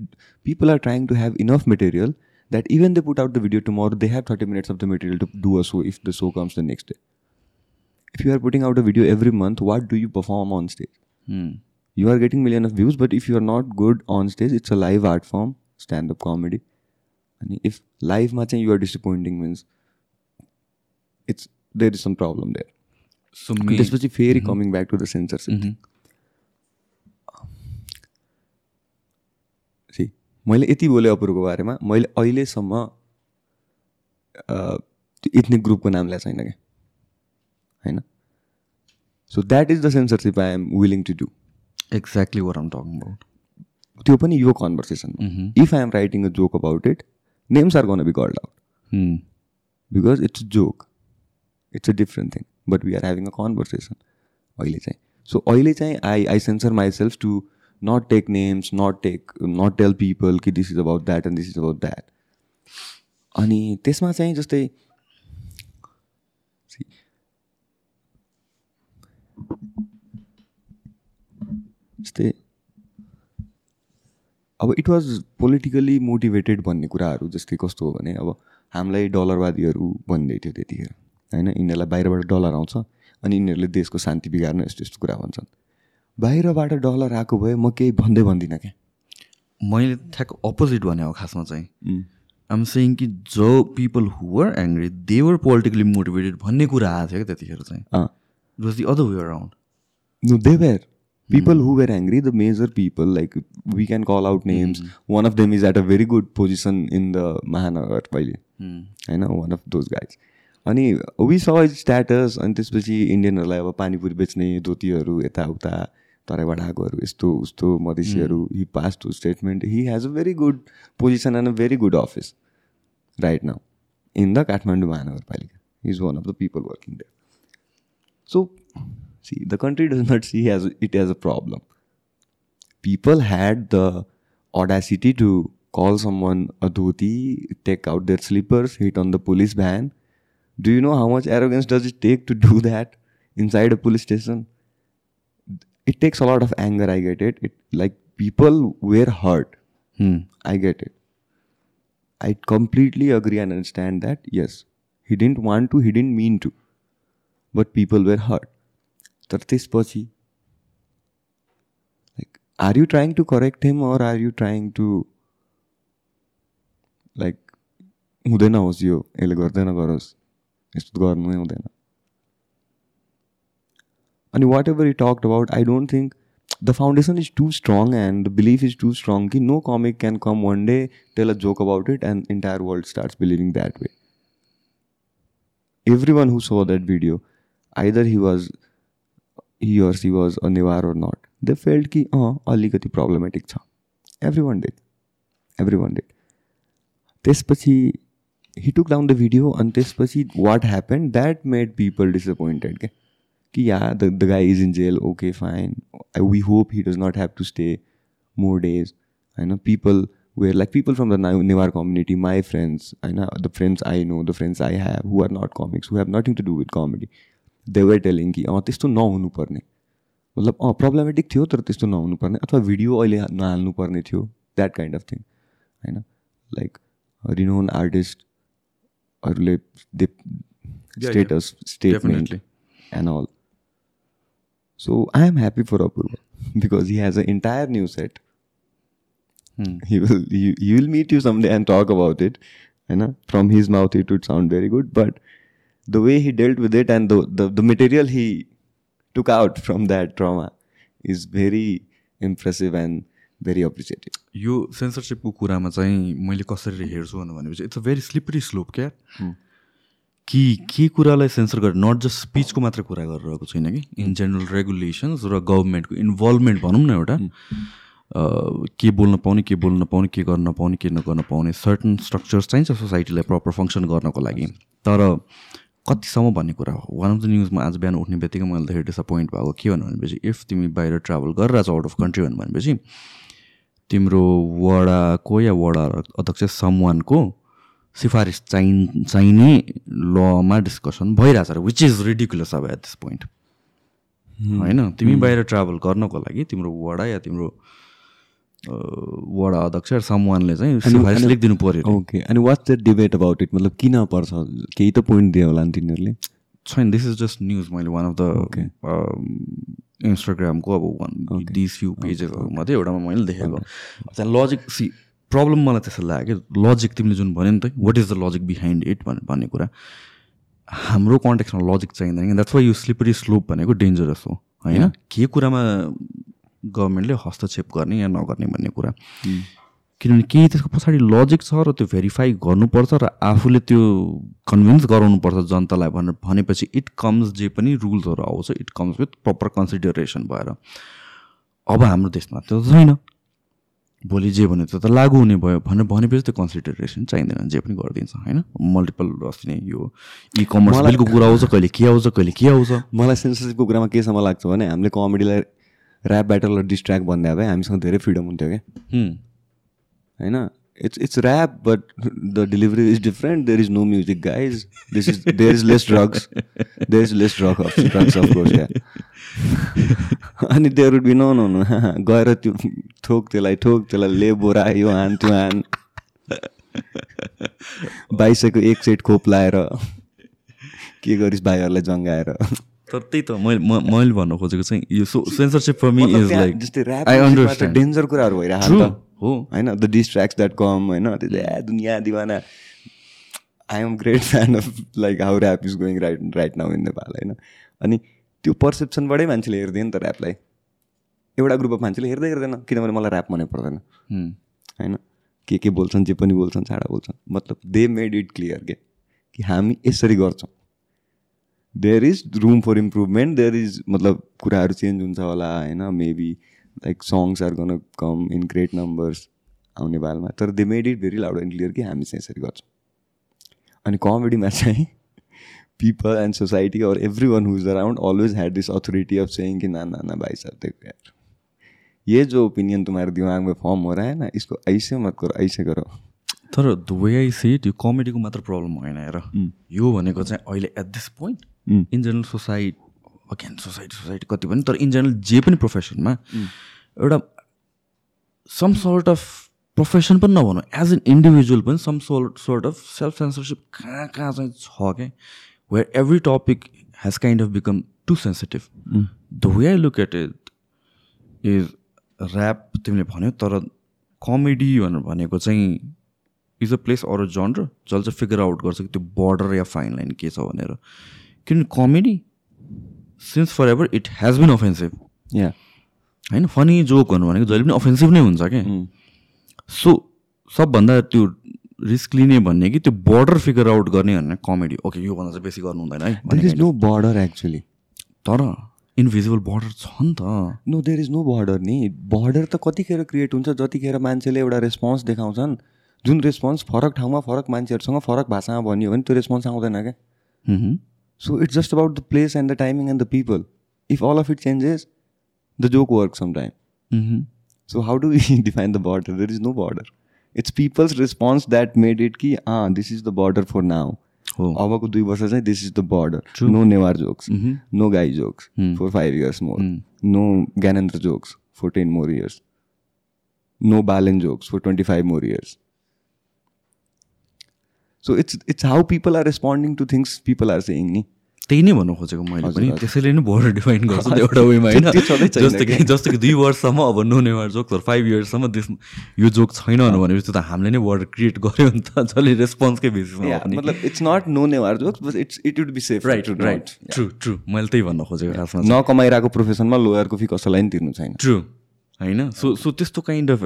people are trying to have enough material that even they put out the video tomorrow they have thirty minutes of the material to do a show if the show comes the next day if you are putting out a video every month, what do you perform on stage? You are getting million of views, but if you are not good on stage, it's a live art form, stand-up comedy. And if live matching you are disappointing means it's there is some problem there. So अनि त्यसपछि फेरि coming back to the censorship see मैले यति बोलेँ अपुरको बारेमा मैले अहिलेसम्म ethnic ग्रुपको नाम ल्याएको छैन क्या? होइन? So that is the censorship I am willing to do exactly where I'm talking about त्यो पनि यो कन्भर्सेसनमा if I am writing a joke about it names are gonna be called out because it's a joke it's a different thing but we are having a conversation अहिले चाहिँ so अहिले चाहिँ I I censor myself to not take names not take not tell people कि this is about that and this is about that अनि त्यसमा चाहिँ जस्तै जस्तै अब इट वाज पोलिटिकली मोटिभेटेड भन्ने कुराहरू जस्तै कस्तो हो भने अब हामीलाई डलरवादीहरू भन्दै थियो त्यतिखेर होइन? यिनीहरूलाई बाहिरबाट डलर आउँछ अनि यिनीहरूले देशको शान्ति बिगार्नु यस्तो यस्तो कुरा भन्छन्। बाहिरबाट डलर आएको भए म केही भन्दै भन्दिनँ क्या। मैले ठ्याक्क अपोजिट भने हो खासमा चाहिँ। आम सेङ कि जो people who were angry they were politically motivated भन्ने कुरा आएको थियो क्या त्यतिखेर चाहिँ। The other around No, they were. People who were angry, the major people, like we can call out names. One of them is at a very good position in the Mahanagar, Paile. I know, one of those guys. अनि we saw his status अनि त्यसपछि इन्डियनहरूलाई अब पानीपुरी बेच्ने धोतीहरू यताउता तराईबाट आएकोहरू यस्तो उस्तो मधेसीहरू he pass to statement he has a very good position and a very good office right now in the Kathmandu Mahanagarpalika is one of the people working there So, See, the country does not see as it as a problem. People had the audacity to call someone a dhoti, take out their slippers, hit on the police van. Do you know how much arrogance does it take to do that inside a police station? It takes a lot of anger. I get it. It like people were hurt. Hmm. I get it. I completely agree and understand that. Yes, he didn't want to. He didn't mean to, but people were hurt. Tartispoti. Like, are you trying to correct him or are you trying to, like, හුදෙන ඔසියෝ එල ගොර්දන ගොරොස් ස්තුත් ගොරනය හොදෙන and whatever he talked about i don't think the foundation is too strong and the belief is too strong ki no comic can come one day tell a joke about it and entire world starts believing that way everyone who saw that video either he was he or she was a Newar or not the field कि अँ अलिकति problematic every one one every one one date त्यसपछि he took down the video अनि त्यसपछि what happen that made people disappointed के कि yeah the guy is in jail okay fine I we hope he does not have to stay more days है people people are like people from the Newar community my friends होइन the friends I know the friends I have who are not comics who have nothing to do with comedy were telling कि अँ त्यस्तो नहुनुपर्ने मतलब अँ problematic थियो तर त्यस्तो नहुनुपर्ने अथवा भिडियो अहिले नहाल्नुपर्ने थियो द्याट काइन्ड अफ थिङ होइन? Like renowned आर्टिस्टहरूले they status statement and all so I am happy for Apurva because he has a entire new set will he, he will meet you someday and talk about it you know from his mouth it would sound very good but the way he dealt with it and the, the the material he took out from that trauma is very impressive and very appreciative. यो सेन्सरसिपको कुरामा चाहिँ मैले कसरी हेर्छु भनेपछि it's a very slippery slope क्या? कि के कुरालाई सेन्सर गरेर नट जस्ट स्पिचको मात्र कुरा गरिरहेको छैन कि? इन जेनरल रेगुलेसन्स र गभर्मेन्टको इन्भल्भमेन्ट भनौँ न एउटा। के बोल्न पाउने के बोल्न नपाउने के गर्न नपाउने के नगर्न पाउने सर्टन स्ट्रक्चर्स चाहिन्छ सोसाइटीलाई प्रपर फङ्सन गर्नको लागि। तर कतिसम्म भन्ने कुरा हो। वान अफ द न्युजमा आज बिहान उठ्ने बित्तिकै मैले धेरै डिसपोइन्ट भएको के भन्नु भनेपछि इफ तिमी बाहिर ट्राभल गरिरहेछ आउट अफ कन्ट्री भन्नु भनेपछि तिम्रो वडाको या वडा अध्यक्ष समवानको सिफारिस चाहिँ चाहिने लमा डिस्कसन भइरहेछ विच इज रिडिकुलस अब एट दिस पोइन्ट होइन? तिमी बाहिर ट्राभल गर्नको लागि तिम्रो वडा या तिम्रो वडा अध्यक्ष समवानले चाहिँ सिफारिस लेखिदिनु पऱ्यो ओके। अनि what's the debate about it मतलब किन पर्छ? केही त पोइन्ट दियो होला नि तिनीहरूले। छैन दिस इज जस्ट न्युज मैले वान अफ द इन्स्टाग्रामको अब वान दिस फ्यु पेजेसहरू मात्रै एउटामा मैले देखेको। त्यहाँ लजिक सी प्रब्लम मलाई त्यसो लाग्यो कि लजिक तिमीले जुन भन्यो नि त what is the logic behind it भन्ने कुरा। हाम्रो कन्टेक्समा लजिक चाहिँदैन कि। द्याट्स वाइ यो स्लिपरी स्लोप भनेको डेन्जरस हो। होइन? के कुरामा गभर्मेन्टले हस्तक्षेप गर्ने या नगर्ने भन्ने कुरा। किनभने केही त्यसको पछाडि लजिक छ र त्यो भेरिफाई गर्नुपर्छ र आफूले त्यो कन्भिन्स गराउनुपर्छ जनतालाई भनेर भनेपछि इट कम्स जे पनि रुल्सहरू आउँछ it comes with proper consideration भएर। अब हाम्रो देशमा त्यो छैन। भोलि जे भन्यो त्यो त लागु हुने भयो भनेर भनेपछि त्यो कन्सिडरेसन चाहिँदैन जे पनि गरिदिन्छ होइन? मल्टिपल अस्ति नै यो इ कमर्स बिलको कुरा आउँछ कहिले के आउँछ कहिले के आउँछ। मलाई सेन्सरसिपको कुरामा केसम्म लाग्छ भने हामीले कमेडीलाई ऱ्याप ब्याटल र डिस्ट्र्याक्ट भन्दा भए हामीसँग धेरै फ्रिडम हुन्थ्यो क्या। होइन? It's it's rap but the delivery is different there is no music guys this is there is less drugs there is less drug drugs of course क्या अनि there would be no no no गएर त्यो ठोक त्यसलाई ठोक त्यसलाई ले बोरा यो हान त्यो हान। बाइसको एक सेट खोप लाएर के गरिस् भाइहरूलाई जङ्गाएर? तर त्यही त मैले म- मैले भन्नु खोजेको चाहिँ यो censorship for me is like I understand danger कुराहरू भइरहेको हो। होइन द डिस्ट्र्याक्स द्याट कम होइन त्यो चाहिँ, ए दुनियाँ दिवाना। I am great fan of like how rap is going right right now in Nepal होइन। अनि त्यो पर्सेप्सनबाटै मान्छेले हेर्दैन नि त ऱ्यापलाई एउटा ग्रुप अफ मान्छेले हेर्दै हेर्दैन किनभने मलाई ऱ्याप मनै पर्दैन। Hmm. होइन के के बोल्छन् जे पनि बोल्छन् छाडा बोल्छन्। मतलब दे मेड इट क्लियर के कि हामी यसरी गर्छौँ। There is room for improvement there is मतलब कुराहरू चेन्ज हुन्छ होला होइन? Maybe like songs are gonna come in great numbers आउने बालमा तर they made it very loud and clear कि हामी चाहिँ यसरी गर्छौँ। अनि कमेडीमा चाहिँ people and society or every one who's around always had this authority of saying कि ना ना भाई साहब देखो यार ये जो ओपिनियन तुम्हारे दिमाग में फॉर्म हो रहा है ना इसको ऐसे मत करो ऐसे करो। तर द वे आई यो कमेडीको मात्र प्रब्लम होइन हेर। यो भनेको चाहिँ अहिले at this point. In general society again society society कति पनि तर इन जेनरल जे पनि प्रोफेसनमा एउटा सम सोर्ट अफ प्रोफेसन पनि नभनौँ एज एन इन्डिभिजुअल पनि some sort sort of self censorship कहाँ कहाँ चाहिँ छ क्या where every topic has kind of become too sensitive the way I look at it is rap तिमीले भन्यो तर कमेडी भनेर भनेको चाहिँ is a place or a genre जसले चाहिँ फिगर आउट गर्छ कि त्यो बोर्डर या फाइन लाइन के छ भनेर। किनभने comedy since forever it has been offensive या होइन फनी जोक भन्नु भनेको जहिले पनि अफेन्सिभ नै हुन्छ क्या सो सबभन्दा त्यो रिस्क लिने भन्ने कि त्यो बोर्डर फिगर आउट गर्ने भने कमेडी ओके योभन्दा चाहिँ बेसी गर्नु हुँदैन है देयर इज भन्ने नो बर्डर एक्चुली तर इन्भिजिबल बोर्डर छ नि त। No there is no border नि। बर्डर त कतिखेर क्रिएट हुन्छ जतिखेर मान्छेले एउटा रेस्पोन्स देखाउँछन्। जुन रेस्पोन्स फरक ठाउँमा फरक मान्छेहरूसँग फरक भाषामा भनियो भने त्यो रेस्पोन्स आउँदैन क्या Hmm. So it's just about the place and the timing and the people if all of it changes the joke work some time hmm. So how do we define the border? There is no border. It's people's response that made it कि ah this is the border for now. हो अबको दुई वर्ष चाहिँ this is the border. True. No Newar jokes. Mhm. No guy jokes Hmm. for five years more. Hmm. No Ganendra jokes for ten more years. No Balan jokes for twenty So it's it's how people are responding to things people are saying नि त्यही नै भन्नु खोजेको मैले पनि। त्यसैले नै border define गर्छु नि एउटा वेमा होइन? जस्तो कि जस्तो कि दुई वर्षसम्म अब नो नेवार जोक फाइभ इयर्ससम्म त्यस यो जोक छैन भनेपछि त हामीले नै बोर्डर क्रिएट गर्यो नि त। जसले रेस्पोन्सकै बेसिसमा मतलब it's not no Newar jokes but it's it would be safe right right. True true मैले त्यही भन्न खोजेको खासमा नकमाइरहेको प्रोफेसनमा लोयरको फी कसैलाई पनि तिर्नु छैन। ट्रु होइन? सो सो त्यस्तो काइन्ड अफ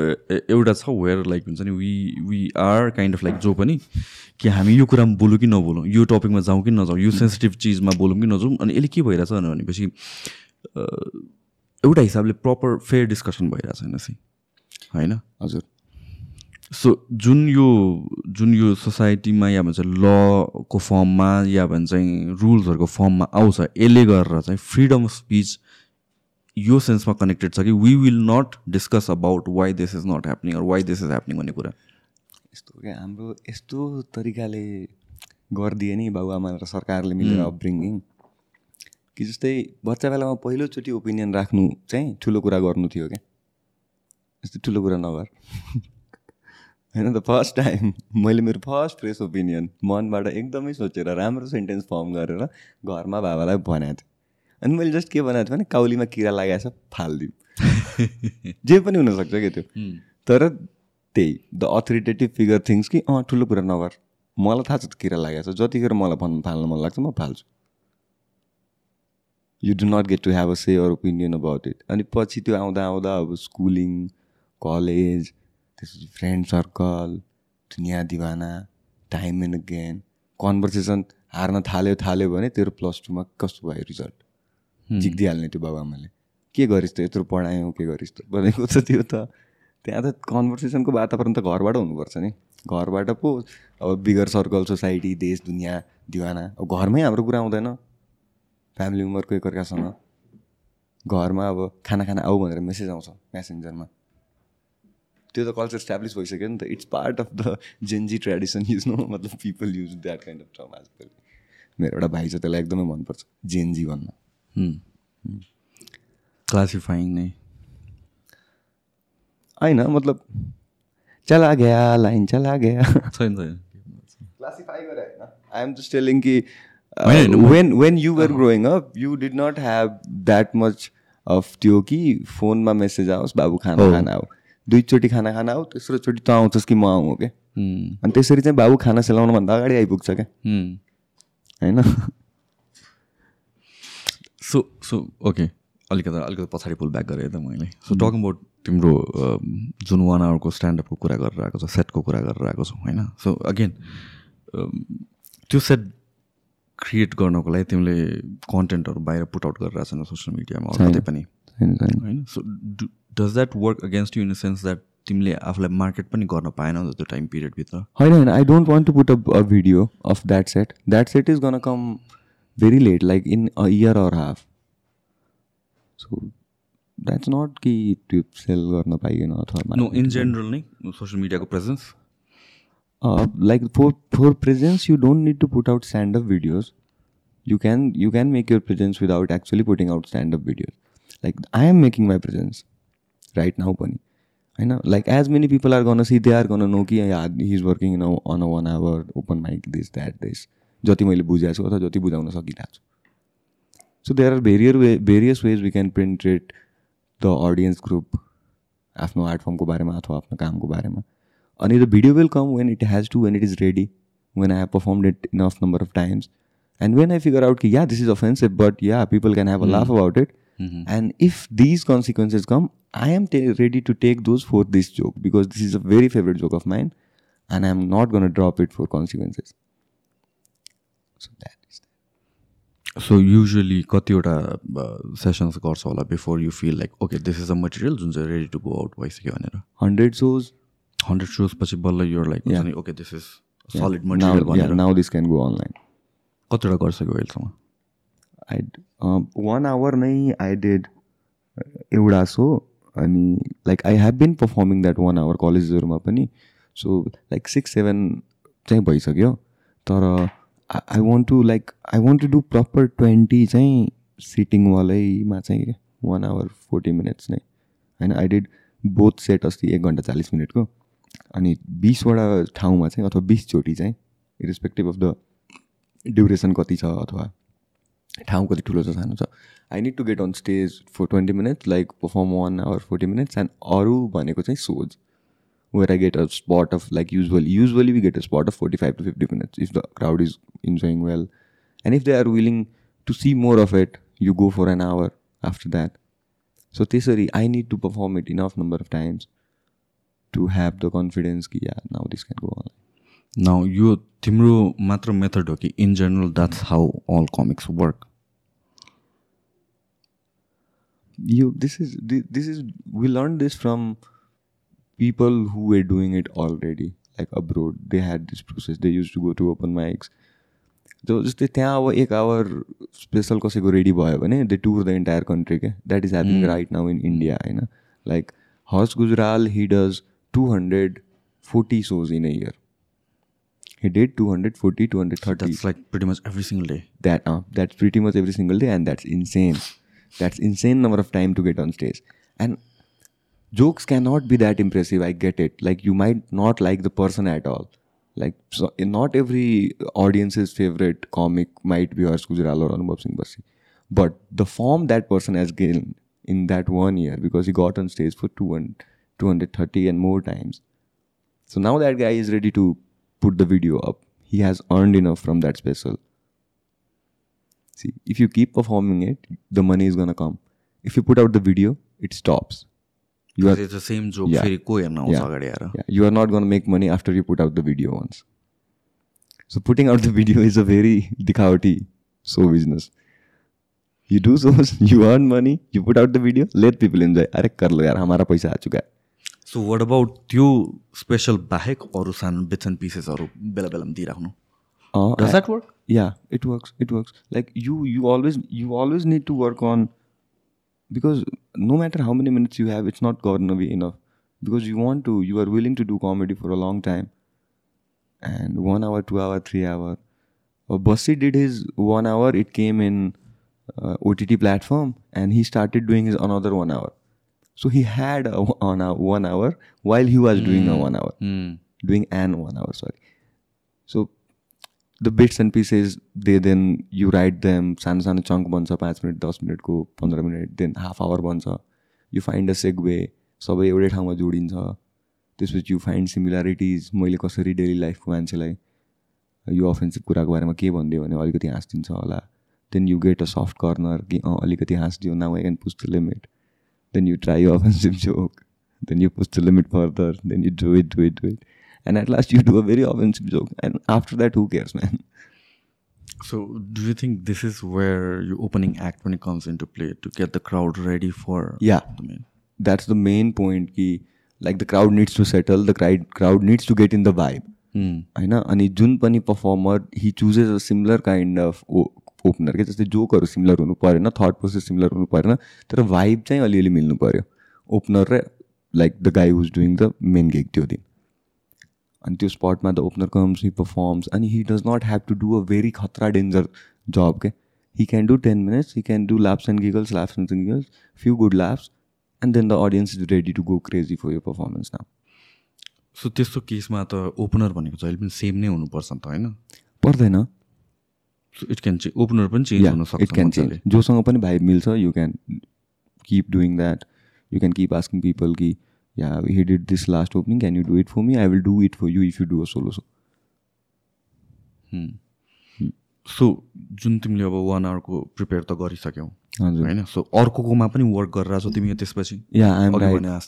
एउटा छ वेयर लाइक हुन्छ नि we we are kind of like जो पनि कि हामी यो कुरामा बोलौँ कि नबोलौँ यो टपिकमा जाउँ कि नजाउँ यो सेन्सिटिभ चिजमा बोलौँ कि नजाउँ अनि यसले के भइरहेछ भनेपछि एउटा हिसाबले प्रपर फेयर डिस्कसन भइरहेको छैन चाहिँ होइन? हजुर। सो जुन यो जुन यो सोसाइटीमा या भन्छ लको फर्ममा या भन्छ रुल्सहरूको फर्ममा आउँछ यसले गरेर चाहिँ फ्रिडम अफ स्पिच यो सेन्समा कनेक्टेड छ कि we will not discuss about why this is not happening or why this is happening भन्ने कुरा। यस्तो क्या? हाम्रो यस्तो तरिकाले गरिदिए नि बाबुआमा र सरकारले मिलेर अपब्रिङ्गिङ कि जस्तै बच्चा बेलामा पहिलोचोटि ओपिनियन राख्नु चाहिँ ठुलो कुरा गर्नु थियो क्या। यस्तो ठुलो कुरा नगर। होइन त फर्स्ट टाइम मैले मेरो फर्स्ट फ्रेस ओपिनियन मनबाट एकदमै सोचेर राम्रो सेन्टेन्स फर्म गरेर घरमा बाबालाई भनेको थिएँ। अनि मैले जस्ट के बनाएको थिएँ भने काउलीमा किरा लगाएछ फालिदिउँ। जे पनि हुनसक्छ क्या त्यो। तर त्यही द अथोरिटेटिभ फिगर थिङ्स कि अँ ठुलो कुरा नगर मलाई थाहा छ त किरा लागेको छ। जतिखेर मलाई भन्नु फाल्नु मन लाग्छ म फाल्छु। You do not get to have a say or opinion about it अनि पछि त्यो आउँदा आउँदा अब स्कुलिङ कलेज त्यसपछि फ्रेन्ड सर्कल दुनियाँ दिवाना टाइम एन्ड अगेन कन्भर्सेसन हार्न थाल्यो थाल्यो भने तेरो प्लस टूमा कस्तो भयो रिजल्ट जिक्दिहाल्ने त्यो बाबाआमाले। के गरिस् त? यत्रो पढायौ के गरिस् त? भनेको त त्यो त। त्यहाँ त कन्भर्सेसनको वातावरण त घरबाट हुनुपर्छ नि। घरबाट पो अब बिगर सर्कल सोसाइटी देश दुनियाँ दिवाना। अब घरमै हाम्रो कुरा आउँदैन फ्यामिली मेम्बरको एकअर्कासँग। घरमा अब खाना खाना आऊ भनेर मेसेज आउँछ म्यासेन्जरमा त्यो त कल्चर स्ट्याब्लिस भइसक्यो नि त। It's part of the Gen Z tradition use no? मतलब people use that kind of term मेरो एउटा भाइ छ त्यसलाई एकदमै मनपर्छ। जेन्जी भन्न। क्लासिफाइङ नै होइन मतलब चला गया लाइन चला गया। छैन छैन क्लासिफाई गरे होइन आई एम जस्ट टेलिङ कि when when you were growing up you did not have that much of त्यो कि फोनमा मेसेज आओस् बाबु खाना खाना आऊ दुईचोटि खाना खाना आऊ तेस्रोचोटि त आउँछस् कि म आउँ के अनि त्यसरी चाहिँ बाबु खाना सेलाउनुभन्दा अगाडि आइपुग्छ क्या? होइन सो सो ओके अलिकति अलिकति पछाडि पुल ब्याक गरेँ त मैले। सो टकिङ अबाउट तिम्रो जुन वान आवरको स्ट्यान्डअपको कुरा गरेर आएको छ सेटको कुरा गरेर आएको छौँ होइन? सो अगेन त्यो सेट क्रिएट गर्नको लागि तिमीले कन्टेन्टहरू बाहिर पुट आउट गरिरहेको छैन सोसियल मिडियामा कतै पनि। होइन? So does that work against you in the sense that तिमीले आफूलाई मार्केट पनि गर्न पाएनौ त्यो टाइम पिरियडभित्र होइन होइन। I don't want to put a video of that set that set is gonna come very late like in a year or half so that's not कि त्यो सेल गर्न पाइएन अथवा नो इन जेनरल नै social मिडियाको presence uh, like for for presence you don't need to put out stand up videos you can you can make your presence without actually putting out stand up videos like i am making my presence right now pani I know like as many people are gonna see they are gonna know कि yeah, he's working you know, on a one hour open mic this that this जति मैले बुझाएको छु अथवा जति बुझाउन सकिरहेको छु so there are various way various ways we can penetrate the audience group आफ्नो आर्ट फर्मको बारेमा अथवा आफ्नो कामको बारेमा अनि the video will come when it has to when it is ready when i have performed it enough number of times and when i figure out ki, yeah this is offensive but yeah people can have a laugh about it and if these consequences come i am ready to take those for this joke because this is a very favorite joke of mine and i'm not going to drop it for consequences so that is so usually कतिवटा sessions गर्छ होला before you feel like okay this is a material जुन चाहिँ ready to go out भइसक्यो भनेर? 100 shows? Hundred shows पछि बल्ल you're like okay this is solid material भनेर। now this can go online. कतिवटा गरिसक्यो अहिलेसम्म? I वान आवर नै आई डिड एउटा सो अनि like I have been performing that one hour कलेजेसहरूमा पनि. सो लाइक सिक्स सेभेन चाहिँ भइसक्यो. तर I want to like I want to do proper twenty चाहिँ सिटिङवालैमा चाहिँ वान आवर फोर्टी मिनट्स नै। होइन आई डिड बोथ सेट अस्ति एक घन्टा चालिस मिनटको। अनि बिसवटा ठाउँमा चाहिँ अथवा बिसचोटि चाहिँ इरेस्पेक्टिभ अफ द ड्युरेसन कति छ अथवा ठाउँ कति ठुलो छ सानो छ I need to get on stage for twenty minutes like perform one hour forty minutes and अरू भनेको चाहिँ सोज। where I get a spot of like usually usually we get a spot of forty five to fifty minutes if the crowd is enjoying well and if they are willing to see more of it you go for an hour after that so त्यसरी I need to perform it enough number of times to have the confidence कि yeah now this can go on now यो तिम्रो मात्र method हो कि in general that's how all comics work you this is thi- this is we learned this from people who were doing it already like abroad they had this process they used to go to open mics जो जस्तै त्यहाँ अब एक our special कसैको ready भयो भने they tour the entire country क्या that is happening right now in India होइन like Harsh Gujral he does two hundred forty shows in a year he did two hundred forty two hundred thirty that's like pretty much every single day that uh, that's pretty much every single day and that's insane that's insane number of time to get on stage and jokes cannot be that impressive i get it. Like you might not like the person at all. Like so, not every audience's favorite comic might be Harsh Gujral or Anubhav Singh Basi but the form that person has gained in that one year because he got on stage for 200, 230 and more times. So now that guy is ready to put the video up. He has earned enough from that special. See, if you keep performing it, the money is gonna come. If you put out the video, it stops. You are it's the same joke Yeah. Yeah. yeah, you are not gonna make money after you put out the video once. So putting out the video is a very dikhawati show business. You do shows, you earn money, you put out the video, let people enjoy. अरे कर लो यार हमारा पैसा आ चुका है so what about त्यो special बाहेक अरू सानो बिट्स एन्ड पिसेसहरू बेला बेलामा दिइराख्नु Uh, does that work yeah it works it works like you you always you always need to work on because no matter how many minutes you have it's not gonna be enough. Because you want to you are willing to do comedy for a long time. And one hour two hour three hour. Uh, Bussy did his one hour it came in uh, OTT platform and he started doing his another one hour. So he had a, on a one hour while he was doing a one hour. Doing an one hour sorry. So the bits and pieces they then you write them सानो सानो chunk बन्छ पाँच minute दस मिनटको पन्ध्र minute then half hour बन्छ you find a segue सबै एउटै ठाउँमा जोडिन्छ त्यसपछि यु फाइन्ड सिमिल्यारिटिज मैले कसरी डेली लाइफको मान्छेलाई यो अफेन्सिभ कुराको बारेमा के भनिदियो भने अलिकति हाँसिदिन्छ होला then you get a soft corner कि अँ अलिकति हाँसिदियो now I can push the limit then you try offensive joke then you push the limit further then you do it do it do it and at last you do a very offensive joke and after that who cares man so do you think this is where your opening act when it comes into play to get the crowd ready for yeah the main that's the main point ki like the crowd needs to settle the crowd crowd needs to get in the vibe होइन अनि जुन पनि performer he chooses a similar kind of o opener के जस्तै जोकहरू similar हुनु परेन thought process similar हुनु परेन तर भाइब चाहिँ अलिअलि मिल्नु पऱ्यो ओपनर र like the guy who's doing the main gig त्यो दिन अनि त्यो स्पटमा the opener comes he performs अनि he does not have to do a very खतरा डेन्जर जब के he can do ten minutes he can do laughs and giggles laughs and giggles few good laughs and then the audience is ready to go crazy for your performance now so त्यस्तो केसमा त opener भनेको जहिले पनि same नै हुनुपर्छ नि त होइन? पर्दैन। इट क्यान चेन्ज ओपनर पनि चेन्ज हुन सक्छ इट क्यान चेन्ज जोसँग पनि भाइब मिल्छ you can keep doing that you can keep asking people कि yeah he did this last opening can you do it for me I will do it for you if you do a solo so so जुन तिमीले अब one आवरको prepare त गरिसक्यौ हजुर। होइन? So अर्कोमा पनि work गरेर छौ तिमी त्यसपछि? Yeah I'm.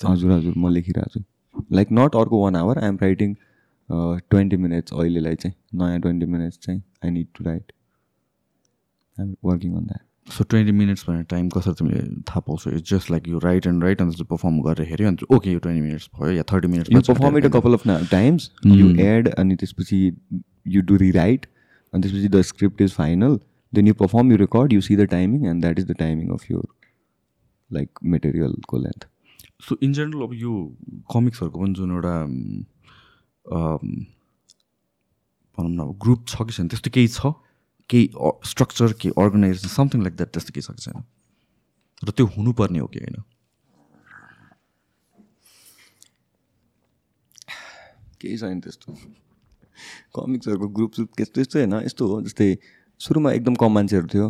हजुर हजुर म लेखिरहेको छु। लाइक नट अर्को one hour I'm writing twenty minutes अहिलेलाई चाहिँ। नयाँ ट्वेन्टी मिनट्स चाहिँ I need to write I'm working on that so twenty minutes भन्ने टाइम कसरी तिमीले थाहा पाउँछौ? It's just like you write and write अन्त पर्फर्म गरेर हेऱ्यो अन्त ओके यो ट्वेन्टी मिनट्स भयो या thirty you minutes perform it a couple of times you add अनि त्यसपछि यु डु रिराइट अनि त्यसपछि the script is final then you perform you record you see the timing and that is the timing of your like मेटेरियलको length so in general अब यो कमिक्सहरूको पनि जुन एउटा भनौँ न अब ग्रुप छ कि छैन त्यस्तो केही छ? केही स्ट्रक्चर केही अर्गनाइजेसन समथिङ लाइक द्याट त्यस्तो केही छ कि छैन। र त्यो हुनुपर्ने हो कि होइन? केही छैन त्यस्तो। कमिक्सहरूको ग्रुप सुप त्यस्तो यस्तो होइन यस्तो हो जस्तै सुरुमा एकदम कम मान्छेहरू थियो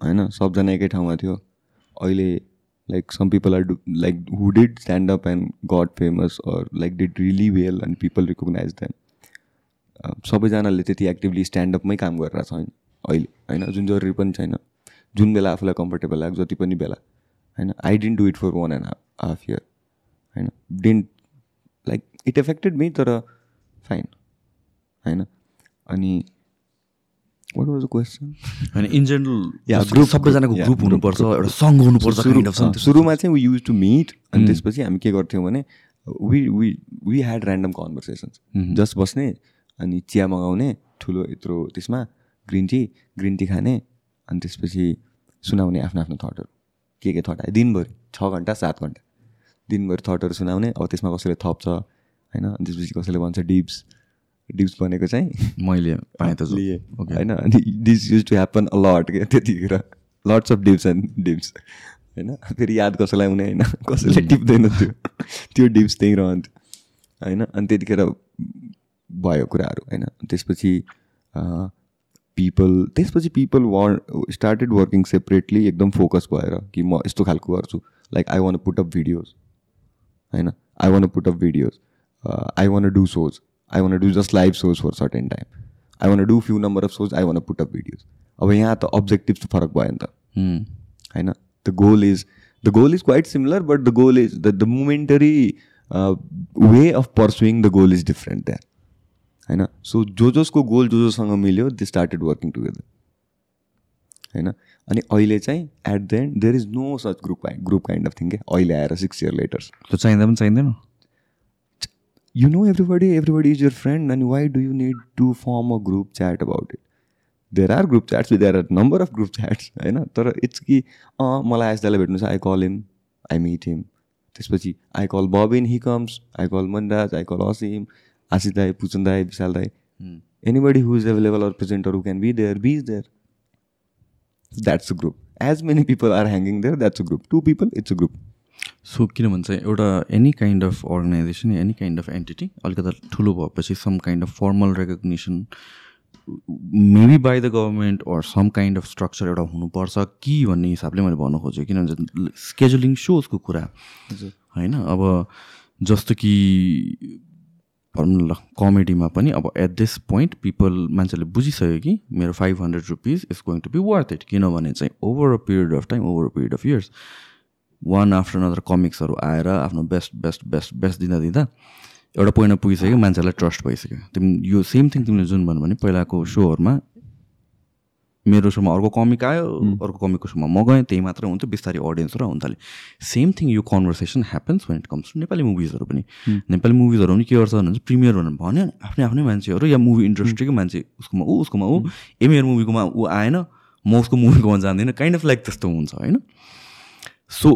होइन? सबजना एकै ठाउँमा थियो। अहिले like some people are do like who did stand up and got famous or like did really well and people recognise them सबैजनाले त्यति एक्टिभली स्ट्यान्डअपमै काम गरेर छैन अहिले होइन जुन जरुरी पनि छैन जुन बेला आफूलाई कम्फर्टेबल लाग्यो जति पनि बेला होइन I didn't do it for one and half year होइन didn't like it affected me तर फाइन होइन अनि वाट वाज द क्वेसन होइन इन जेनरल ग्रुप सबैजनाको ग्रुप हुनुपर्छ. एउटा सङ्घ हुनुपर्छ. सुरुमा चाहिँ वी युज टु मिट अनि Mm. त्यसपछि हामी के गर्थ्यौँ भने we we we had random conversations. Just बस्ने अनि चिया मगाउने ठुलो यत्रो त्यसमा ग्रिन टी ग्रिन टी खाने अनि त्यसपछि सुनाउने आफ्नो आफ्नो थटहरू के के थट आयो? दिनभरि छ घन्टा सात घन्टा। दिनभरि थटहरू सुनाउने अब त्यसमा कसैले थप्छ होइन? अनि त्यसपछि कसैले भन्छ डिप्स। डिप्स भनेको चाहिँ मैले पाएँ त लिए ओके होइन? अनि this use to happen a lot क्या त्यतिखेर lots of dips and dips होइन? फेरि याद कसैलाई हुने होइन? कसैले टिप्दैन त्यो। त्यो डिप्स त्यहीँ रहन्थ्यो होइन? अनि त्यतिखेर भयो कुराहरू होइन? त्यसपछि पिपल त्यसपछि people were started working separately एकदम फोकस भएर कि म यस्तो खालको गर्छु। Like I want put up videos होइन? I want put up videos I want do shows I want do just live shows for certain time I want do few number of shows I want put up videos अब यहाँ त objective त फरक भयो नि त। Hmm. होइन? The goal is the goal is quite similar but the goal is the the momentary way of pursuing the goal is different that होइन सो जो जसको गोल जो जोसँग मिल्यो दे स्टार्टेड वर्किङ टुगेदर होइन अनि अहिले चाहिँ at the end there is no such group group kind of thing क्या अहिले आएर सिक्स इयर लेटर्स त्यो चाहिँदा पनि चाहिँदैन? You know everybody everybody is your friend and why do you need to form a group chat about it? There are group chats there are number of group chats होइन तर it's कि अँ मलाई दाइलाई भेट्नु छ I call him I meet him त्यसपछि I call Babin he comes I call Manraj I call Asim Ashish दाई पुचन दाई विशाल दाई anybody who is available or present or who can be there be is there that's a group as many people are hanging there that's a group to people it's a group so किन भन्छ एउटा any kind of organisation any kind of entity अलिकति ठुलो भएपछि some kind of formal recognition maybe by the government or some kind of structure एउटा हुनुपर्छ कि भन्ने हिसाबले मैले भन्नु खोजेँ किनभने स्केजुलिङ सोजको कुरा होइन अब जस्तो कि भनौँ ल कमेडीमा पनि अब एट दिस पोइन्ट पिपल मान्छेले बुझिसक्यो कि मेरो five hundred rupees is going to be worth it किनभने चाहिँ over a period of time over a period of years one after another कमिक्सहरू आएर आफ्नो बेस्ट बेस्ट बेस्ट बेस्ट दिँदा दिँदा एउटा पोइन्टमा पुगिसक्यो मान्छेलाई ट्रस्ट भइसक्यो। तिमी यो सेम थिङ तिमीले जुन भन्यो भने पहिलाको सोहरूमा मेरो सोमा अर्को कमिक आयो अर्को कमिकको सोमा म गएँ त्यही मात्रै हुन्थ्यो बिस्तारै अडियन्सहरू आउनु थाल्यो सेम थिङ यो conversation happens when it comes to Nepali मुभिजहरू पनि। नेपाली मुभिजहरू पनि के गर्छ भने प्रिमियर भनेर भन्यो आफ्नै आफ्नै मान्छेहरू या मुभी इन्डस्ट्रीकै मान्छे उसकोमा ऊ उसकोमा ऊ ए मेरो मुभीकोमा ऊ आएन म उसको मुभीकोमा जाँदिनँ काइन्ड अफ लाइक त्यस्तो हुन्छ होइन? सो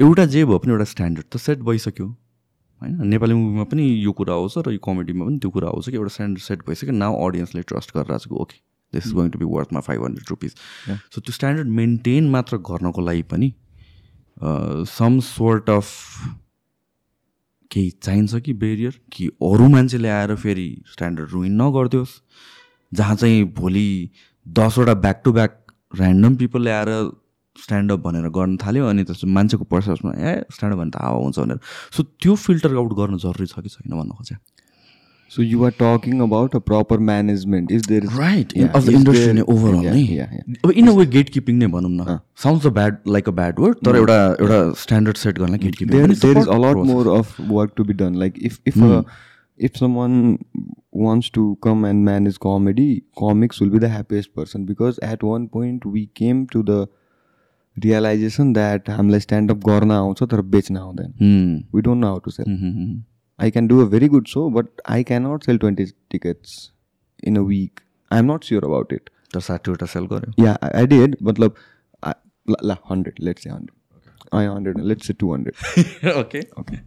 एउटा जे भयो पनि एउटा स्ट्यान्डर्ड त सेट भइसक्यो। होइन? नेपाली मुभीमा पनि यो कुरा आउँछ र यो कमेडीमा पनि त्यो कुरा आउँछ कि एउटा स्ट्यान्डर्ड सेट भइसक्यो। नाउ अडियन्सले ट्रस्ट गरिरहेको छ okay this is going to be वर्थमा five hundred rupees so त्यो स्ट्यान्डर्ड मेन्टेन मात्र गर्नको लागि पनि सम सोर्ट अफ केही चाहिन्छ कि बेरियर कि अरू मान्छेले आएर फेरि स्ट्यान्डर्ड रुइन नगरिदियोस् जहाँ चाहिँ भोलि दसवटा ब्याक टु ब्याक ऱ्यान्डम पिपलले आएर स्ट्यान्डअप भनेर गर्न थाल्यो अनि त्यसपछि मान्छेको पर्सेप्समा ए स्ट्यान्डअप भने त हावा हुन्छ भनेर सो त्यो फिल्टर आउट गर्नु जरुरी छ कि छैन भन्नु खोजेँ So you are talking about a proper management. Is there right of the industry नै ओभरअल नै अब in a way gatekeeping नै भनौँ न sounds a bad like a bad word तर एउटा एउटा स्ट्यान्डर्ड सेट गर्न keeping there, there is a lot more of work to be done like if if uh, if someone wants to come and manage comedy comics will be the happiest person because at one point we came to the realization that हामीलाई standup गर्न आउँछ तर बेच्न आउँदैन we don't know how to sell I can do a very good show, but I cannot sell 20 tickets in a week. I'm not sure about it. तर साठीवटा sell गऱ्यो Yeah, I, I did, but like, I, la, la, 100, let's say 100. I 100, let's say 200. Okay Okay.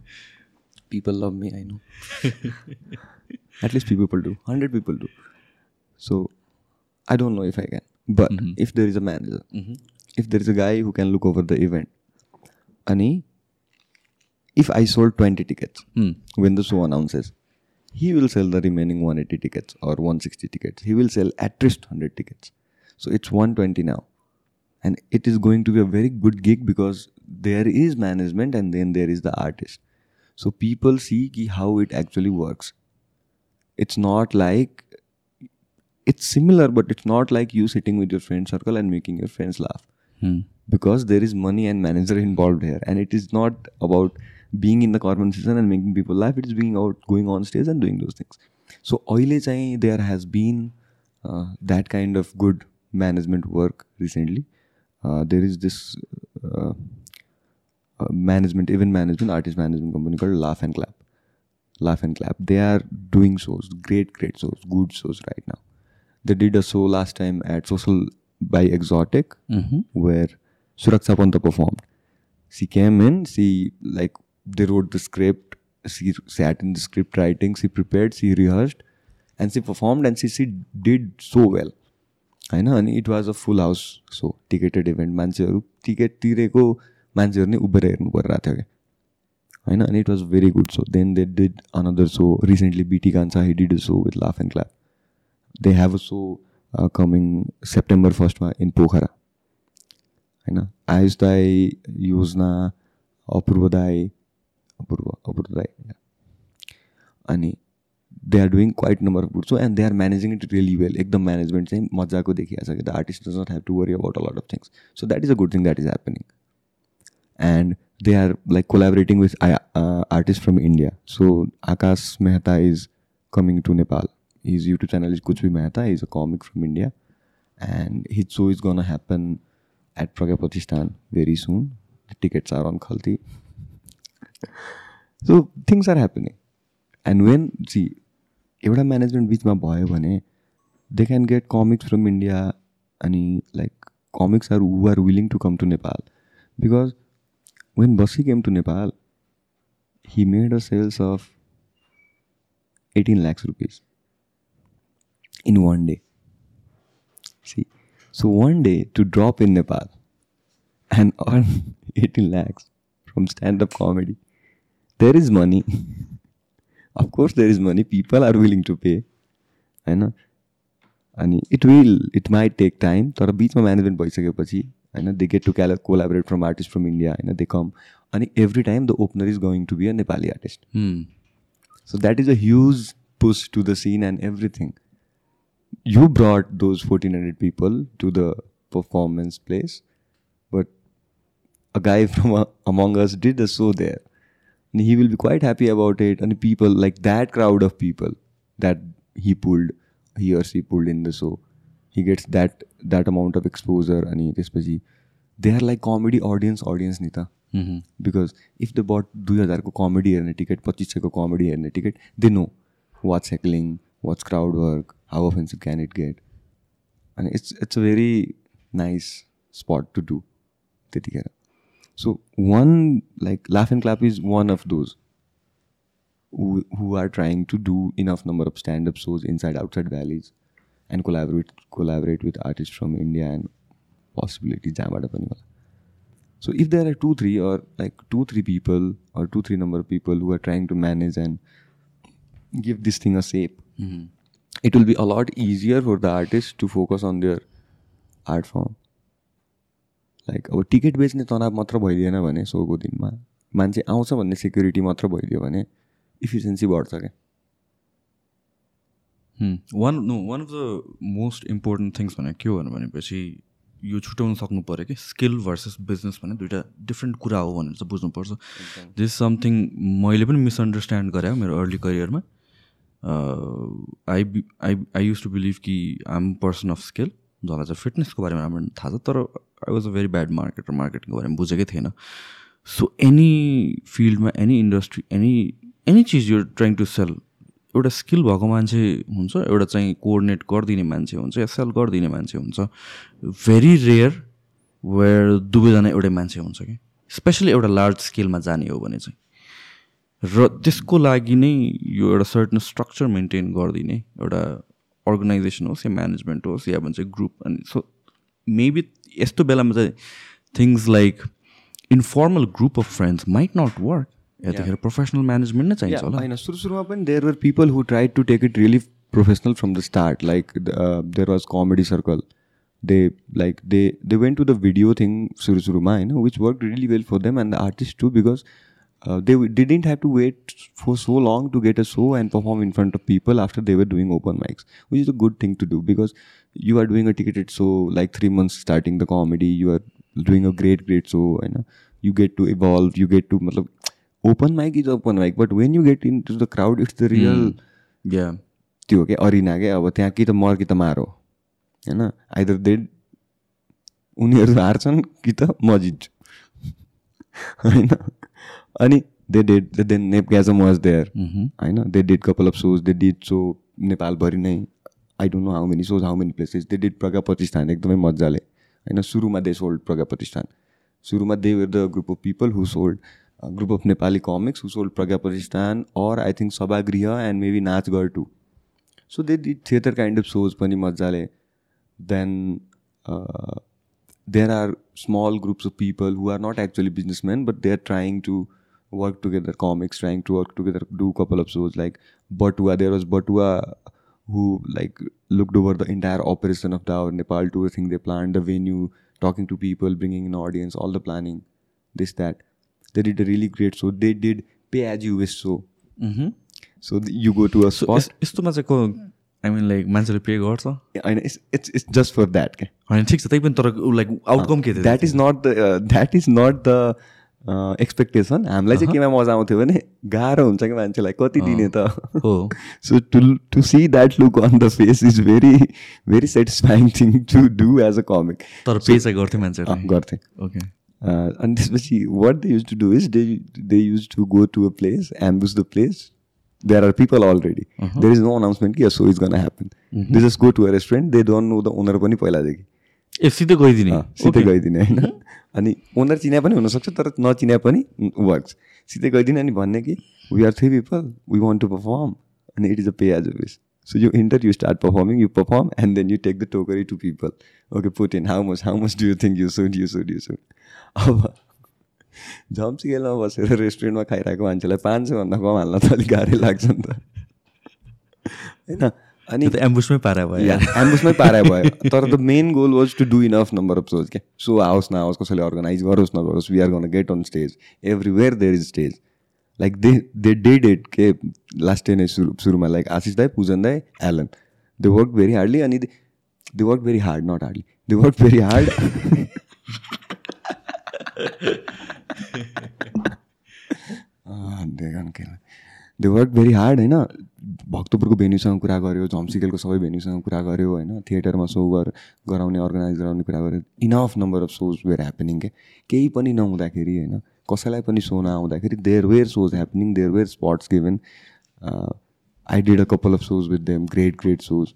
People love me, I know. At least few people do. 100 people do. So, I don't know if I can. But if there is a manager, if there is a guy who can look over the event, Ani, if I sold 20 tickets hmm. when the show announces, he will sell the remaining 180 tickets or 160 tickets. He will sell at least 100 tickets. So it's 120 now. And it is going to be a very good gig because there is management and then there is the artist. So people see ki how it actually works. It's not like it's similar, but it's not like you sitting with your friend circle and making your friends laugh. Hmm. Because there is money and manager involved here. And it is not about being in the conversation and making people laugh. It is being out going on stage and doing those things. So oile there has been uh, that kind of good management work recently. Uh, there is this uh, uh, management, event management, artist management company called Laugh and Clap. Laugh and Clap. They are doing shows, great, great shows, good shows right now. They did a show last time at Social by Exotic where Suraksha Panta performed. She came in, she like they wrote the script, she sat in the script writing, she prepared, she rehearsed, and she performed and she, she did so well. होइन अनि it was a full house so ticketed event मान्छेहरू ticket तिरेको मान्छेहरू नै उभिएर हेर्नु परिरहेको थियो क्या होइन अनि it was very good so then they did another show recently Biti Kanchha he did a show with laugh and clap they have a show coming September फर्स्टमा इन पोखरा होइन आयुष दाई योजना अपूर्व दाई अपूर्व अपूर्व दाई अनि they are doing quite number of good show and they are managing it really well एकदम management चाहिँ मजाको देखिरहेको छ कि the artist does not have to worry about a lot of things so that is a good thing that is happening and they are like collaborating with uh, uh, artists from India. So Akash Mehta is coming to Nepal. His YouTube channel is Kuch Bhi Mehta. He's a comic from India, and his show is gonna happen at Pragya Pratishthan very soon. The tickets are on Khalti. so things are happening, and when see एउटा management बिचमा भयो भने they can get comics from India अनि like comics are who are willing to come to Nepal because when Basi came to Nepal, he made a sales of 18 lakhs rupees in one day. See, so one day to drop in Nepal and earn 18 lakhs from stand up comedy, there is money. of course, there is money. People are willing to pay. I know. अनि it will it might take time तर बिचमा management भइसकेपछि होइन they get to call collaborate from artist from India होइन they come अनि every time the opener is going to be a Nepali artist So that is a huge push to the scene and everything. You brought those 1400 people to the performance place, but a guy from uh, among us did a show there. And he will be quite happy about it. And people, like that crowd of people that he pulled, he or she pulled in the show, he gets that that amount of exposure. And he, त्यसपछि they are like comedy audience audience नि त because if the but दुई हजारको comedy हेर्ने ticket पच्चिस सयको comedy हेर्ने ticket they know what's heckling what's crowd work how offensive can it get अनि it's it's a very nice spot to do त्यतिखेर so one like laugh and clap is one of those who, who are trying to do enough number of stand-up shows inside outside valleys and collaborate collaborate with artists from India and possibility So if there are two three or like two three people or two three number of people who are trying to manage and give this thing a shape, mm-hmm. it will be a lot easier for the artists to focus on their art form like अब ticket बेच्ने तनाव मात्र भइदिएन भने सोको दिनमा मान्छे आउँछ भन्ने सेक्युरिटी मात्र भइदियो भने इफिसियन्सी बढ्छ क्या। One no one of the most important things भने के हो भनेपछि यो छुट्याउनु सक्नु पऱ्यो कि? स्किल भर्सेस बिजनेस भने दुइटा डिफ्रेन्ट कुरा हो भनेर चाहिँ बुझ्नुपर्छ। दिस समथिङ मैले पनि मिसअन्डरस्ट्यान्ड गरेँ मेरो early करियरमा I I I use to believe कि I am person of skill जसलाई चाहिँ फिटनेसको बारेमा राम्रो थाहा छ तर I was a very bad marketer मार्केटिङको बारेमा बुझेकै थिएन सो एनी फिल्डमा एनी इन्डस्ट्री एनी एनी चिज यु ट्राइङ टु सेल एउटा स्किल भएको मान्छे हुन्छ एउटा चाहिँ कोअर्डिनेट गरिदिने मान्छे हुन्छ या सेल गरिदिने मान्छे हुन्छ। भेरी रेयर वेयर दुवैजना एउटै मान्छे हुन्छ कि। स्पेसली एउटा लार्ज स्केलमा जाने हो भने चाहिँ। र त्यसको लागि नै यो एउटा सर्टन स्ट्रक्चर मेन्टेन गरिदिने एउटा अर्गनाइजेसन होस् या म्यानेजमेन्ट होस् या भन्छ ग्रुप अनि सो मेबी यस्तो बेलामा चाहिँ things like informal group of friends might not work यतिखेर प्रोफेसनल म्यानेजमेन्ट नै चाहिन्छ होला होइन सुरु सुरुमा पनि there were people who try to take it really professional from the start like there was comedy circle they like they they went to the video thing सुरु सुरुमा होइन which work really well for them and the artist too because they didn't have to wait for so long to get a show and perform in front of people after they were doing open mics, which is a good thing to do because you are doing a ticketed show like three months starting the comedy, you are doing a great, great show, and you get to evolve, you get to, matlab, open mic is open mic, but when you get into the crowd, it's the real या त्यो क्या Aryna क्या अब त्यहाँ कि त मर कि त मार हो होइन आइदर दे उनीहरू हार्छन् कि त म जित्छु होइन अनि दे डेड देन नेप ग्याजम वाज देयर होइन they did couple of shows they did show नेपालभरि नै I don't know how many shows how many places they did Pragya Pratishthan एकदमै मजाले होइन सुरुमा दे सोल्ड प्रज्ञा प्रतिष्ठान सुरुमा they were the group of people who sold group of Nepali comics who sold Pragya Pratishthan or I think Sabhagriha and maybe Nach Ghar too so they did theatre kind of shows पनि मजाले then there are small groups of people who are not actually businessmen but they are trying to work together comics trying to work together do couple of shows like batua there was batua who like looked over the entire operation of the our nepal tour thing they planned the venue talking to people bringing in audience all the planning this that they did a really great show they did pay as you wish show so th- you go to a spot यस्तोमा चाहिँ को I mean like मान्छेले pay गर्छ होइन it's, it's, it's just for that okay? होइन ठिक छ त्यही पनि तर लाइक आउटकम के थियो that is not the that is not the expectation हामीलाई चाहिँ केमा मजा आउँथ्यो भने गाह्रो हुन्छ कि मान्छेलाई कति दिने त। हो। So to to see that look on the face is very very satisfying thing to do as a comic तर पे चाहिँ गर्थ्यो मान्छेहरूले। गर्थेँ ओके अनि त्यसपछि what they use to do is they they use to go to a place ambush the place there are people already there is no announcement कि so is gonna happen they just go to a restaurant they don't know the owner पनि पहिलादेखि ए सिधै गइदिने। सिधै गइदिने होइन? अनि owner चिने पनि हुनसक्छ तर नचिने पनि वर्क्स सिधै गइदिने अनि भन्ने कि we are three people we want to perform अनि it is a pay as a wish so you enter you start performing you perform and then you take the टोकरी to people okay put in how much how much do you think you should you should you should अब झम्सिकेलमा बसेर रेस्टुरेन्टमा खाइरहेको मान्छेलाई पाँच सयभन्दा कम हाल्न त अलिक गाह्रै लाग्छ नि त। होइन? अनि एम्बुसमै पारा भयो। एम्बुसमै पारा भयो। तर the main goal was to do enough number of shows क्या सो आओस् नआओस् कसैले अर्गनाइज गरोस् नगरोस् we are gonna get on stage everywhere there is stage like they they did it के लास्ट डे नै सुरु सुरुमा लाइक आशिष दाई पूजन दाई Alan they work very hardly अनि they work very hard not hardly they work very hard they work very hard होइन भक्तपुरको भेन्यूसँग कुरा गऱ्यो झम्सिकेलको सबै भेन्यूसँग कुरा गऱ्यो होइन? थिएटरमा सो गर गराउने अर्गनाइज गराउने कुरा गऱ्यो enough number of shows were happening के? केही पनि नहुँदाखेरि होइन? कसैलाई पनि सो नआउँदाखेरि there were shows happening there were spots given I did a couple of shows with them great great shows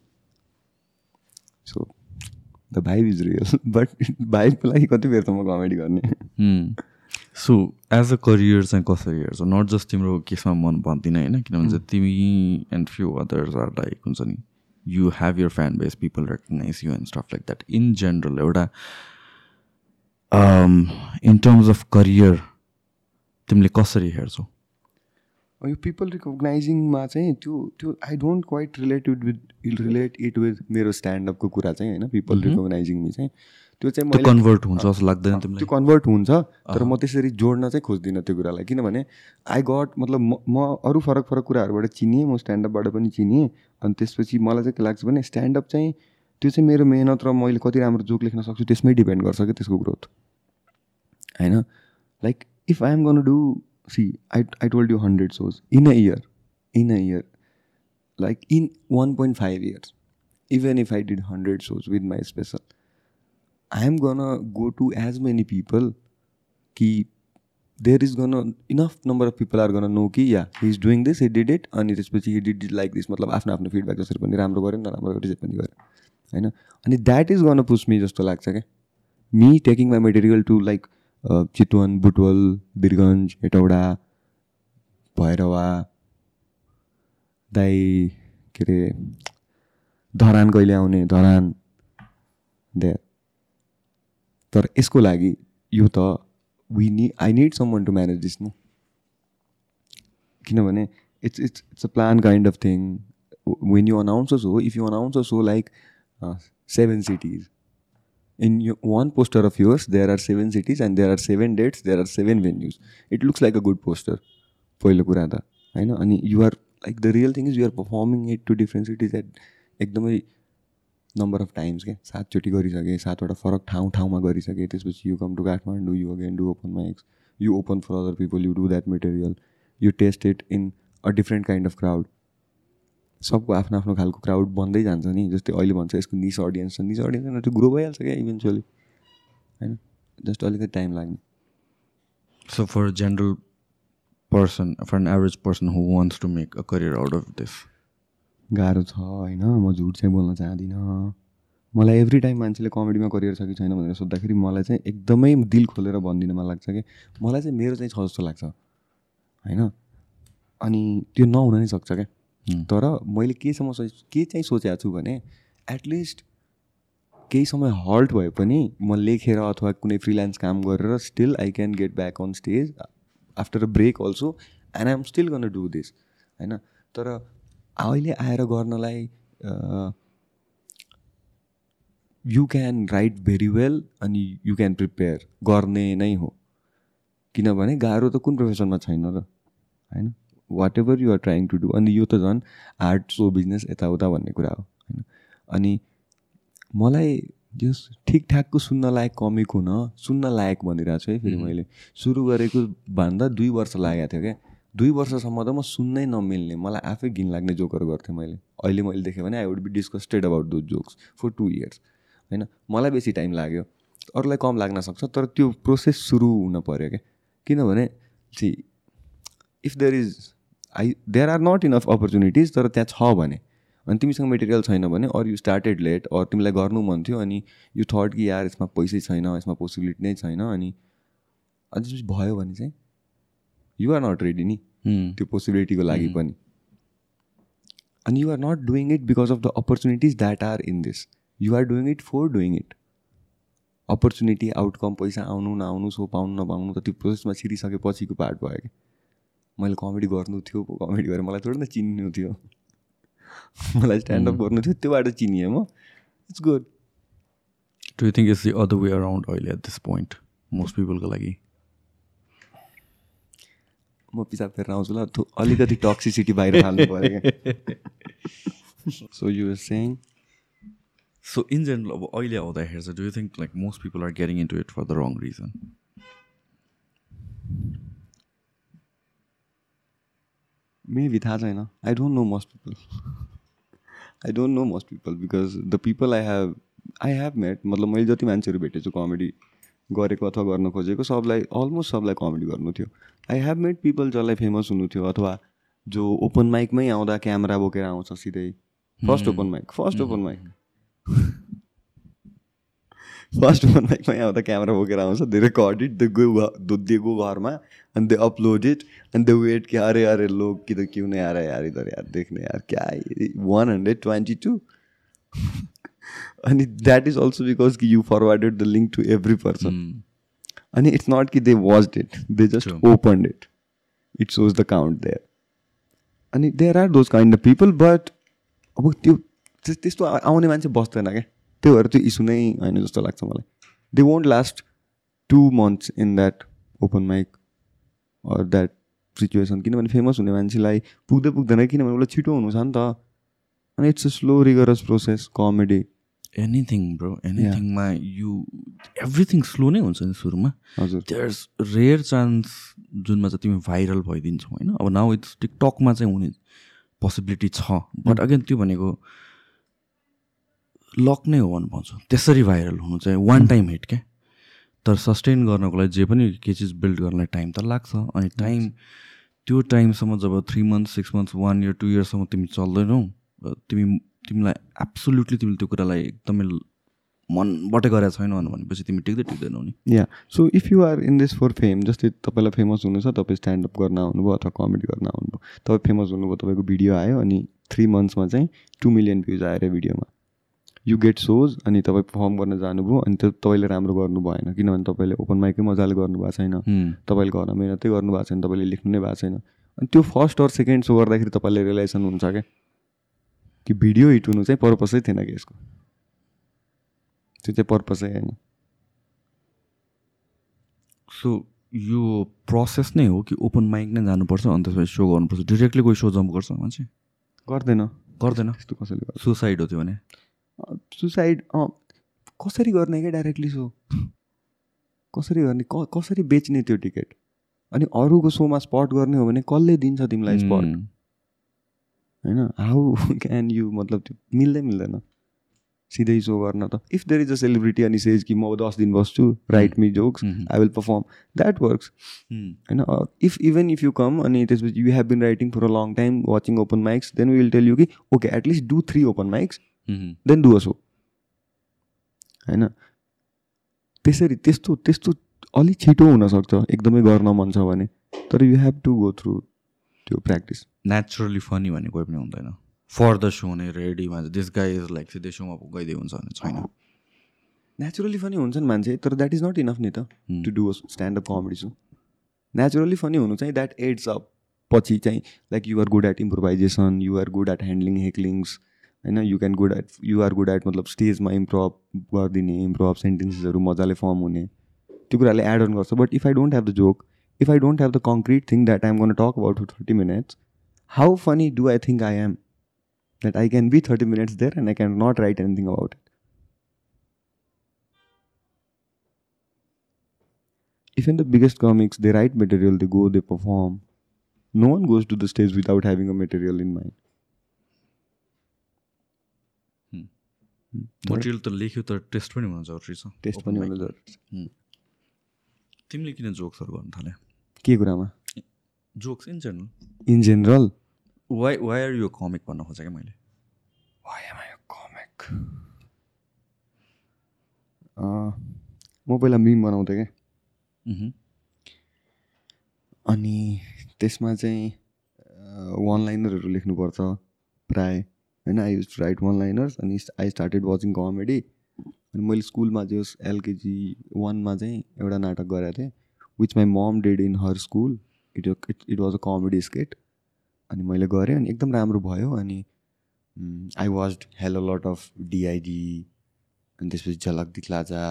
so the vibe is real but भाइबको लागि कति बेर त म कमेडी गर्ने सो एज अ करियर चाहिँ कसरी हेर्छ नट जस्ट तिम्रो केसमा मन भन्दिनँ होइन किनभने तिमी and few others are like हुन्छ नि you have your fan base people recognize you and stuff like that in general एउटा इन टर्म्स अफ करियर तिमीले कसरी हेर्छौ यो पिपल रिकगनाइजिङमा चाहिँ त्यो त्यो I don't quite related with relate it with मेरो स्ट्यान्डअपको कुरा चाहिँ होइन पिपल रिकगनाइजिङमा चाहिँ त्यो चाहिँ मैले कन्भर्ट हुन्छ जस्तो लाग्दैन त्यो कन्भर्ट हुन्छ तर म त्यसरी जोड्न चाहिँ खोज्दिनँ त्यो कुरालाई। किनभने आई गट मतलब म म अरू फरक फरक कुराहरूबाट चिनिएँ म स्ट्यान्डअपबाट पनि चिनिएँ अनि त्यसपछि मलाई चाहिँ के लाग्छ भने स्ट्यान्डअप चाहिँ त्यो चाहिँ मेरो मेहनत र मैले कति राम्रो जोक लेख्न सक्छु त्यसमै डिपेन्ड गर्छ क्या त्यसको ग्रोथ। होइन? Like if I am gonna do see I I told you hundred shows in a year in a year like in one point five years even if I did hundred shows with my special I am gonna go to as many people कि there is gonna enough number of people are gonna know कि yeah he is doing this he did it अनि त्यसपछि he did it like this मतलब आफ्नो आफ्नो feedback जसरी पनि राम्रो गऱ्यो नराम्रो रिजेक्ट पनि गऱ्यो होइन? अनि that is gonna push me जस्तो लाग्छ क्या। Me taking my material to like Chitwan Butwal Birgunj Hetauda Bhairahawa दाई के अरे धरान कहिले आउने? धरान दे। तर यसको लागि यो त वी नि I need someone to manage this न किनभने it's it's it's a plan kind of thing when you announce show if you announce show like seven cities in you one poster of yours there are seven cities and there are seven dates there are seven venues. It looks like a good poster पहिलो कुरा त होइन अनि you're like the real thing is you're performing it to different cities at एकदमै number of times क्या सातचोटि गरिसकेँ सातवटा फरक ठाउँ ठाउँमा गरिसकेँ त्यसपछि you come to Kathmandu you again do open mics you open for other people you do that material you test it in a different kind of crowd सबको आफ्नो आफ्नो खालको क्राउड बन्दै जान्छ नि जस्तै अहिले भन्छ यसको निस अडियन्स छ। निस अडियन्स त्यो ग्रो भइहाल्छ क्या इभेन्चुअली होइन? जस्ट अलिकति टाइम लाग्ने। For a general person, for an average person who wants to make a career out of this, गाह्रो छ होइन? म झुट चाहिँ बोल्न चाहदिनँ। मलाई एभ्री टाइम मान्छेले कमेडीमा करियर छ कि छैन भनेर सोद्धाखेरि मलाई चाहिँ एकदमै दिल खोलेर भनिदिन मन लाग्छ कि मलाई चाहिँ मेरो चाहिँ छ जस्तो लाग्छ होइन? अनि त्यो नहुन नै सक्छ क्या. तर मैले केसम्म सोच के चाहिँ सोचेको छु भने एटलिस्ट केही समय हल्ट भए पनि म लेखेर अथवा कुनै फ्रिलान्स काम गरेर still I can get back on stage after a break also and I am still gonna do this होइन? तर अहिले आएर गर्नलाई you can write very well अनि यु क्यान प्रिपेयर गर्ने नै हो। किनभने गाह्रो त कुन प्रोफेसनमा छैन र होइन? Whatever you're trying to do अनि यो त झन् आर्ट सो बिजनेस यताउता भन्ने कुरा हो होइन? अनि मलाई जस ठिकठाकको सुन्न लायक कमिक हुन सुन्न लायक भनिरहेको छु है फेरि मैले। सुरु गरेको भन्दा दुई वर्ष लागेको थियो क्या। दुई वर्षसम्म त म सुन्नै नमिल्ने मलाई आफै घिन लाग्ने जोकहरू गर्थेँ मैले। अहिले मैले देखेँ भने I would be disgusted about those jokes for two years होइन? मलाई बेसी टाइम लाग्यो। अरूलाई कम लाग्न सक्छ तर त्यो प्रोसेस सुरु हुन पऱ्यो क्या। किनभने see if there is I there are not enough opportunities तर त्यहाँ छ भने अनि तिमीसँग मेटेरियल छैन भने अरू यु स्टार्टेड लेट अरू तिमीलाई गर्नु मन थियो अनि यु थट कि यार यसमा पैसै छैन यसमा पोसिबिलिटी नै छैन अनि त्यसपछि भयो भने चाहिँ यु आर नट रेडी नि Hmm. त्यो पोसिबिलिटीको लागि पनि. अनि you are not doing it because of the opportunities that are in this you are doing it for doing it opportunity outcome पैसा आउनु नआउनु सो पाउनु नपाउनु त त्यो प्रोसेसमा छिरिसकेपछिको पार्ट भयो कि मैले कमेडी गर्नु थियो कमेडी गरेर मलाई थोरै न चिन्नु थियो। मलाई स्ट्यान्डअप गर्नु थियो त्योबाट चिनिएँ म। It's good do think it's the other way around अहिले एट दिस पोइन्ट मोस्ट पिपलको लागि? म पिसाब फेरेर आउँछु ल। अलिकति टक्सिसिटी बाहिर हाल्नु पऱ्यो क्या so you saying so in general अब अहिले आउँदाखेरि चाहिँ do you think like most people are getting into it for the wrong reason maybe थाहा छैन। I don't know most people I don't know most people because the people I have I have met मतलब मैले जति मान्छेहरू भेटेछु comedy गरेको अथवा गर्न खोजेको सबलाई अलमोस्ट सबलाई कमेडी गर्नु थियो। आई हेभ मेट पिपल जसलाई फेमस हुनु थियो अथवा जो ओपन माइकमै आउँदा क्यामेरा बोकेर आउँछ सिधै। First open mic first open mic first open माइकमै आउँदा क्यामेरा बोकेर आउँछ। धेरै record it the they go घरमा अनि दे अपलोड इट अनि द वेट कि अरे अरे लोग कि त क्यों नहीं आ रहा यार इधर यार देखने यार क्या वान हन्ड्रेड ट्वेन्टी टू अनि द्याट इज अल्सो बिकज कि you forwarded the link to every person अनि इट्स नट कि they watch it they just open it it shows the count there अनि there are those kind of people but अब त्यो त्यस्तो आउने मान्छे बस्दैन क्या। त्यो भएर त्यो इस्यु नै होइन जस्तो लाग्छ मलाई। They won't last two months in that open mic or that situation किनभने फेमस हुने मान्छेलाई पुग्दै पुग्दैन किनभने उसलाई छिटो हुनु छ नि त। अनि it's a slow rigorous process comedy anything bro एनिथिङमा you everything slow नै हुन्छ नि सुरुमा। हजुर। देयर्स रेयर चान्स जुनमा चाहिँ तिमी भाइरल भइदिन्छौ होइन? अब नाउ इट्स टिकटकमा चाहिँ हुने पोसिबिलिटी छ। बट अगेन त्यो भनेको लक नै हो भन्नु पाउँछु। त्यसरी भाइरल हुनु चाहिँ वान टाइम हिट क्या? तर सस्टेन गर्नको लागि जे पनि के चिज बिल्ड गर्नलाई टाइम त लाग्छ। अनि टाइम त्यो टाइमसम्म जब three months six months one year two इयर्ससम्म तिमी चल्दैनौ तिमी तिमीलाई एब्सोल्युटली तिमीले त्यो कुरालाई एकदमै मनबाटै गरेको छैन भनेपछि तिमी टिक्दै टिक्दैनौ नि। Yeah so if you are in this for fame जस्तै तपाईँलाई फेमस हुनु छ तपाईँ स्ट्यान्डअप गर्न आउनुभयो अथवा कमेडी गर्न आउनुभयो तपाईँ फेमस हुनुभयो तपाईँको भिडियो आयो अनि थ्री मन्थ्समा चाहिँ टु मिलियन भ्युज आएर भिडियोमा यु गेट सोज अनि तपाईँ पर्फर्म गर्न जानुभयो अनि त्यो तपाईँले राम्रो गर्नु भएन किनभने तपाईँले ओपन माइकै मजाले गर्नुभएको छैन। तपाईँले घरमा मिहिनेतै गर्नुभएको छैन तपाईँले लेख्नु नै भएको छैन। अनि त्यो फर्स्ट अर सेकेन्ड सो गर्दाखेरि तपाईँले रियलाइजेसन हुन्छ क्या। कि भिडियो हिट हुनु चाहिँ पर्पसै थिएन कि यसको। त्यो चाहिँ पर्पसै होइन। सो यो प्रोसेस नै हो कि ओपन माइक नै जानुपर्छ अनि त्यसपछि सो गर्नुपर्छ। डिरेक्टली कोही सो जम्प गर्छ मान्छे? गर्दैन। गर्दैन? त्यस्तो कसैले गर्छ सुसाइड हो त्यो भने? सुसाइड अँ कसरी गर्ने क्या डाइरेक्टली सो कसरी गर्ने? क कसरी बेच्ने त्यो टिकट अनि अरूको सोमा स्पट गर्ने हो भने कसले दिन्छ तिमीलाई स्पट होइन? हाउ क्यान यु मतलब त्यो मिल्दै मिल्दैन। सिधै सो गर्न त। If there is a celebrity अनि सेज कि म दस दिन बस्छु write me jokes I will perform that works होइन? If even if you come अनि त्यसपछि you have been writing for a long time watching open mics then will tell you कि okay at least do three open mics then do a show होइन? त्यसरी त्यस्तो त्यस्तो अलिक छिटो हुनसक्छ। एकदमै गर्न मन छ भने। तर you have to go through त्यो प्र्याक्टिस नेचुरली फनी भन्ने कोही पनि हुँदैन। फर द सो नै रेडीमा दिस गाई इज लाइक सिधै सोमा गइदिए हुन्छ भने छैन। नेचुरली फनी हुन्छ नि मान्छे तर द्याट इज नट इनफ नि त to do standup comedy so naturally funny हुनु चाहिँ द्याट एड्स अप पछि चाहिँ like you're good at improvisation you're good at handling hecklings होइन? You can good at you're good at मतलब स्टेजमा improve गरिदिने इम्प्रोभ सेन्टेन्सेसहरू मजाले फर्म हुने। त्यो कुराले एड अन गर्छ। But if I don't have the joke If I don't have the concrete thing that I'm gonna talk about for thirty minutes how funny do I think I am that I can be 30 minutes there and I cannot write anything about it. Even the biggest comics, they write material, they go, they perform. No one goes to the stage without having a material in mind. Material त लेख्यो तर test पनि हुन जरुरी छ test पनि हुन जरुरी छ तिमीले किन जोक्सहरू गर्नु थाल्यो के कुरामा? Jokes in general in general why why are you comic भन्न खोजेँ क्या मैले? वाइ एम आई कमिक म पहिला मिम बनाउँथेँ क्या। अनि त्यसमा चाहिँ वान लाइनरहरू लेख्नुपर्छ प्राय। होइन I use to write one liners अनि आई स्टार्टेड वाचिङ कमेडी अनि मैले स्कुलमा चाहिँ एलकेजी वानमा चाहिँ एउटा नाटक गरेको थिएँ। Which my mom did in her school it it it was a comedy skit अनि मैले गरेँ अनि एकदम राम्रो भयो अनि I was hell lot of DID अनि त्यसपछि झलक दिक्लाजा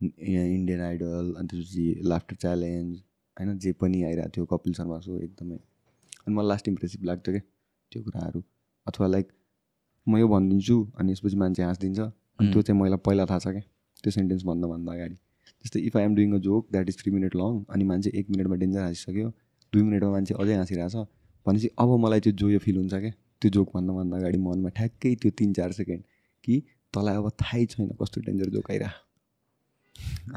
इन्डियन आइडल अनि त्यसपछि लाफ्टर च्यालेन्ज होइन जे पनि आइरहेको थियो कपिल शर्मा सो एकदमै अनि मलाई लास्ट इम्प्रेसिभ लाग्थ्यो क्या त्यो कुराहरू अथवा लाइक म यो भनिदिन्छु अनि यसपछि मान्छे हाँसिदिन्छ अनि त्यो चाहिँ मलाई पहिला थाहा छ क्या त्यो सेन्टेन्स भन्दा अगाडि जस्तै if I am doing a joke that is three minute long अनि मान्छे एक मिनटमा डेन्जर हाँसिसक्यो दुई मिनटमा मान्छे अझै हाँसिरहेछ भनेपछि अब मलाई त्यो जो यो फिल हुन्छ क्या? त्यो जोक भन्दा अगाडि मनमा ठ्याक्कै त्यो तिन चार सेकेन्ड कि तँलाई अब थाहै छैन कस्तो डेन्जर जोक आइरह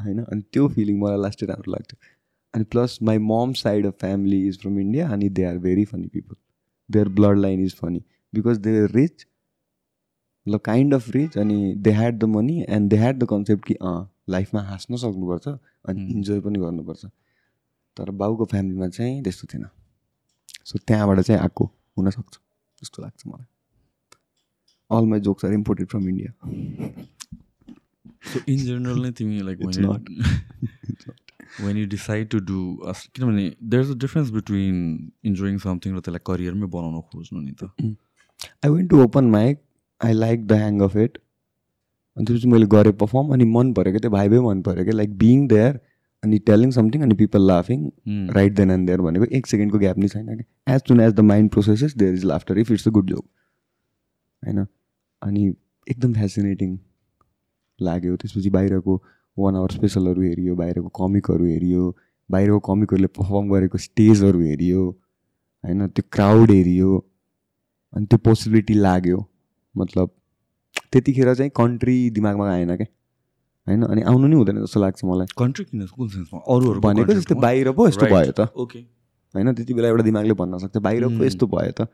होइन? अनि त्यो फिलिङ मलाई लास्टै राम्रो लाग्थ्यो। अनि plus my mom side of family is from India अनि they are very funny people their blood line is funny because they are rich ल काइन्ड अफ रिच अनि they had the money and they had the concept कि अँ लाइफमा हाँस्न सक्नुपर्छ अनि enjoy पनि गर्नुपर्छ। तर बाउको फ्यामिलीमा चाहिँ त्यस्तो थिएन। सो त्यहाँबाट चाहिँ आएको हुनसक्छ जस्तो लाग्छ मलाई। All my jokes are imported from India so in general नै तिमी like when you decide to do किनभने there is a difference between enjoying something र त्यसलाई करियरमै बनाउन खोज्नु नि त। I went to open mic I like the hang of it अनि त्यसपछि मैले गरेँ पर्फर्म अनि मन पऱ्यो क्या त्यो भाइबै मन पऱ्यो क्या लाइक बिङ देयर अनि टेलिङ समथिङ अनि पिपल लाफिङ राइट देन एन्ड देयर भनेको एक सेकेन्डको ग्याप नै छैन कि। As soon as the mind processes there is laughter if it's a good joke होइन? अनि एकदम फेसिनेटिङ लाग्यो। त्यसपछि बाहिरको वान आवर स्पेसलहरू हेरियो बाहिरको कमिकहरू हेरियो बाहिरको कमिकहरूले पर्फर्म गरेको स्टेजहरू हेरियो होइन? त्यो क्राउड हेरियो अनि त्यो पोसिबिलिटी लाग्यो। मतलब त्यतिखेर चाहिँ कन्ट्री दिमागमा आएन क्या होइन? अनि आउनु नि हुँदैन जस्तो लाग्छ मलाई। कन्ट्री किन? कुन सेन्समा अरूहरू भनेको जस्तै बाहिर पो यस्तो भयो त। ओके होइन? त्यति बेला एउटा दिमागले भन्न सक्छ बाहिर पो यस्तो भयो त।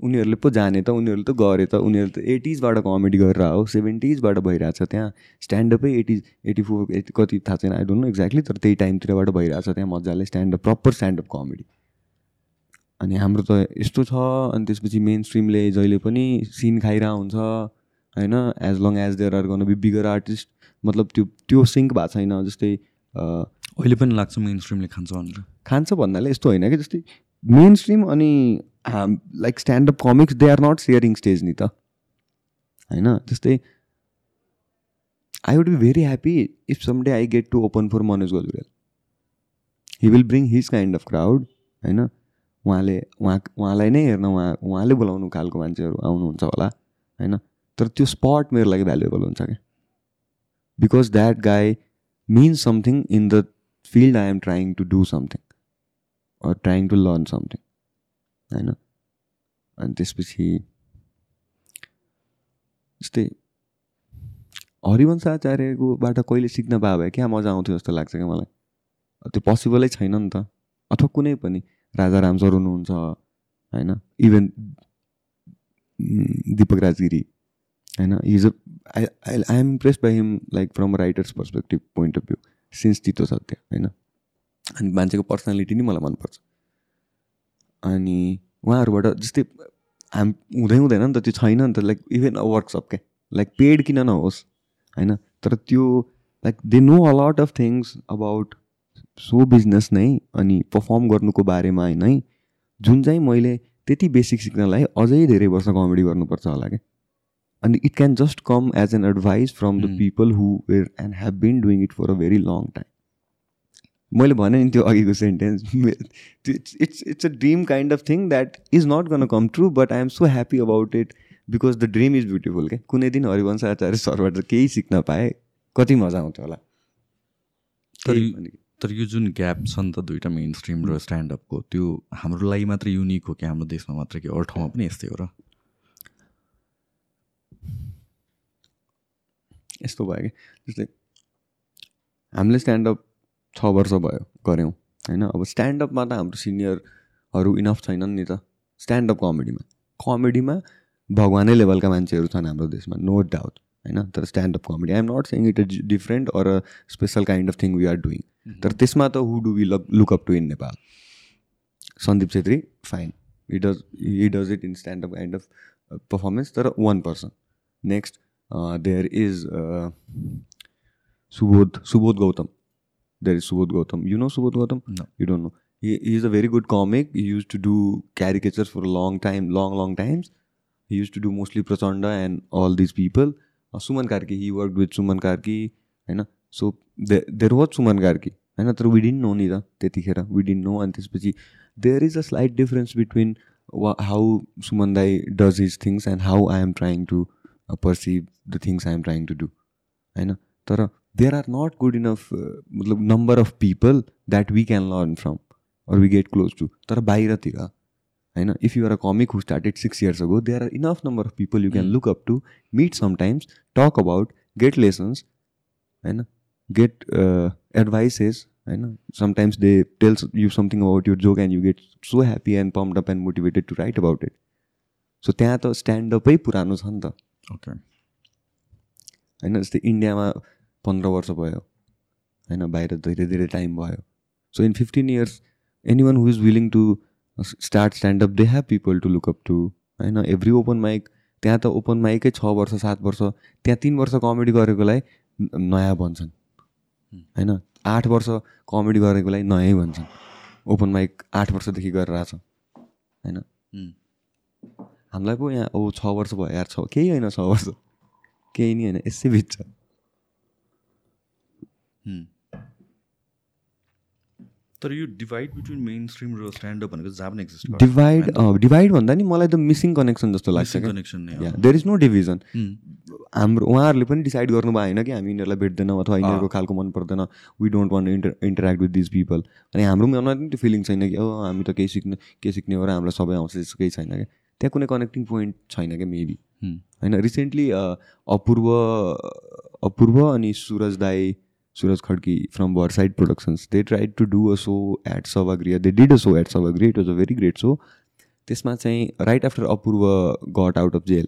उनीहरूले पो जाने त उनीहरूले त गरे त उनीहरू त एटिजबाट कमेडी गरेर हो सेभेन्टिजबाट भइरहेछ त्यहाँ। स्ट्यान्डअपै एटिज एटी फोर एटी कति थाहा छैन आई डोन्ट नो एक्ज्याक्टली तर त्यही टाइमतिरबाट भइरहेछ त्यहाँ मजाले स्ट्यान्डअप प्रपर स्ट्यान्डअप कमेडी अनि हाम्रो त यस्तो छ अनि त्यसपछि मेन स्ट्रिमले जहिले पनि सिन खाइरहेको हुन्छ होइन as long as there are गर्नु बी बिगर आर्टिस्ट मतलब त्यो त्यो सिङ्क भएको छैन जस्तै अहिले पनि लाग्छ मेन स्ट्रिमले खान्छ भनेर। खान्छ भन्नाले यस्तो होइन कि जस्तै मेन स्ट्रिम अनि like standup comics they are not sharing stage नि त। होइन त्यस्तै I would be very happy if some day I get to open for Manoj Gajurel he will bring his kind of crowd होइन? उहाँले उहाँ उहाँलाई नै हेर्न उहाँ उहाँले बोलाउनु खालको मान्छेहरू आउनुहुन्छ होला होइन? तर त्यो स्पट मेरो लागि भ्यालुएबल हुन्छ क्या. Because that guy means something in the field I am trying to do something or trying to learn something होइन अनि त्यसपछि जस्तै हरिवंश आचार्यकोबाट कहिले सिक्न पायो भए क्या मजा आउँथ्यो जस्तो लाग्छ क्या मलाई। त्यो पोसिबलै छैन नि त। अथवा कुनै पनि राजा राम सर हुनुहुन्छ होइन? इभन दिपक राजगिरी। होइन his I I I am impress by him like from writer's perspective point of view since Tito Satya होइन अनि मान्छेको पर्सनालिटी नै? मलाई मनपर्छ अनि उहाँहरूबाट जस्तै हाम हुँदै हुँदैन नि त त्यो छैन नि त लाइक इभन अ वर्कसप क्या लाइक पेड किन नहोस् होइन तर त्यो like they know a lot of things about show business नै अनि पर्फर्म गर्नुको बारेमा होइन है जुन चाहिँ मैले त्यति बेसिक सिक्नलाई अझै धेरै वर्ष कमेडी गर्नुपर्छ होला क्या अनि it can just come as an advice from the people who were and have been doing it for a very long time मैले भने नि त्यो अघिको sentence it's it's a dream kind of thing that is not gonna come true but I am so happy about it because the dream is beautiful क्या कुनै दिन हरिवंश आचार्य सरबाट केही सिक्न पाएँ कति मजा आउँथ्यो होला। तर यो जुन ग्याप छ नि त दुइटा मेन स्ट्रिम र स्ट्यान्डअपको त्यो हाम्रो लागि मात्र युनिक हो कि हाम्रो देशमा मात्र कि अरू ठाउँमा पनि यस्तै हो र? यस्तो भयो कि जस्तै हामीले स्ट्यान्डअप छ वर्ष भयो गऱ्यौँ होइन? अब स्ट्यान्डअपमा त हाम्रो सिनियरहरू इनफ छैनन् नि त। स्ट्यान्डअप कमेडीमा कमेडीमा भगवानै लेभलका मान्छेहरू छन् हाम्रो देशमा नो डाउट होइन? तर standup comedy I'm not saying it is different or a special kind of thing we are doing तर त्यसमा त who do we look up to in Nepal Sandeep Chhetri fine he does he does it in standup kind of performance तर one person next There is Subodh Subodh Gautam there is Subodh Gautam. You know Subodh Gautam? No. You don't know. He, he's a very good comic. He used to do caricatures for a long time, long, long times. he used to do mostly Prachanda and all these people. Uh, Suman Karki, he worked with Suman Karki, होइन so there was Suman Karki होइन तर we didn't no नि त त्यतिखेर we didn't know अनि त्यसपछि there is a slight difference between वा how Suman dai does his things and how I am trying to perceive the things I am trying to do होइन तर there are not good enough मतलब number of people that we can learn from or we get close to तर बाहिरतिर होइन if you're a comic who started six years ago there are enough number of people you can look up to meet sometimes talk about get lessons होइन get advices होइन sometimes they tells you something about your joke and you get so happy and pump up and motivated to write about it so त्यहाँ त स्ट्यान्डअपै पुरानो छ नि त okay होइन जस्तै इन्डियामा पन्ध्र वर्ष भयो। होइन बाहिर धेरै धेरै टाइम भयो। So in fifteen years any one who is willing to start standup they have people to look up to होइन एभ्री ओपन माइक त्यहाँ त ओपन माइकै छ वर्ष सात वर्ष त्यहाँ तिन वर्ष कमेडी गरेकोलाई नयाँ भन्छन्। होइन आठ वर्ष कमेडी गरेकोलाई नयाँ भन्छन्। ओपन माइक आठ वर्षदेखि गरेर आएको छ होइन हामीलाई पो यहाँ ओ छ वर्ष भयो यार छ केही होइन छ वर्ष। केही नि होइन यसै बिच छ। तर यो डिभाइड बिट्विन मेन स्ट्रिम र स्ट्यान्डअप भनेको जहाँ पनि एक्जिस्ट डिभाइड डिभाइड भन्दा नि मलाई त मिसिङ कनेक्सन जस्तो लाग्छ connection there is no division हाम्रो उहाँहरूले पनि डिसाइड गर्नुभयो होइन कि हामी यिनीहरूलाई भेट्दैनौँ अथवा यिनीहरूको खालको मन पर्दैन। We don't want inter interact with this people अनि हाम्रो मनमा पनि त्यो फिलिङ छैन कि ओ हामी त केही सिक्ने के सिक्ने हो र हामीलाई सबै आउँछ त्यस्तो केही छैन क्या। त्यहाँ कुनै कनेक्टिङ पोइन्ट छैन क्या मेबी होइन रिसेन्टली अपूर्व अपूर्व अनि सुरज दाई Suraj Khadki from Side Productions they tried to do a show at Sabhagriha they did a show at Sabhagriha it was a very great show त्यसमा चाहिँ right after Apurva got out of jail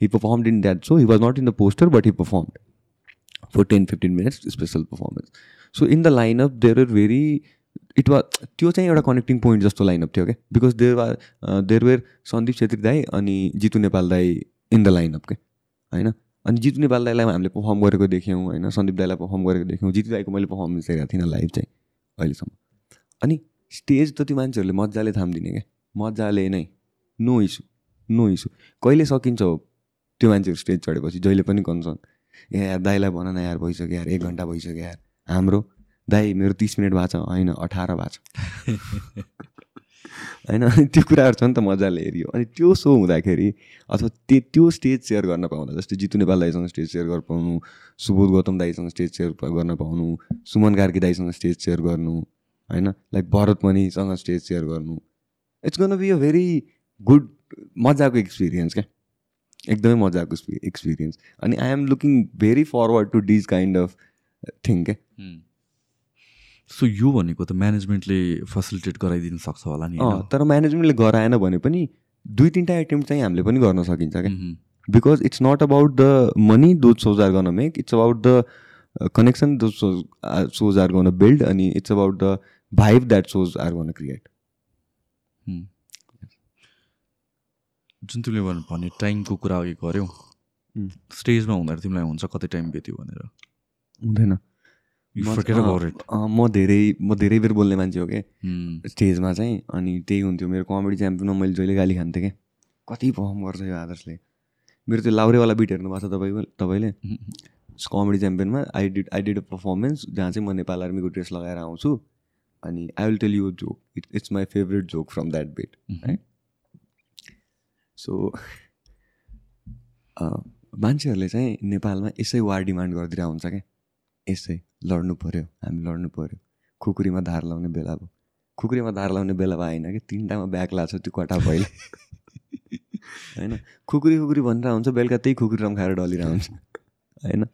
he performed in that so he was not in the poster but he performed for 10 15 minutes special performance. So in the lineup there were very it वा त्यो चाहिँ एउटा connecting point जस्तो lineup थियो क्या because there are there were Sandeep Chhetri दाई अनि जितु नेपाल दाई इन द लाइनअप क्या होइन? अनि जितु नेपाल दाईलाई हामीले पर्फर्म गरेको देख्यौँ होइन? सन्दीप दाईलाई पर्फर्म गरेको देख्यौँ। जितु दाईको मैले पर्फर्मेन्स हेरेको थिइनँ लाइभ चाहिँ अहिलेसम्म। अनि स्टेज त त्यो मान्छेहरूले मजाले थामिदिने क्या मजाले नै। नो इस्यु नो इस्यु कहिले सकिन्छ त्यो मान्छेहरू स्टेज चढेपछि? जहिले पनि कन्सर्न ए यार दाईलाई भन न यार भइसक्यो यार एक घन्टा भइसक्यो यार। हाम्रो दाई मेरो तिस मिनट भएको छ। होइन अठार भएको छ। होइन अनि त्यो कुराहरू छ नि त मजाले हेऱ्यो अनि त्यो सो हुँदाखेरि अथवा त्यो त्यो स्टेज सेयर गर्न पाउँदा जस्तै जितु नेपाल दाईसँग स्टेज सेयर गर्न पाउनु सुबोध गौतम दाईसँग स्टेज सेयर गर्न पाउनु सुमन कार्की दाईसँग स्टेज सेयर गर्नु होइन? लाइक भरत मणिसँग स्टेज सेयर गर्नु। It's gonna be a very good मजाको एक्सपिरियन्स क्या। एकदमै मजाको एक्सपिरियन्स। अनि I am looking very forward to this kind of thing क्या। सो यो भनेको त म्यानेजमेन्टले फेसिलिटेट गराइदिनु सक्छ होला नि तर म्यानेजमेन्टले गराएन भने पनि दुई तिनवटा एटेम्प चाहिँ हामीले पनि गर्न सकिन्छ क्या। Because it's not about the money those shows are गर्न make it's about the connection those shows shows are गर्न बिल्ड अनि it's about the vibe that shows are गर्न क्रिएट जुन तिमीले भने टाइमको कुरा अघि गऱ्यौ। स्टेजमा हुँदाखेरि तिमीलाई हुन्छ कति टाइम बित्यो भनेर? हुँदैन। म धेरै म धेरै बेर बोल्ने मान्छे हो क्या स्टेजमा चाहिँ अनि त्यही हुन्थ्यो। मेरो कमेडी च्याम्पियनमा मैले जहिले गाली खान्थेँ क्या कति पर्फर्म गर्छ यो आदर्शले। मेरो त्यो लाउरेवाला बिट हेर्नु भएको छ तपाईँ तपाईँले? Comedy च्याम्पियनमा I did I did a performance जहाँ चाहिँ म नेपाल आर्मीको ड्रेस लगाएर आउँछु। अनि I will tell you joke it it's my favourite joke from that bit है सो मान्छेहरूले चाहिँ नेपालमा यसै वार डिमान्ड गरिदिरहेको हुन्छ क्या यसै लड्नु पऱ्यो हामी लड्नु पऱ्यो खुकुरीमा धार लाउने बेला भयो। खुकुरीमा धार लाउने बेला भयो होइन कि? तिनवटामा ब्याग लाग्छ त्यो कटा पहिला होइन? खुकुरी खुकुरी भनेर हुन्छ बेलुका त्यही खुकुरी रम खाएर डलिरहेको हुन्छ होइन?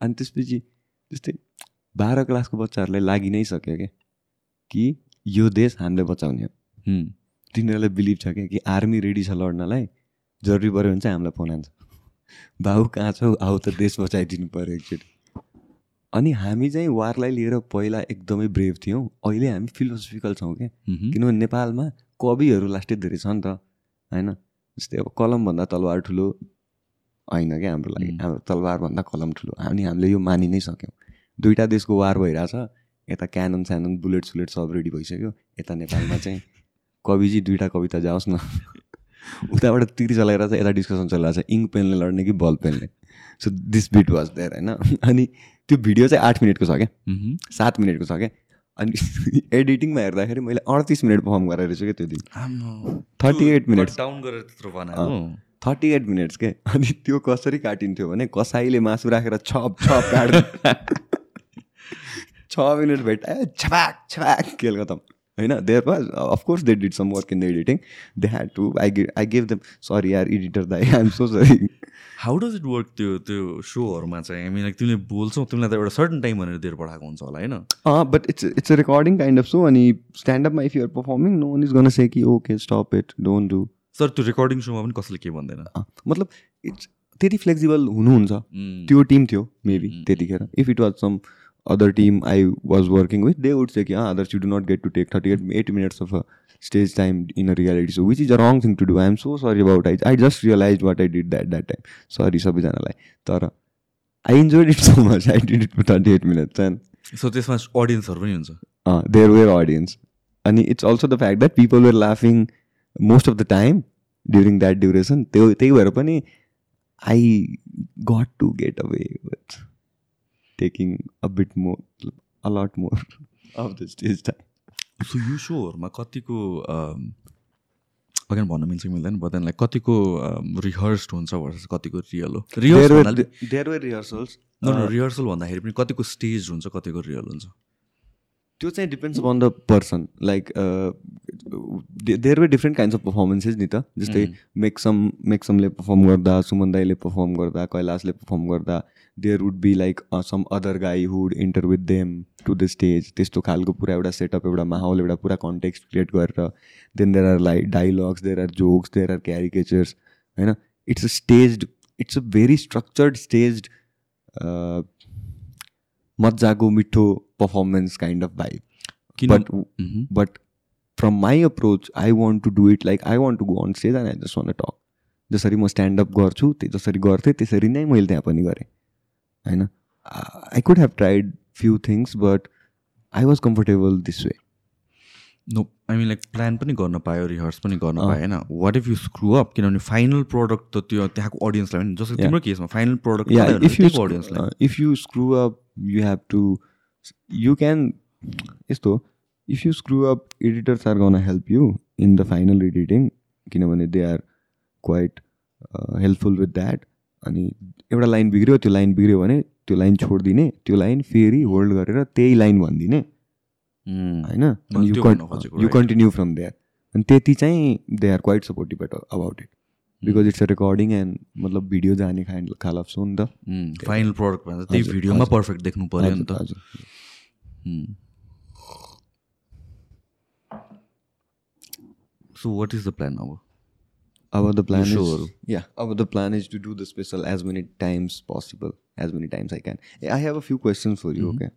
अनि त्यसपछि त्यस्तै बाह्र क्लासको बच्चाहरूलाई लागि नै सक्यो क्या। कि यो देश हामीले बचाउने हो। तिनीहरूलाई बिलिभ छ क्या कि आर्मी रेडी छ लड्नलाई जरुरी पऱ्यो भने चाहिँ हामीलाई फोन आन्छ। बाउ कहाँ छौ? आऊ त देश बचाइदिनु पऱ्यो एकचोटि। अनि हामी चाहिँ वारलाई लिएर पहिला एकदमै ब्रेभ थियौँ। अहिले हामी फिलोसफिकल छौँ क्या किनभने नेपालमा कविहरू लास्टै धेरै छ नि त होइन? जस्तै अब कलमभन्दा तलवार ठुलो होइन क्या हाम्रो लागि? हाम्रो तलवारभन्दा कलम ठुलो। अनि हामीले यो मानि नै सक्यौँ। दुइटा देशको वार भइरहेछ। यता क्यानन स्यानन बुलेट सुलेट सब रेडी भइसक्यो। यता नेपालमा चाहिँ कविजी दुइटा कविता जाओस् न। उताबाट तिरी चाहिँ यता डिस्कसन चलिरहेको छ इङ्क पेनले लड्ने कि बल पेनले? So this bit was there होइन अनि त्यो भिडियो चाहिँ आठ मिनटको छ क्या? सात मिनटको छ क्या? अनि एडिटिङमा हेर्दाखेरि मैले अडतिस मिनट पर्फर्म गरेर रहेछु क्या त्यो दिन। थर्टी एट मिनट्स डाउन गरेर त्यत्रो बनाएको थर्टी एट मिनट्स के? अनि त्यो कसरी काटिन्थ्यो भने कसाईले मासु राखेर छप छप काट छ मिनट भेटायो छपाक छपाक खेल खतम। होइन there was of course they did some work in the editing they had to I gave I give them sorry यार एडिटर दाइ I am so sorry how does it work त्यो त्यो सोहरूमा चाहिँ? हामी लाइक तिमीले बोल्छौ तिमीलाई त एउटा सर्टन टाइम भनेर दिएर पठाएको हुन्छ होला होइन? But it's it's a recording kind of show अनि स्ट्यान्डअपमा if you're performing no one is gonna say कि okay stop it don't do sir त्यो रेकर्डिङ सोमा पनि कसैले के भन्दैन? मतलब इट्स त्यति फ्लेक्सिबल हुनुहुन्छ। त्यो टिम थियो मेबी त्यतिखेर। If it was some other team I was working with, they would say, ah, others you do not get to take 38 minutes of a stage time in a reality show, which is a wrong thing to do. I am so sorry about it. I just realized what I did that that time. Sorry, सबैजनालाई तर I enjoyed it so much. I did it for 38 minutes. And so त्यसमा अडियन्सहरू पनि हुन्छ uh, there were audience. अनि it's also the fact that people were laughing most of the time during that duration. त्यही त्यही भएर पनि I got to get away with taking a bit more, a lot more of the stage time. So यो सोहरूमा कतिको अगाडि भन्न मिल्छ मिल्दैन बट लाइक कतिको रिहर्स्ड हुन्छ वर्सेस कतिको रियल हो? रिहर्सल्स रिहर्सल भन्दाखेरि पनि कतिको स्टेज हुन्छ कतिको रियल हुन्छ? त्यो चाहिँ depends upon the person like there were different kinds of performances नि त जस्तै मेक्सम मेक्समले पर्फर्म गर्दा सुमन दाईले पर्फर्म गर्दा कैलाशले पर्फर्म गर्दा there would be like some other guy who'd enter with them to the stage त्यस्तो खालको पुरा एउटा सेटअप एउटा माहौल एउटा पुरा कन्टेक्स्ट क्रिएट गरेर then there are like dialogues there are jokes there are caricatures होइन? It's a stage it's a very structured stage मजाको मिठो performance kind of vibe but but from my approach I want to do it like I want to go on stage and I just want talk जसरी म stand-up गर्छु त्यो जसरी गर्थेँ त्यसरी नै मैले त्यहाँ पनि गरेँ। होइन? I could have tried few things but I was comfortable this way no I mean like plan पनि गर्न पायो रिहर्स पनि गर्न पायो होइन what if you screw up किनभने फाइनल प्रडक्ट त त्यो त्यहाँको अडियन्सलाई पनि जस्तो तिम्रो केसमा final product if you अडियन्सलाई if you screw up you have to you can यस्तो if you screw up editors are gonna help you in the final editing किनभने they are quite helpful with that अनि एउटा line बिग्रियो त्यो line बिग्रियो भने त्यो line छोडिदिने त्यो लाइन फेरि होल्ड गरेर त्यही लाइन भनिदिने। होइन? यु कन्टिन्यू फ्रम देयर अनि त्यति चाहिँ they are quite supportive about it because it's a recording and मतलब भिडियो जाने खाइन्ड खाल अफ सो नि त फाइनल प्रडक्ट भन्दा त्यही भिडियोमा पर्फेक्ट देख्नु पऱ्यो नि त हजुर so what is the plan अब अब द प्लान या अब the plan is to do the special as many times possible as many times I can I have a few questions for you okay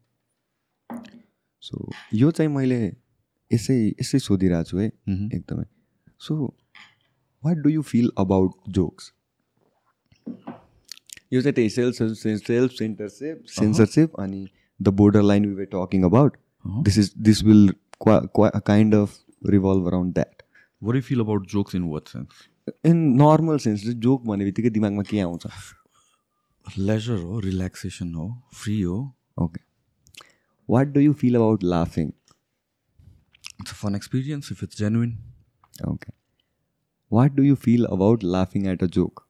so यो चाहिँ मैले यसै यसै सोधिरहेको छु है। एकदमै। So what do you feel about jokes यो चाहिँ त्यही सेल्फ सेल्फ सेन्टरसिप सेन्सरसिप अनि the border line we were talking about this is this will kind of revolve around that what you feel about jokes in what sense in normal sense joke भन्ने बित्तिकै दिमागमा के आउँछ laser हो relaxation हो free हो okay what do you feel about लाफिङ it's a fun experience if it's genuine okay What do you feel about लाफिङ at a joke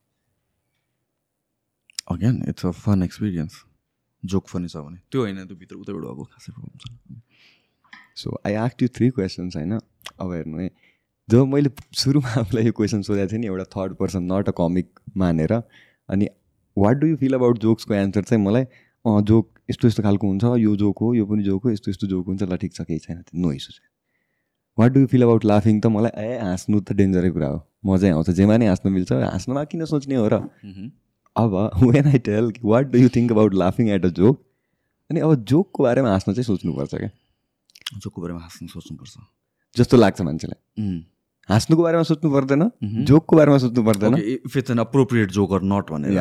again it's a fun experience joke funny छ भने त्यो होइन त्यो भित्र उतैबाट अब खासै प्रब्लम छ। So I ask you three questions होइन? अब हेर्नु है। जब मैले सुरुमा आफूलाई यो क्वेसन सोधेको थिएँ नि एउटा third person not a comic मानेर अनि what do you feel about जोक्सको answer चाहिँ मलाई अँ जोक यस्तो यस्तो खालको हुन्छ यो जोक हो यो पनि जोक हो यस्तो यस्तो जोक हुन्छ ल ठिक छ केही छैन नो इस्यु छैन what do you feel about लाफिङ त मलाई ए हाँस्नु त डेन्जरै कुरा हो। मजै आउँछ। जेमा नै हाँस्नु मिल्छ हाँस्नुमा किन सोच्ने हो र? अब when I tell what do you think about लाफिङ एट अ जोक अनि अब जोकको बारेमा हाँस्न चाहिँ सोच्नुपर्छ क्या। जोकको बारेमा हाँस्नु सोच्नुपर्छ। जस्तो लाग्छ मान्छेलाई। हाँस्नुको बारेमा सोच्नु पर्दैन जोकको बारेमा सोच्नु पर्दैन। If it's an appropriate joke or not भनेर।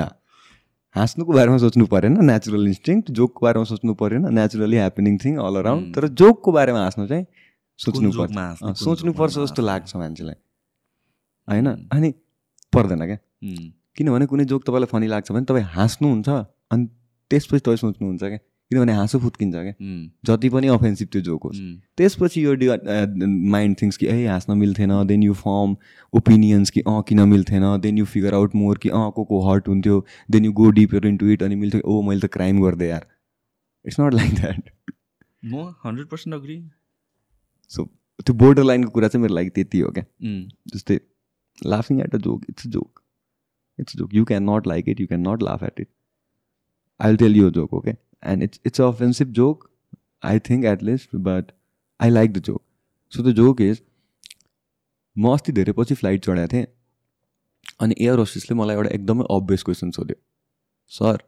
हाँस्नुको बारेमा सोच्नु परेन नेचुरल इन्स्टिङ जोकको बारेमा सोच्नु परेन naturally happening thing all around तर जोकको बारेमा हाँस्नु चाहिँ सोच्नु पर्छ। सोच्नुपर्छ जस्तो लाग्छ मान्छेलाई। होइन? अनि पर्दैन क्या। किनभने कुनै जोक तपाईँलाई फनी लाग्छ भने तपाईँ हाँस्नुहुन्छ अनि त्यसपछि तपाईँ सोच्नुहुन्छ क्या। किनभने हाँसो फुत्किन्छ क्या। जति पनि अफेन्सिभ त्यो जोक होस्। त्यसपछि यो डि माइन्ड थिङ्स कि ए हाँस्न मिल्थेन देन यु फर्म ओपिनियन्स कि अँ किन मिल्थेन then you figure out more कि अँ को को हर्ट हुन्थ्यो then you go deeper into it अनि मिल्थ्यो ओ मैले त क्राइम गरिदिएँ यार। इट्स नट लाइक द्याट म हन्ड्रेड पर्सेन्ट अग्री सो त्यो बोर्डर लाइनको कुरा चाहिँ मेरो लागि त्यति हो क्या जस्तै लाफिङ at a joke it's joke it's joke you can not like it you can not laugh at it I will tell you joke okay and it's it's a offensive joke I think at least but I like the joke so the joke is म अस्ति धेरै पछि flight चढाएको थिएँ अनि air होस्टेसले मलाई एउटा एकदमै अभियस क्वेसन सोध्यो। सर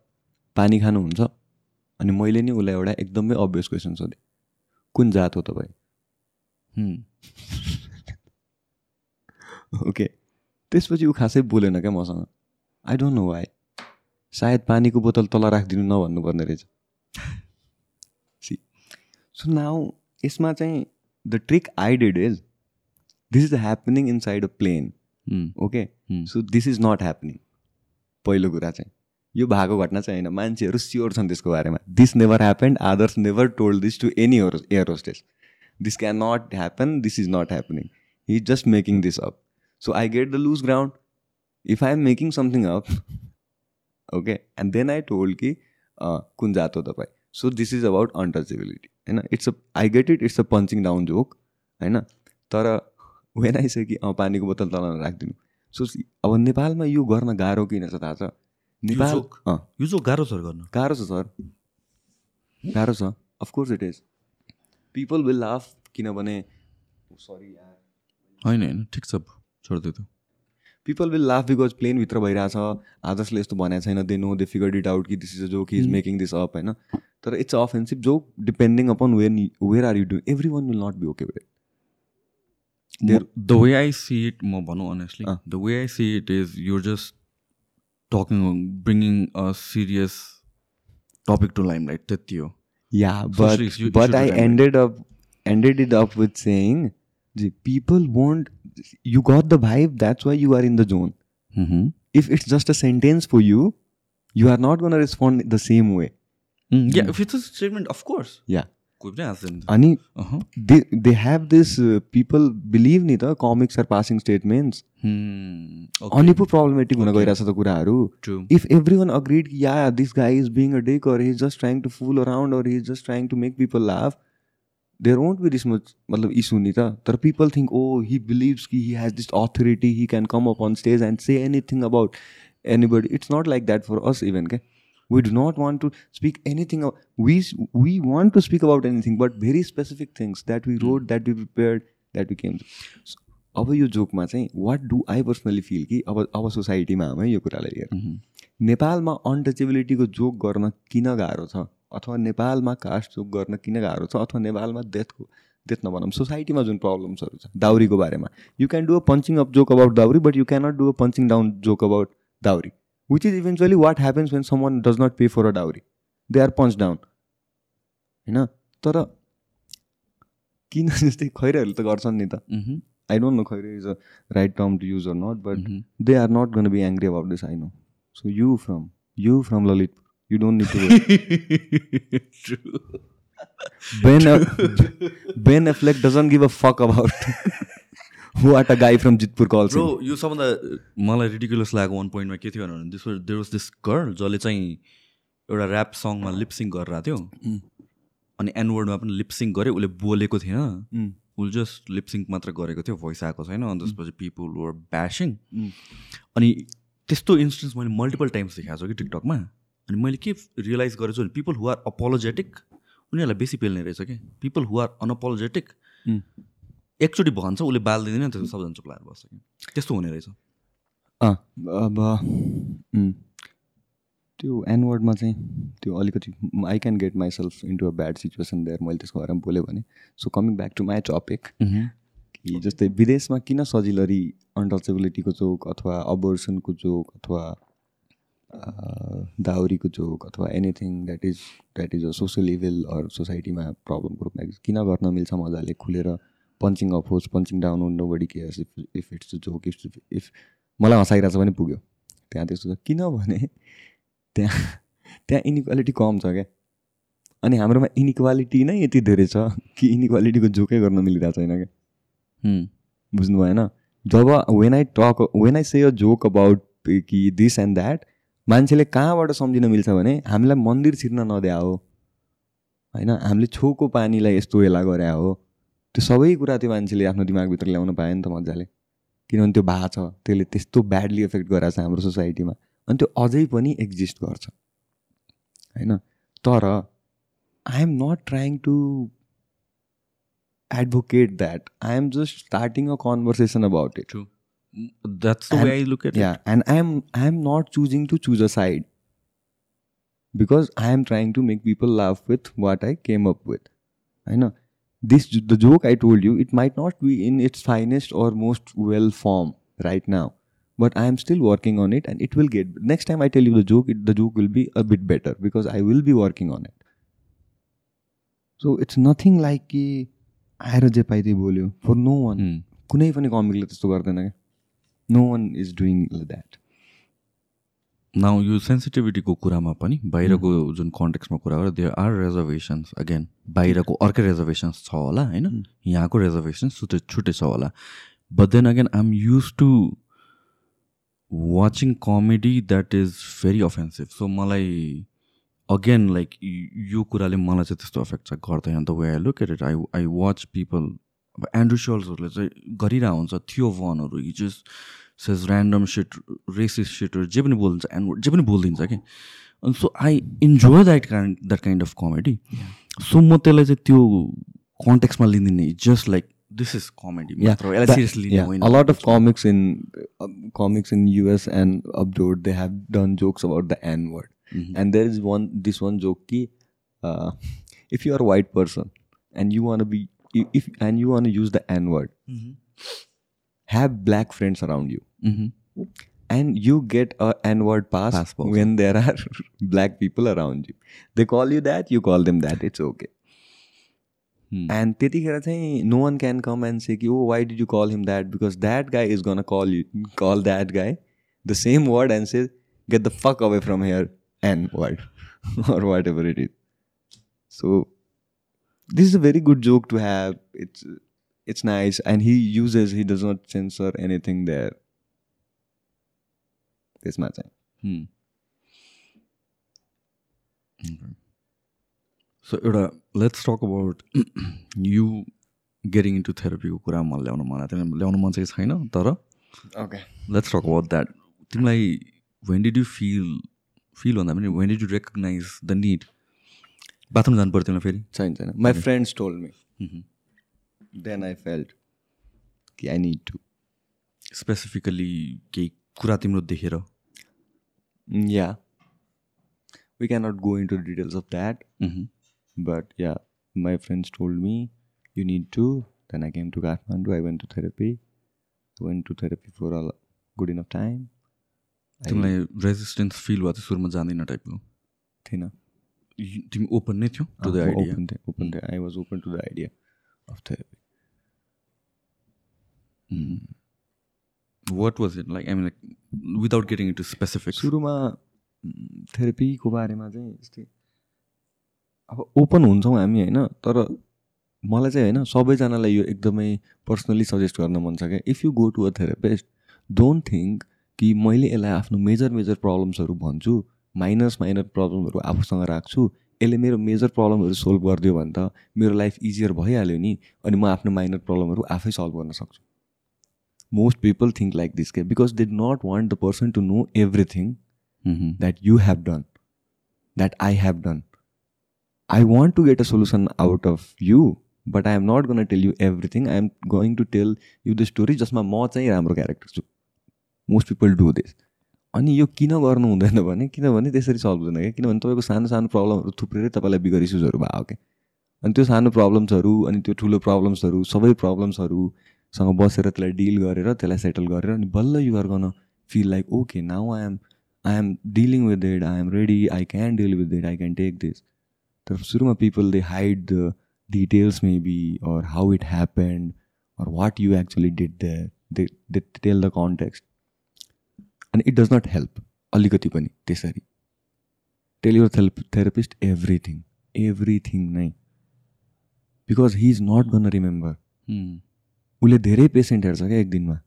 पानी खानुहुन्छ? अनि मैले नि उसलाई एउटा एकदमै अभियस क्वेसन सोधेँ। कुन जात हो तपाईँ? ओके त्यसपछि ऊ खासै बोलेन क्या मसँग। आई डोन्ट नो वाइ सायद पानीको बोतल तल राखिदिनु नभन्नुपर्ने रहेछ। सी सो नाउ यसमा चाहिँ the trick I did is this is happening inside a plane okay. So this is not happening पहिलो कुरा चाहिँ। यो भएको घटना चाहिँ होइन। मान्छेहरू स्योर छन् त्यसको बारेमा। This never happen Adarsh never told this to any air hostess this can not happen this is not happening he is just making this up so I get the lose ground if I am making something up okay and then I told कि कुन जात हो तपाईँ so this is about untouchability होइन it's a I get it it's a punching down joke होइन तर when से कि अँ पानीको बोतल तल राखिदिनु सो अब नेपालमा यो गर्न गाह्रो किन छ थाहा छ नेपाल जोक? यो जो गाह्रो छ गर्न गाह्रो छ सर गाह्रो छ of course it is people will laugh किनभने सरी होइन होइन ठिक छ छोडिदियो त। पिपल विल लाफ बिकज प्लेनभित्र भइरहेछ। आदर्शले यस्तो भनेको छैन they know they figure it out कि this is a joke is making this up होइन। तर it's offensive joke depending upon when where are you doing every one will not be okay with the way I see it म भनौँ honestly अँ। The way I see it is you're just talking bringing a serious topic to limelight त्यति हो Yeah, So but you- you but should I remember. ended up ended it up with saying, people won't. You got the vibe. That's why you are in the zone. Mm-hmm. If it's just a sentence for you, you are not gonna respond the same way. Yeah, if it's a statement, of course. Yeah. अनि they they have this people believe नि त comics are passing statements अनि पो problematic हुन गइरहेको छ त कुराहरू। इफ एभ्री वान अग्रिड कि yeah this guy is being or he's just trying to fool around or he's just trying to make people laugh there won't be this much मतलब issue नि त तर people think oh he believes कि he has this authority he can come up on stage and say anything about anybody it's not like that for us even के we do not want to speak anything of, we we want to speak about anything but very specific things that we wrote that we prepared that we came to. So, अब यो जोकमा चाहिँ what do I personally feel कि अब अब सोसाइटीमा हामी यो कुरालाई Mhm. नेपालमा अनटचेबिलिटीको जोक गर्न किन गाह्रो छ? अथवा नेपालमा कास्ट जोक गर्न किन गाह्रो छ? अथवा नेपालमा डेथको डेथ नभनौँ सोसाइटीमा जुन प्रब्लम्सहरू छ दाउरीको बारेमा। You can do a punching up joke about dowry but you cannot do a punching down joke about dowry which is eventually what happens when some one does not pay for a dowry they are punch down होइन तर किन जस्तै खैरेहरूले त गर्छन् नि त Mhm. I don't know Khaire is a right term to use or not but Mhm. they are not going to be angry about this i know so you from you from lalit you don't need to worry. True. ben ben affleck doesn't give a fuck about what a guy from jitpur calls bro him यो सबभन्दा मलाई ridiculous लागेको one पोइन्टमा के थियो भने this there was this girl जसले चाहिँ एउटा ऱ्याप सङमा लिपसिङ गरिरहेको थियो। अनि एनवर्डमा पनि लिपसिङ गऱ्यो उसले बोलेको थिएन. उसले जस्ट लिपसिङ मात्र गरेको थियो भोइस आएको छैन। अनि त्यसपछि पिपुल वर ब्यासिङ. अनि त्यस्तो इन्स्टेन्स मैले मल्टिपल टाइम्स देखाएको छु कि टिकटकमा अनि मैले के रियलाइज गरेको छु भने पिपल हु आर अपोलोजेटिक उनीहरूलाई बेसी पेल्ने रहेछ कि। People who are unapologetic. एकचोटि भन्छ उसले बाल दिँदैन त्यो सबजना चुप लगाएर बस्छ कि। त्यस्तो हुने रहेछ। अँ, अब त्यो एनवर्डमा चाहिँ त्यो अलिकति I can get myself into a bad situation there मैले त्यसको बारेमा बोलेँ भने। So coming back to my topic कि जस्तै विदेशमा किन सजिलरी अनटचेबिलिटीको जोक अथवा अबोर्सनको जोक अथवा दाउरीको जोक अथवा anything that is that is a social evil or सोसाइटीमा प्रब्लमको रूपमा किन गर्न मिल्छ मजाले खुलेर पन्चिङ अप होस् पन्चिङ डाउन होस् nobody cares if if it's joke if if मलाई हँसाइरहेको छ भने पुग्यो। त्यहाँ त्यस्तो छ। किनभने त्यहाँ त्यहाँ इनिक्वालिटी कम छ क्या। अनि हाम्रोमा इनिक्वालिटी नै यति धेरै छ कि इनिक्वालिटीको जोकै गर्न मिलिरहेको छैन क्या। बुझ्नु भएन? जब when I talk when I say a joke about कि दिस एन्ड द्याट मान्छेले कहाँबाट सम्झिन मिल्छ भने हामीलाई मन्दिर छिर्न नद्या हो। होइन? हामीले छोको पानीलाई यस्तो हेला गरे हो। त्यो सबै कुरा त्यो मान्छेले आफ्नो दिमागभित्र ल्याउन पायो नि त मजाले किनभने त्यो भा छ त्यसले त्यस्तो ब्याडली इफेक्ट गराएको छ हाम्रो सोसाइटीमा अनि त्यो अझै पनि एक्जिस्ट गर्छ होइन तर I am not trying to advocate that. I am just starting a conversation about it. True. That's the And- way I look at Yeah, it. and I am I am not choosing to choose a side because I am trying to make people laugh with what I came up with. I know this the joke I told you it might not be in its finest or most well form right now, but I am still working on it, and it will get. Next time I tell you the joke, it, the joke will be a bit better because I will be working on it. So it's nothing like कि आएर जे पाइदिए बोल्यो for no one Hmm. कुनै पनि कमिकले त्यस्तो गर्दैन क्या no one is doing that now यो सेन्सिटिभिटीको कुरामा पनि बाहिरको जुन कन्टेक्समा कुरा गरेर देयर आर रेजर्भेसन्स अगेन बाहिरको अर्कै रेजर्भेसन्स छ होला होइन यहाँको रेजर्भेसन्स छुट्टै छुट्टै छ होला but then again I am use to watching comedy that is very offensive so मलाई अगेन लाइक यो कुराले मलाई चाहिँ त्यस्तो एफेक्ट चाहिँ गर्दैन the way I look at it I I watch people अब एन्ड्रु सल्सहरूले चाहिँ गरिरहेको हुन्छ थियो वनहरू he just says random shit racist सिटहरू जे पनि बोलिदिन्छ एन्ड जे पनि बोलिदिन्छ कि अनि so I enjoy that kind that kind of comedy so म त्यसलाई चाहिँ त्यो कन्टेक्समा लिँदिनँ just like this is comedy यसलाई seriously yeah, a lot of comics in uh, comics in US and abroad they have done jokes about the N word, and there is one this one joke ki, uh, if you are a white person and you want to be if and you want to use the N word, Have black friends around you, and you get a N word pass, Pass box. when there are black people around you. They call you that, you call them that. It's okay. And त्यतिखेर चाहिँ no one can come and say कि oh why did you call him that because that guy is gonna call you call that guy the same word and say get the fuck away from here n word or whatever it is. So this is a very good joke to have. It's it's nice and he uses he does not censor anything there. त्यसमा चाहिँ so एउटा let's talk about you getting into थेरापीको कुरा मलाई ल्याउनु मन लाग्थ्यो ल्याउनु मन चाहिँ छैन तर okay let's talk about that तिमीलाई when did you feel feel भन्दा पनि when did you recognise the need bathroom जानु पऱ्यो तिमीलाई फेरि? छैन छैन। My friends told me then I felt कि आई निड टु स्पेसिफिकली केही कुरा तिम्रो देखेर Yeah. We cannot go into the details of that. But yeah, my friends told me you need to. Then I came to Kathmandu. I went to therapy. Went to therapy for a lo- good enough time. तिमीलाई resistance feel भयो त्यो सुरुमा जाँदैन टाइपको थिएन you- तिमी open नै थियौ टु द आइडिया open थिएँ open थिएँ I was open to the idea of therapy. What was it like I mean like without getting into specific सुरुमा थेरापीको बारेमा चाहिँ यस्तै अब ओपन हुन्छौँ हामी होइन? तर मलाई चाहिँ होइन सबैजनालाई यो एकदमै पर्सनली सजेस्ट गर्न मन छ क्या। If you go to a therapist don't think कि मैले यसलाई आफ्नो मेजर मेजर प्रब्लम्सहरू भन्छु माइनस माइनर प्रब्लमहरू आफूसँग राख्छु यसले मेरो मेजर प्रब्लमहरू सोल्भ गरिदियो भने त मेरो लाइफ इजियर भइहाल्यो नि अनि म आफ्नो माइनर प्रब्लमहरू आफै सल्भ गर्न सक्छु। Most people think like this के because they not want the person to know everything that you have done, that I have done. I want to get a solution out of you, but I am not going to tell you everything. I am going to tell you the story. जसमा म चाहिँ राम्रो character छु most people do this अनि यो किन गर्नु हुँदैन भने किनभने त्यसरी सल्भ हुँदैन क्या किनभने तपाईँको सानो सानो प्रब्लमहरू थुप्रेरै तपाईँलाई बिगर इस्युजहरू भयो क्या अनि त्यो सानो प्रब्लम्सहरू अनि त्यो ठुलो प्रब्लम्सहरू सबै प्रब्लम्सहरूसँग बसेर त्यसलाई डिल गरेर त्यसलाई सेटल गरेर अनि बल्ल युआर गर्न feel like okay now I am I am dealing with it I am ready I can deal with it I can take this तर सुरुमा people they hide the details maybe or how it happened what you actually did there. They, they tell the context. And it does not help. अलिकति पनि त्यसरी tell your थेल्प therapist everything everything नै because he is not gonna remember उसले धेरै patient हेर्छ क्या एक दिनमा।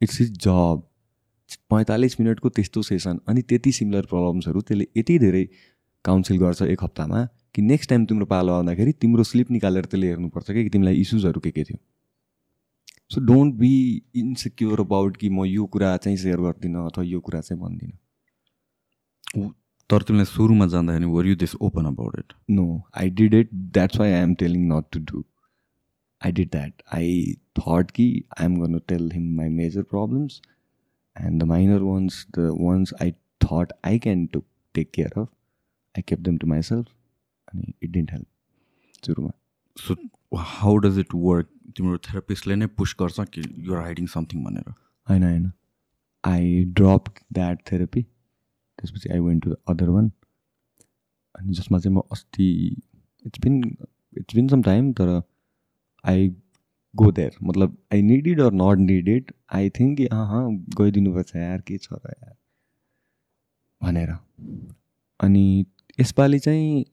इट्स इज जब पैँतालिस मिनटको त्यस्तो सेसन अनि त्यति सिमिलर प्रब्लम्सहरू त्यसले यति धेरै काउन्सिल गर्छ एक हप्तामा कि नेक्स्ट टाइम तिम्रो पालो आउँदाखेरि तिम्रो स्लिप निकालेर त्यसले हेर्नुपर्छ कि तिमीलाई इस्युजहरू के के थियो। So don't be insecure about कि म यो कुरा चाहिँ सेयर गर्दिनँ अथवा यो कुरा चाहिँ भन्दिनँ। तर तिमीलाई सुरुमा जाँदाखेरि were you this open about it no I did it that's why I am telling not to do I did that I thought कि आई एम गर्नु tell him my major problems and the minor ones the ones I thought I can to take care of I kept them to myself अनि it didn't help सुरुमा so how does it work तिम्रो थेरापिस्टले नै पुस गर्छ कि you're hiding something भनेर होइन होइन आई ड्रप द्याट थेरापी त्यसपछि I went to the other one अनि जसमा चाहिँ म अस्ति it's been it's been some time तर आई गो देयर मतलब I need it or not need it I think कि अँ गइदिनुपर्छ यार के छ र यार? भनेर। अनि यसपालि चाहिँ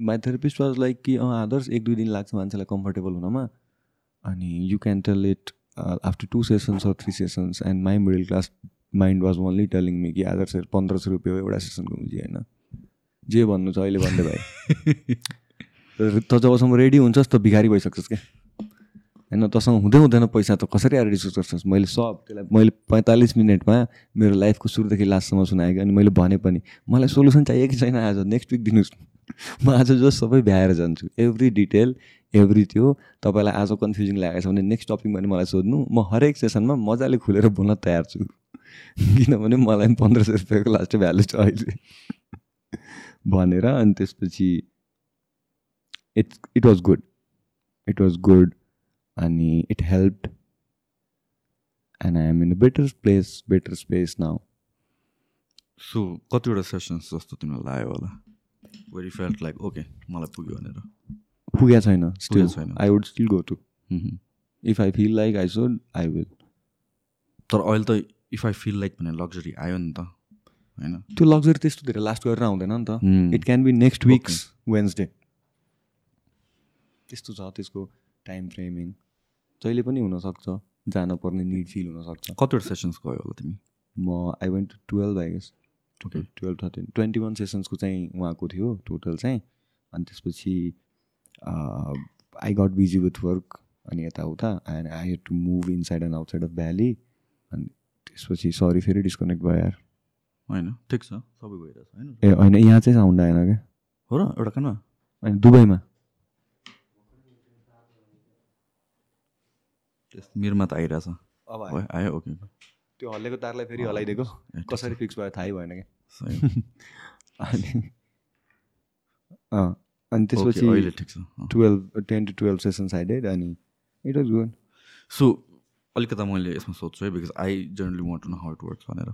माई थेरापिस्ट वाज लाइक कि अँ आदर्श एक दुई दिन लाग्छ मान्छेलाई कम्फर्टेबल हुनमा। अनि you can tell it after two sessions or three sessions and my middle class mind was only telling me कि आदर्श पन्ध्र सय रुपियाँ एउटा सेसनको मुजी होइन? जे भन्नु छ अहिले भन्दै भाइ त जबसम्म रेडी हुन्छस् त भिखारी भइसक्छस् क्या। होइन तसँग हुँदै हुँदैन पैसा त कसरी आएर डिस्कस गर्छस्? मैले सब त्यसलाई मैले पैँतालिस मिनटमा मेरो लाइफको सुरुदेखि लास्टसम्म सुनाएँ कि अनि मैले भने पनि मलाई सोल्युसन चाहियो छैन आज नेक्स्ट विक दिनुहोस्। म आज जो सबै भ्याएर जान्छु। एभ्री डिटेल एभ्री त्यो तपाईँलाई आज कन्फ्युजिङ लागेको छ भने नेक्स्ट टपिक भने मलाई सोध्नु। म हरेक सेसनमा मजाले खुलेर बोल्न तयार छु। किनभने मलाई पनि पन्ध्र सय रुपियाँको लास्ट भ्यालु छ अहिले। भनेर अनि त्यसपछि it's it was good it was good अनि it help and I am in a better place better space now so कतिवटा सेसन्स जस्तो तिमीलाई लाग्यो होला वेरी फेल्ट लाइक ओके मलाई पुग्यो भनेर पुगेको छैन स्टिल छैन। I would still go to if I feel like I should I will तर अहिले त इफ आई फिल लाइक भने लग्जरी आयो नि त होइन त्यो लग्जरी त्यस्तो धेरै लास्ट गरेर आउँदैन नि त. It can be next weeks Wednesday त्यस्तो छ त्यसको टाइम फ्रेमिङ जहिले पनि हुनसक्छ जानुपर्ने निड फिल हुनसक्छ। कतिवटा सेसन्स गयो होला तिमी? म I went to twelve I guess Okay. Twelve thirteen twenty one सेसन्सको चाहिँ उहाँको थियो टोटल चाहिँ। अनि त्यसपछि I got busy with work अनि यताउता। And I had to move inside and outside of valley अनि त्यसपछि सरी फेरि डिस्कनेक्ट भयो यार। होइन ठिक छ। सबै गइरहेछ होइन? ए होइन यहाँ चाहिँ साउन्ड आएन क्या? हो र एउटा कहाँ अनि दुबईमा। मेरोमा त आइरहेछ। अब आयो। ओके त्यो हल्लेको तारलाई फेरि ठिक कसरी फिक्स भयो थाहै भएन क्या। अनि त्यसपछि अहिले ठिक छ। Twelve ten to twelve sessions I did अनि इट वाज गुड। सो अलिकता मैले यसमा सोध्छु है because I generally want to know how it works भनेर।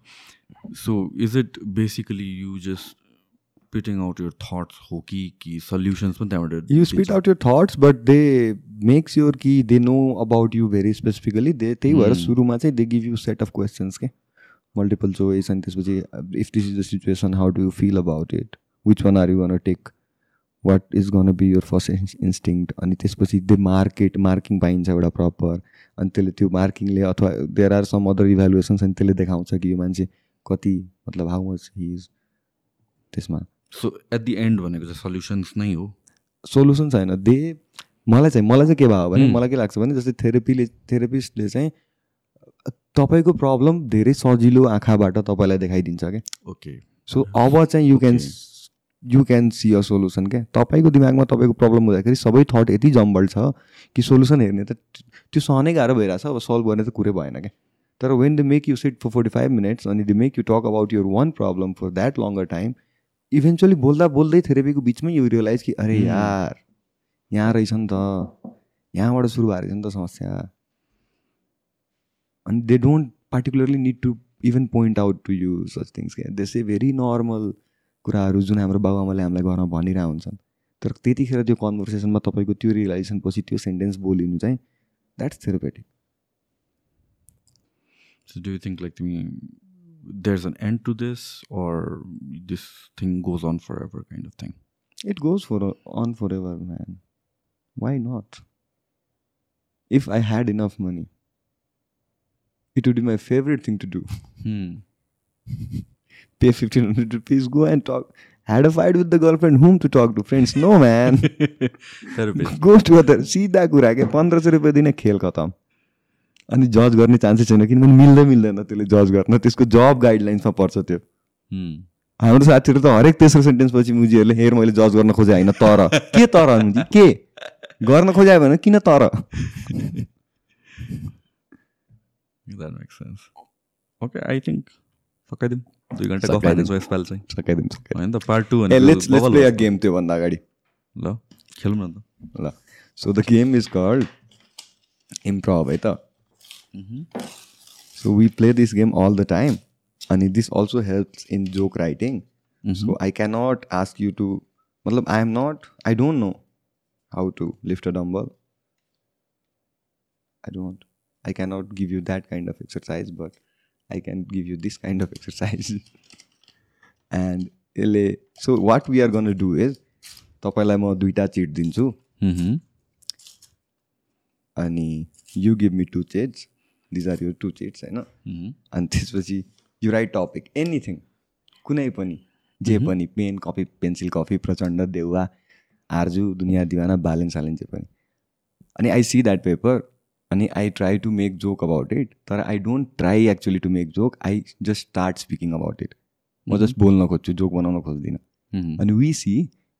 So is it basically you just putting out your thoughts हो कि कि सल्युसन्स पनि त्यहाँबाट you spit out your thoughts but they makes your कि they know about you very specifically they त्यही भएर. सुरुमा चाहिँ they give you set of questions के मल्टिपल चोइस अनि त्यसपछि if this is the situation how do you feel about it which one are you gonna take what is gonna be your first instinct अनि त्यसपछि they market marking पाइन्छ एउटा proper अनि त्यसले त्यो मार्किङले अथवा there are some other evaluations अनि त्यसले देखाउँछ कि यो मान्छे कति मतलब हाउ मच हि इज त्यसमा सो एट दि एन्ड भनेको चाहिँ सल्युसन्स नै हो। सोल्युसन छैन दे मलाई चाहिँ मलाई चाहिँ के भयो भने Hmm. मलाई के लाग्छ भने जस्तै थेरापीले थेरापिस्टले चाहिँ तपाईँको प्रब्लम धेरै सजिलो आँखाबाट तपाईँलाई देखाइदिन्छ क्या। ओके सो अब चाहिँ you can. You can see a solution क्या। तपाईँको दिमागमा तपाईँको प्रब्लम हुँदाखेरि सबै थट यति जम्बल छ कि सोल्युसन हेर्ने त त्यो सहनै गाह्रो भइरहेछ। अब सल्भ गर्ने त कुरै भएन क्या। तर when they make you sit for forty five minutes अनि they make you talk about your one problem for that longer time eventually बोल्दा बोल्दै थेरेपीको बिचमै यु रियलाइज कि अरे. यार यहाँ रहेछ नि त। यहाँबाट सुरु भएको रहेछ नि त समस्या। अनि they don't particularly need to even point out to you such things क्या दे से भेरी नर्मल कुराहरू जुन हाम्रो बाबुआमाले हामीलाई घरमा भनिरहेको हुन्छन्। तर त्यतिखेर त्यो कन्भर्सेसनमा तपाईँको त्यो रियलाइजेसन पछि त्यो सेन्टेन्स बोलिनु चाहिँ that's therapeutic you think like to me there's an end to this or this thing goes on forever kind of thing? It goes for on forever, man. Why not? If I had enough money, it would be my favorite thing to do. Hmm. Pay fifteen hundred rupees, go and talk. Had a fight with the girlfriend, whom to talk to? Friends? No, man. Therapist. go to other. सिधा कुरा के पन्ध्र सय रुपियाँ दिने खेल खतम अनि जज गर्ने चान्सै छैन किनभने मिल्दै मिल्दैन त्यसले जज गर्न। त्यसको जब गाइडलाइन्समा पर्छ त्यो. हाम्रो साथीहरू त हरेक तेस्रो सेन्टेन्स पछि मुजीहरूले हेर मैले जज गर्न खोजेँ होइन तर। के तर मुजी? के? गर्न खोजे भने किन तर? सकाइदिउँ। दुई घन्टा। गफ हालिदिन्छौँ यसपालि चाहिँ। सकाइदिउँ सकाइदिउँ। होइन त part two play a game त्योभन्दा अगाडि। ल खेलौँ न त। ल। So the game is called improv है त? So we play this game all the time अनि this also helps in joke writing so I cannot ask you to मतलब I am not I don't know how to lift a dumbbell I don't I cannot give you that kind of exercise but I can give you this kind of exercise and यसले so what we are gonna do is तपाईँलाई म दुइटा chit दिन्छु Mhm. अनि you give me two chits these are your two chits होइन. अनि त्यसपछि you right topic anything कुनै पनि जे पनि pen copy pencil coffee Prachanda Deuba Arzu दुनियाँ दिवाना बालेन सालेन जे पनि। अनि आई सी द्याट पेपर अनि I try to make joke about it तर I don't try actually to make joke I just start speaking about it म जस्ट बोल्न खोज्छु जोक बनाउन खोज्दिनँ। Mhm. अनि वी सी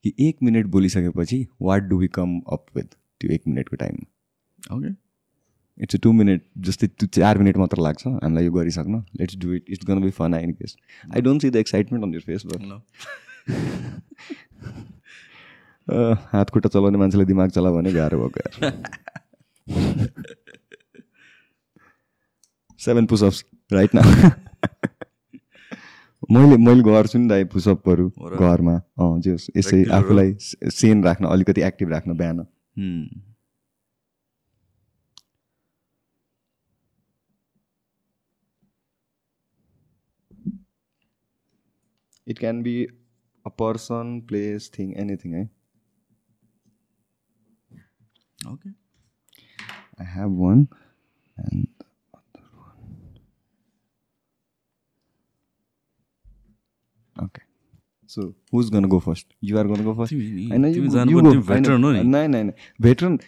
कि एक minute बोलिसकेपछि what do we come up with त्यो एक मिनटको टाइममा Okay. इट्स टु मिनट जस्तै त्यो चार मिनट मात्र लाग्छ। हामीलाई यो गरिसक्न। Let's do it it's gonna be fun in case I don't see the excitement on your face but हात खुट्टा चलाउने मान्छेले दिमाग चला भने गाह्रो भएको सेभेन पुसअप्स राइट न मैले मैले गर्छु नि दाइ पुसअपहरू? घरमा। अँ जे होस् यसै? आफूलाई सेन राख्न अलिकति एक्टिभ राख्न बिहान Hmm. It can be a person place thing anything है Okay. I have one and the other one. Okay. So who's gonna go first? You are gonna go first. तिमी नि, I know तिमी you, जानु you पर्ने, go. तिमी veteran हो नि। No, no, no. Veteran.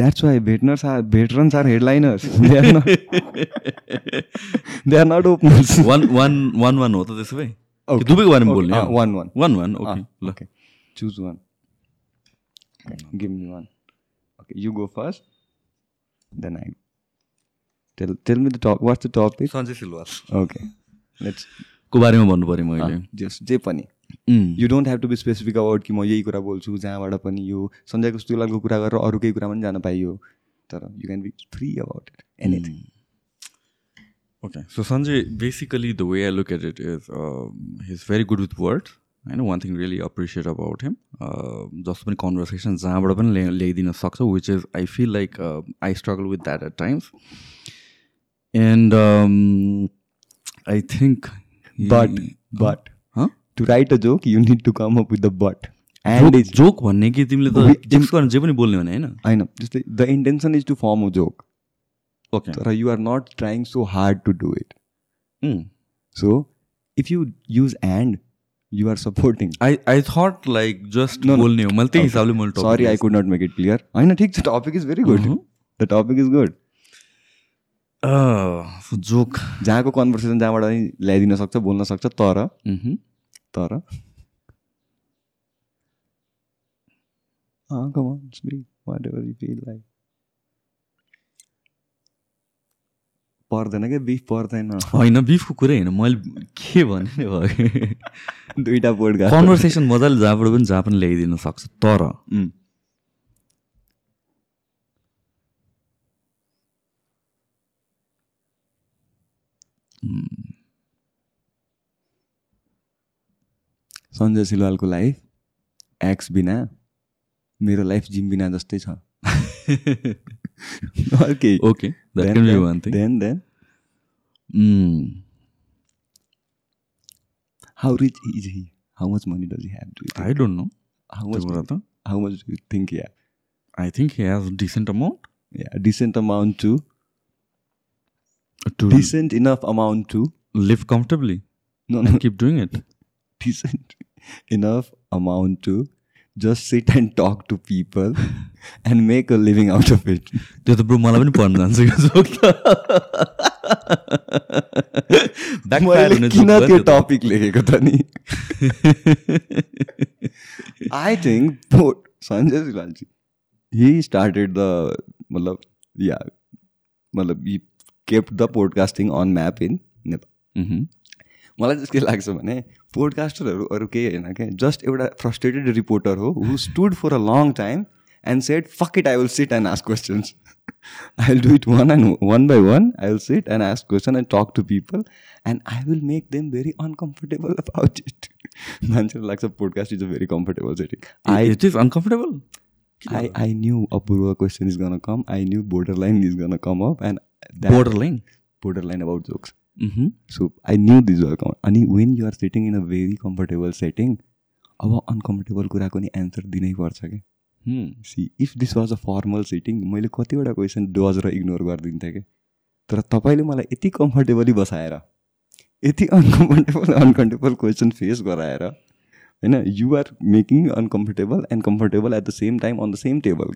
That's why veterans are veterans are headliners. they are not. they are not openers. One one one one हो त त्यसो भए. दुबईको बारेमा बोल्ने one one. One one okay Ah, ल one. Okay. Give me one. Okay. You go first. Then I. Tell tell me the top. What's the topic? Sanjay Silwal Okay. Let's. को बारेमा भन्नु पऱ्यो मैले जस जे पनि you don't have to be specific about कि म यही कुरा बोल्छु जहाँबाट पनि यो सञ्जय कस्तुलालको कुरा गरेर अरू केही कुरामा पनि जान पाइयो तर you can be free about it anything Okay, so Sanjay, basically the way I look at it is um, he's very good with words. I know one thing really appreciate about him. Uh, जस्तो पनि conversation जहाँबाट पनि ल्या ल्याइदिन सक्छ which is I feel like I struggle with that at times and I think but but Huh? To write a joke you need to come up with the but and is joke भन्ने कि तिमीले We- त gyms गर्न जे पनि बोल्ने भने होइन होइन जस्तै the intention is to form a joke okay तर you are not trying so hard to do it so if you use and you are supporting I I thought like just No, no. बोल्ने हो मैले त्यही हिसाबले मैले topic sorry I लिएँ। Could not make it clear होइन ठिक छ topic is very good Mhm. The topic is good Uh, so joke जहाँको कन्भर्सेसन जहाँबाट पनि ल्याइदिन सक्छ बोल्न सक्छ तर। Mhm. तर। अँ come on, speak whatever you feel like. पर्दैन क्या बिफ पर्दैन। होइन बिफको कुरै होइन मैले के भने नि भयो दुइटा गा कन्भर्सेसन मजाले जहाँबाट पनि जहाँ पनि ल्याइदिन सक्छ तर सञ्जय सिलवालको लाइफ एक्स बिना मेरो लाइफ जिम बिना जस्तै छ। okay. Okay. That then, can be one thing. Then, then. Mm. How rich is he? How much money does he have? Do you think? I don't know. How much? Money, how much do you think he has? I think he has decent amount. Yeah, decent amount to. To decent enough amount to live comfortably. No, no. keep doing it. decent enough amount to just sit and talk to people and make a living out of it. त्यो त bro मलाई पनि पढ्न जान्छ किन त्यो। Topic लेखेको त नि आई थिङ्क सञ्जय सिलालजी हि स्टार्टेड द मतलब या मतलब he kept the podcasting on map in Nepal. मलाई चाहिँ के लाग्छ भने पोडकास्टरहरू अरू केही होइन क्या जस्ट एउटा फ्रस्ट्रेटेड रिपोर्टर हो who stood for a long time and said fuck it I will sit and ask questions I will do it one and one by one I will sit and ask question and talk to people and I will make them very uncomfortable about it मान्छेलाई लाग्छ podcast is a very comfortable setting I It is uncomfortable. I, I knew Apurva question is gonna come. I knew borderline is gonna come up and that Borderline. borderline about jokes. Mhm. So I knew these were coming. अनि when you are sitting in a very comfortable setting, अब uncomfortable कुराको नि answer दिनै पर्छ क्या. See if this was a formal sitting मैले कतिवटा question does र इग्नोर गरिदिन्थेँ क्या तर तपाईँले मलाई यति कम्फर्टेबली बसाएर यति अनकम्फर्टेबल अनकम्फर्टेबल क्वेसन फेस गराएर होइन you are making uncomfortable and comfortable at the same time on the same table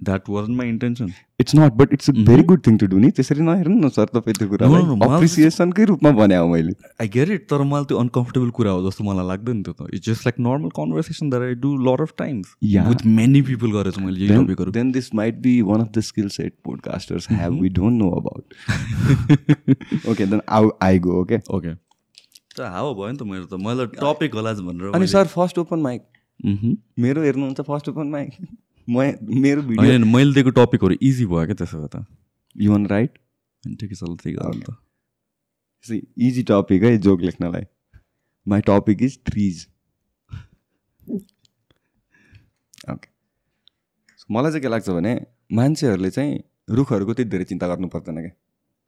That wasn't my intention. It's not but it's a very good thing to do नि त्यसरी नहेर्नु न sir तपाईँ त्यो कुरा अप्रिसिएसनकै रूपमा भने हो मैले आई गेट इट तर मलाई त्यो अनकम्फर्टेबल कुरा हो जस्तो मलाई लाग्दैन त्यो त it's just like normal conversation that I do lot of times. With many people गरेर चाहिँ मैले यही टपिकहरू might be one of the skill set podcasters have we don't know about. okay, then I, I go, okay? Okay त हावा भयो नि त मेरो त मैले टपिक होला भनेर अनि सर फर्स्ट ओपन माइक मेरो हेर्नुहुन्छ फर्स्ट ओपन माइक म मेरो भिडियो मैले दिएको टपिकहरू इजी भयो क्या त्यसो भए त। यु वान राइट ठिकै छ ल त्यही गरौँ त। इजी टपिक है joke लेख्नलाई। My topic is trees okay मलाई चाहिँ के लाग्छ भने मान्छेहरूले चाहिँ रुखहरूको त्यति धेरै चिन्ता गर्नु पर्दैन क्या।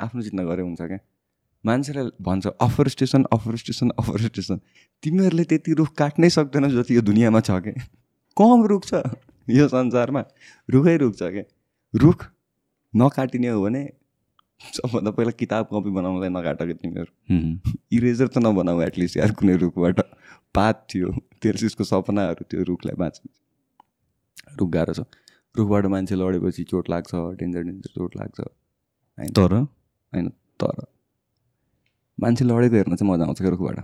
आफ्नो चिन्ता गरे हुन्छ क्या। मान्छेलाई भन्छ offer station offer station offer station तिमीहरूले त्यति रुख काट्नै सक्दैन जति यो दुनियाँमा छ क्या। कम रुख छ। यो संसारमा रुखै रुख छ क्या रुख नकाटिने हो भने सबभन्दा पहिला किताब कपी बनाउनलाई नकाट क्या तिमीहरू. इरेजर त नबनाऊ एटलिस्ट यार कुनै रुखबाट। पात थियो तेर्सिसको सपनाहरू त्यो रुखलाई बाँच्नु। रुख गाह्रो छ। रुखबाट मान्छे लडेपछि चोट लाग्छ डेन्जर डेन्जर चोट लाग्छ। होइन? तर? होइन तर। मान्छे लडेको हेर्न चाहिँ मजा आउँछ क्या रुखबाट।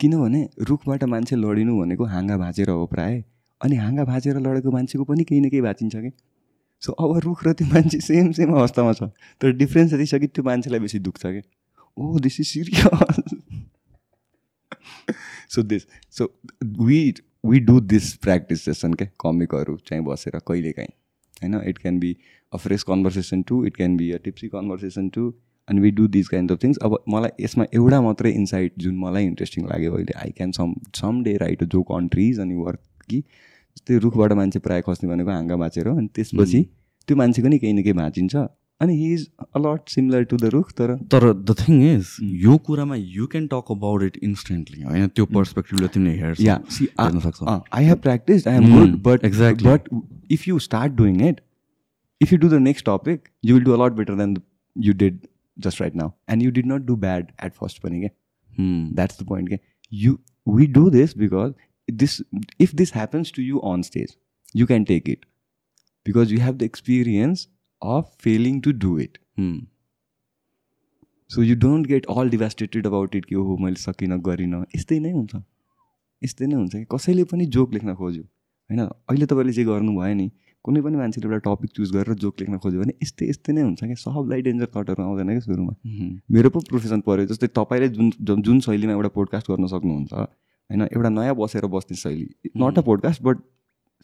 किनभने रुखबाट मान्छे लडिनु भनेको हाँगा भाँचेर हो प्रायः। अनि हाँगा भाँचेर लडेको मान्छेको पनि केही न केही भाँचिन्छ कि? सो अब रुख र त्यो मान्छे सेम सेम अवस्थामा छ। तर डिफ्रेन्स यति छ कि त्यो मान्छेलाई बेसी दुख्छ कि? ओ this is serious so this so we we do this practice session क्या कमिकहरू चाहिँ बसेर कहिलेकाहीँ होइन it can be a fresh conversation to it can be a tipsy conversation to and we do this kind of things अब मलाई यसमा एउटा मात्रै इन्साइट जुन मलाई इन्ट्रेस्टिङ लाग्यो अहिले I can some some day right a joke on trees अनि वर्क कि जस्तै रुखबाट मान्छे प्रायः खस्ने भनेको हाँगा भाँचेर हो अनि त्यसपछि त्यो मान्छेको नि केही न केही भाँचिन्छ। अनि he is a lot similar to the रुख तर तर द थिङ इज यो कुरामा you can talk about it instantly होइन? त्यो पर्सपेक्टिभले तिमीले हेर्छ या I have practice I am Mm, good but exactly. But if you start doing it if you do the next topic you will do a lot better than you did just right now and you did not do bad at first पनि क्या that's the point okay? you we do this because this if this happens to you on stage you can take it. Because you have the experience of failing to do it. Hmm. so you don't get all devastated about it कि ओहो मैले सकिनँ गरिनँ। यस्तै नै हुन्छ। यस्तै नै हुन्छ। कि कसैले पनि जोक लेख्न खोज्यो। होइन? अहिले तपाईँले जे गर्नुभयो नि कुनै पनि मान्छेले एउटा टपिक चुज गरेर जोक लेख्न खोज्यो भने यस्तै यस्तै नै हुन्छ क्या सबलाई डेन्जर थटहरू आउँदैन क्या सुरुमा। Mhm. मेरो पो प्रोफेसन पऱ्यो जस्तै तपाईँले जुन- जुन शैलीमा एउटा पोडकास्ट गर्न सक्नुहुन्छ होइन एउटा नयाँ बसेर बस्ने शैली not a podcast but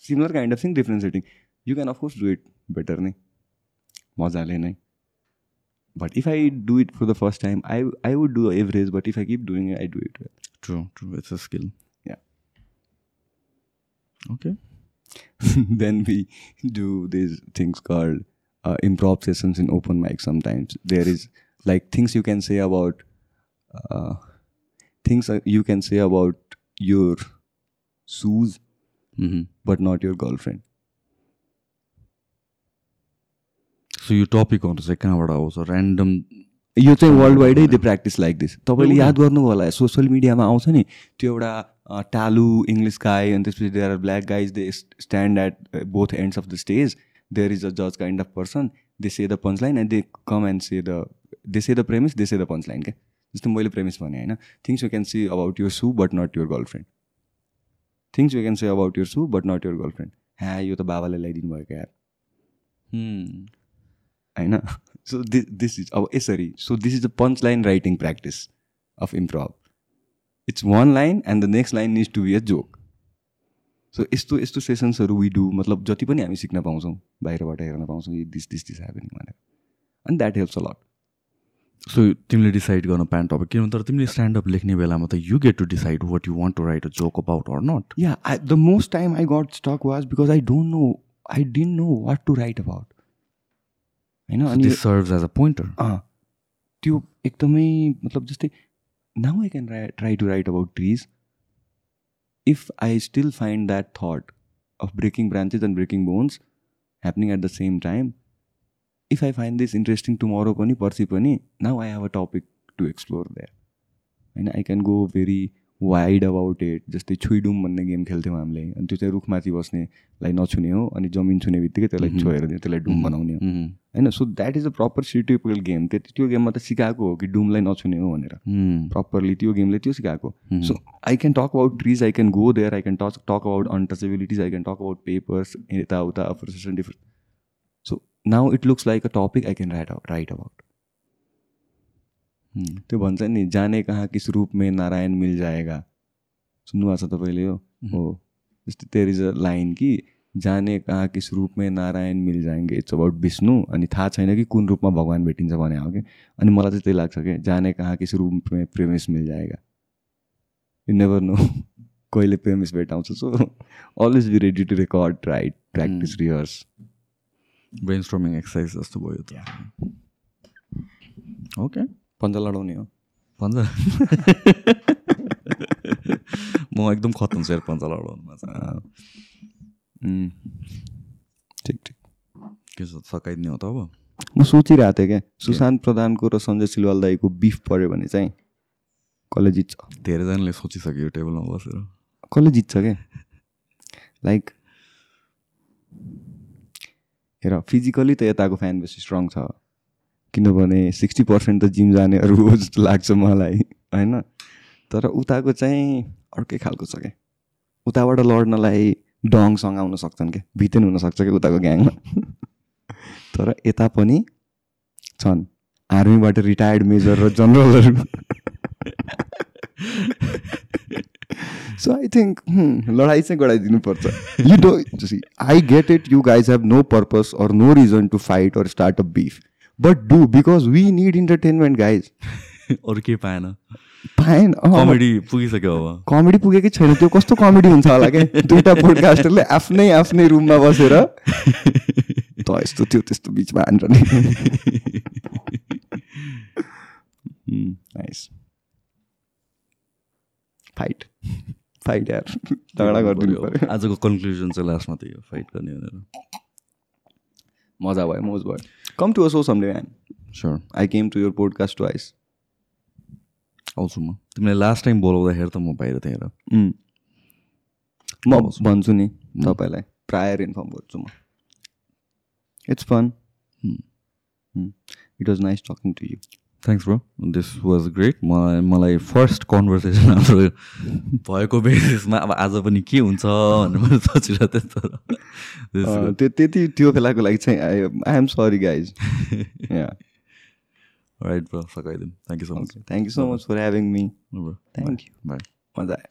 similar kind of thing differentiating you can of course do it better नै। मजाले नै। But if I do it for the first time I I would do average but if I keep doing I do it true true it's a skill yeah okay then we do these things called improv sessions in open mic sometimes there is like things you can say about things you can say about your shoes Mhm. but not your girlfriend. So यो टपिकहरू चाहिँ कहाँबाट आउँछ random यो चाहिँ world वाइडै they practice like this तपाईँले याद गर्नुभयो होला सोसियल मिडियामा आउँछ नि त्यो एउटा टालु इङ्ग्लिस गाई अनि त्यसपछि there are black guys they stand at both ends of the stage there is a जज kind of person they say the punch line and they come and say the they say the premise they say the punch line क्या जस्तो मैले premise भने होइन? Things you can see about your shoe but not your girlfriend things you can say about your shoe but not your girlfriend ह्या यो त बाबाले ल्याइदिनु भयो क्या यार होइन? सो दिस दिस इज अब यसरी so this is a punch line writing practice of improv it's one line and the next line needs to be a joke so यस्तो यस्तो सेसन्सहरू वी डु मतलब जति पनि हामी सिक्न पाउँछौँ बाहिरबाट हेर्न पाउँछौँ दिस दिस दिस ह्यापनिङ भनेर। अनि that helps a lot so तिमीले डिसाइड गर्न प्यान्ट टपिक किनभने तर तिमीले स्ट्यान्डअप लेख्ने बेलामा त you get to decide what you want to write a joke about or not Yeah, I, the most time I got stuck was because I don't know, I didn't know what to write about. होइन अनि serve as a pointer त्यो एकदमै मतलब जस्तै now I can try to write about trees if I still find that thought of breaking branches and breaking bones happening at the same time if I find this interesting tomorrow पनि पर्सि पनि now I have a topic to explore that होइन I can go very wide about it जस्तै छुइडुम भन्ने game खेल्थ्यौँ हामीले। अनि त्यो चाहिँ रुखमाथि बस्नेलाई नछुने हो अनि जमिन छुने बित्तिकै त्यसलाई छोएर दियो त्यसलाई डुम बनाउने हो। होइन so that is a proper stereotypical game त्यो त्यो गेममा त सिकाएको हो कि डुमलाई नछुने हो भनेर। प्रपरली त्यो गेमले त्यो सिकाएको। So I can talk about trees I can go there I can touch talk about untouchabilities I can talk about papers यताउता frustration different now it looks like a topic I can write write about त्यो भन्छ नि जाने कहाँ kiss रूप में नारायण मिल जाएगा? सुन्नुभएको छ तपाईँले हो हो जस्तै तेर इज अ लाइन कि जाने कहाँ किस रूप में नारायण मिल जाएंगे? It's about Vishnu. अनि थाहा छैन कि कुन रूपमा भगवान् भेटिन्छ भने हो कि अनि मलाई चाहिँ त्यही लाग्छ कि जाने कहाँ किस रूप में प्रेमिस मिल जाएगा? यु नेभर नो कहिले प्रेमिस भेटाउँछ so always be ready to record write practice rehearse brainstorming exercise जस्तो भयो त। ओके पन्जा लडाउने हो। पन्जा म एकदम खतम छु यार पन्जा लडाउनुमा ठिक ठिक। के छ सकाइदिने हो त अब? म सोचिरहेको थिएँ क्या। सुशान्त प्रधानको र सञ्जय सिलवाल दाईको बिफ पऱ्यो भने चाहिँ कसले जित्छ धेरैजनाले सोचिसक्यो टेबलमा बसेर। कसले जित्छ क्या। लाइक हेर फिजिकली त यताको फ्यान बेसी स्ट्रङ छ। किनभने सिक्सटी पर्सेन्ट त जिम जानेहरू हो जस्तो लाग्छ मलाई होइन? तर उताको चाहिँ अर्कै खालको छ क्या उताबाट लड्नलाई डङसँग आउन सक्छन् क्या भितेन हुनसक्छ क्या उताको ग्याङमा? तर यता पनि छन्। आर्मीबाट रिटायर्ड मेजर र जनरलहरू सो आई थिङ्क लडाइँ चाहिँ गराइदिनुपर्छ। You do I get it you guys have no purpose or no reason to fight or start a beef but do because we need entertainment guys अरू केही पाएन? पाएन comedy पुगिसक्यो अब। Comedy पुगेकै छैन। त्यो कस्तो कमेडी हुन्छ होला क्या? दुइटा पोडकास्टरले आफ्नै आफ्नै रुममा बसेर त यस्तो थियो त्यस्तो बिचमा हानेर नि फाइट फाइट यार। झगडा गरिदिनु पऱ्यो आजको कन्क्लुजन चाहिँ लास्टमा त्यही हो फाइट गर्ने भनेर। मजा भयो मोज भयो। Come to a so someday man sure I came to your podcast twice आउँछु म तिमीले लास्ट टाइम बोलाउँदाखेरि त म बाहिर र। म भन्छु नि तपाईँलाई प्रायर इन्फर्म गर्छु म। It's fun it was nice talking to you thanks bro this was great मलाई मलाई फर्स्ट कन्भर्सेसन हाम्रो भएको बेसिसमा अब आज पनि के हुन्छ भनेर मैले सोचिरहेको थिएँ तर. त्यो त्यति त्यो बेलाको लागि चाहिँ I I am sorry guys right bro सकाइदिउँ thank you so much thank you so much for having me bro thank you bye मजा आयो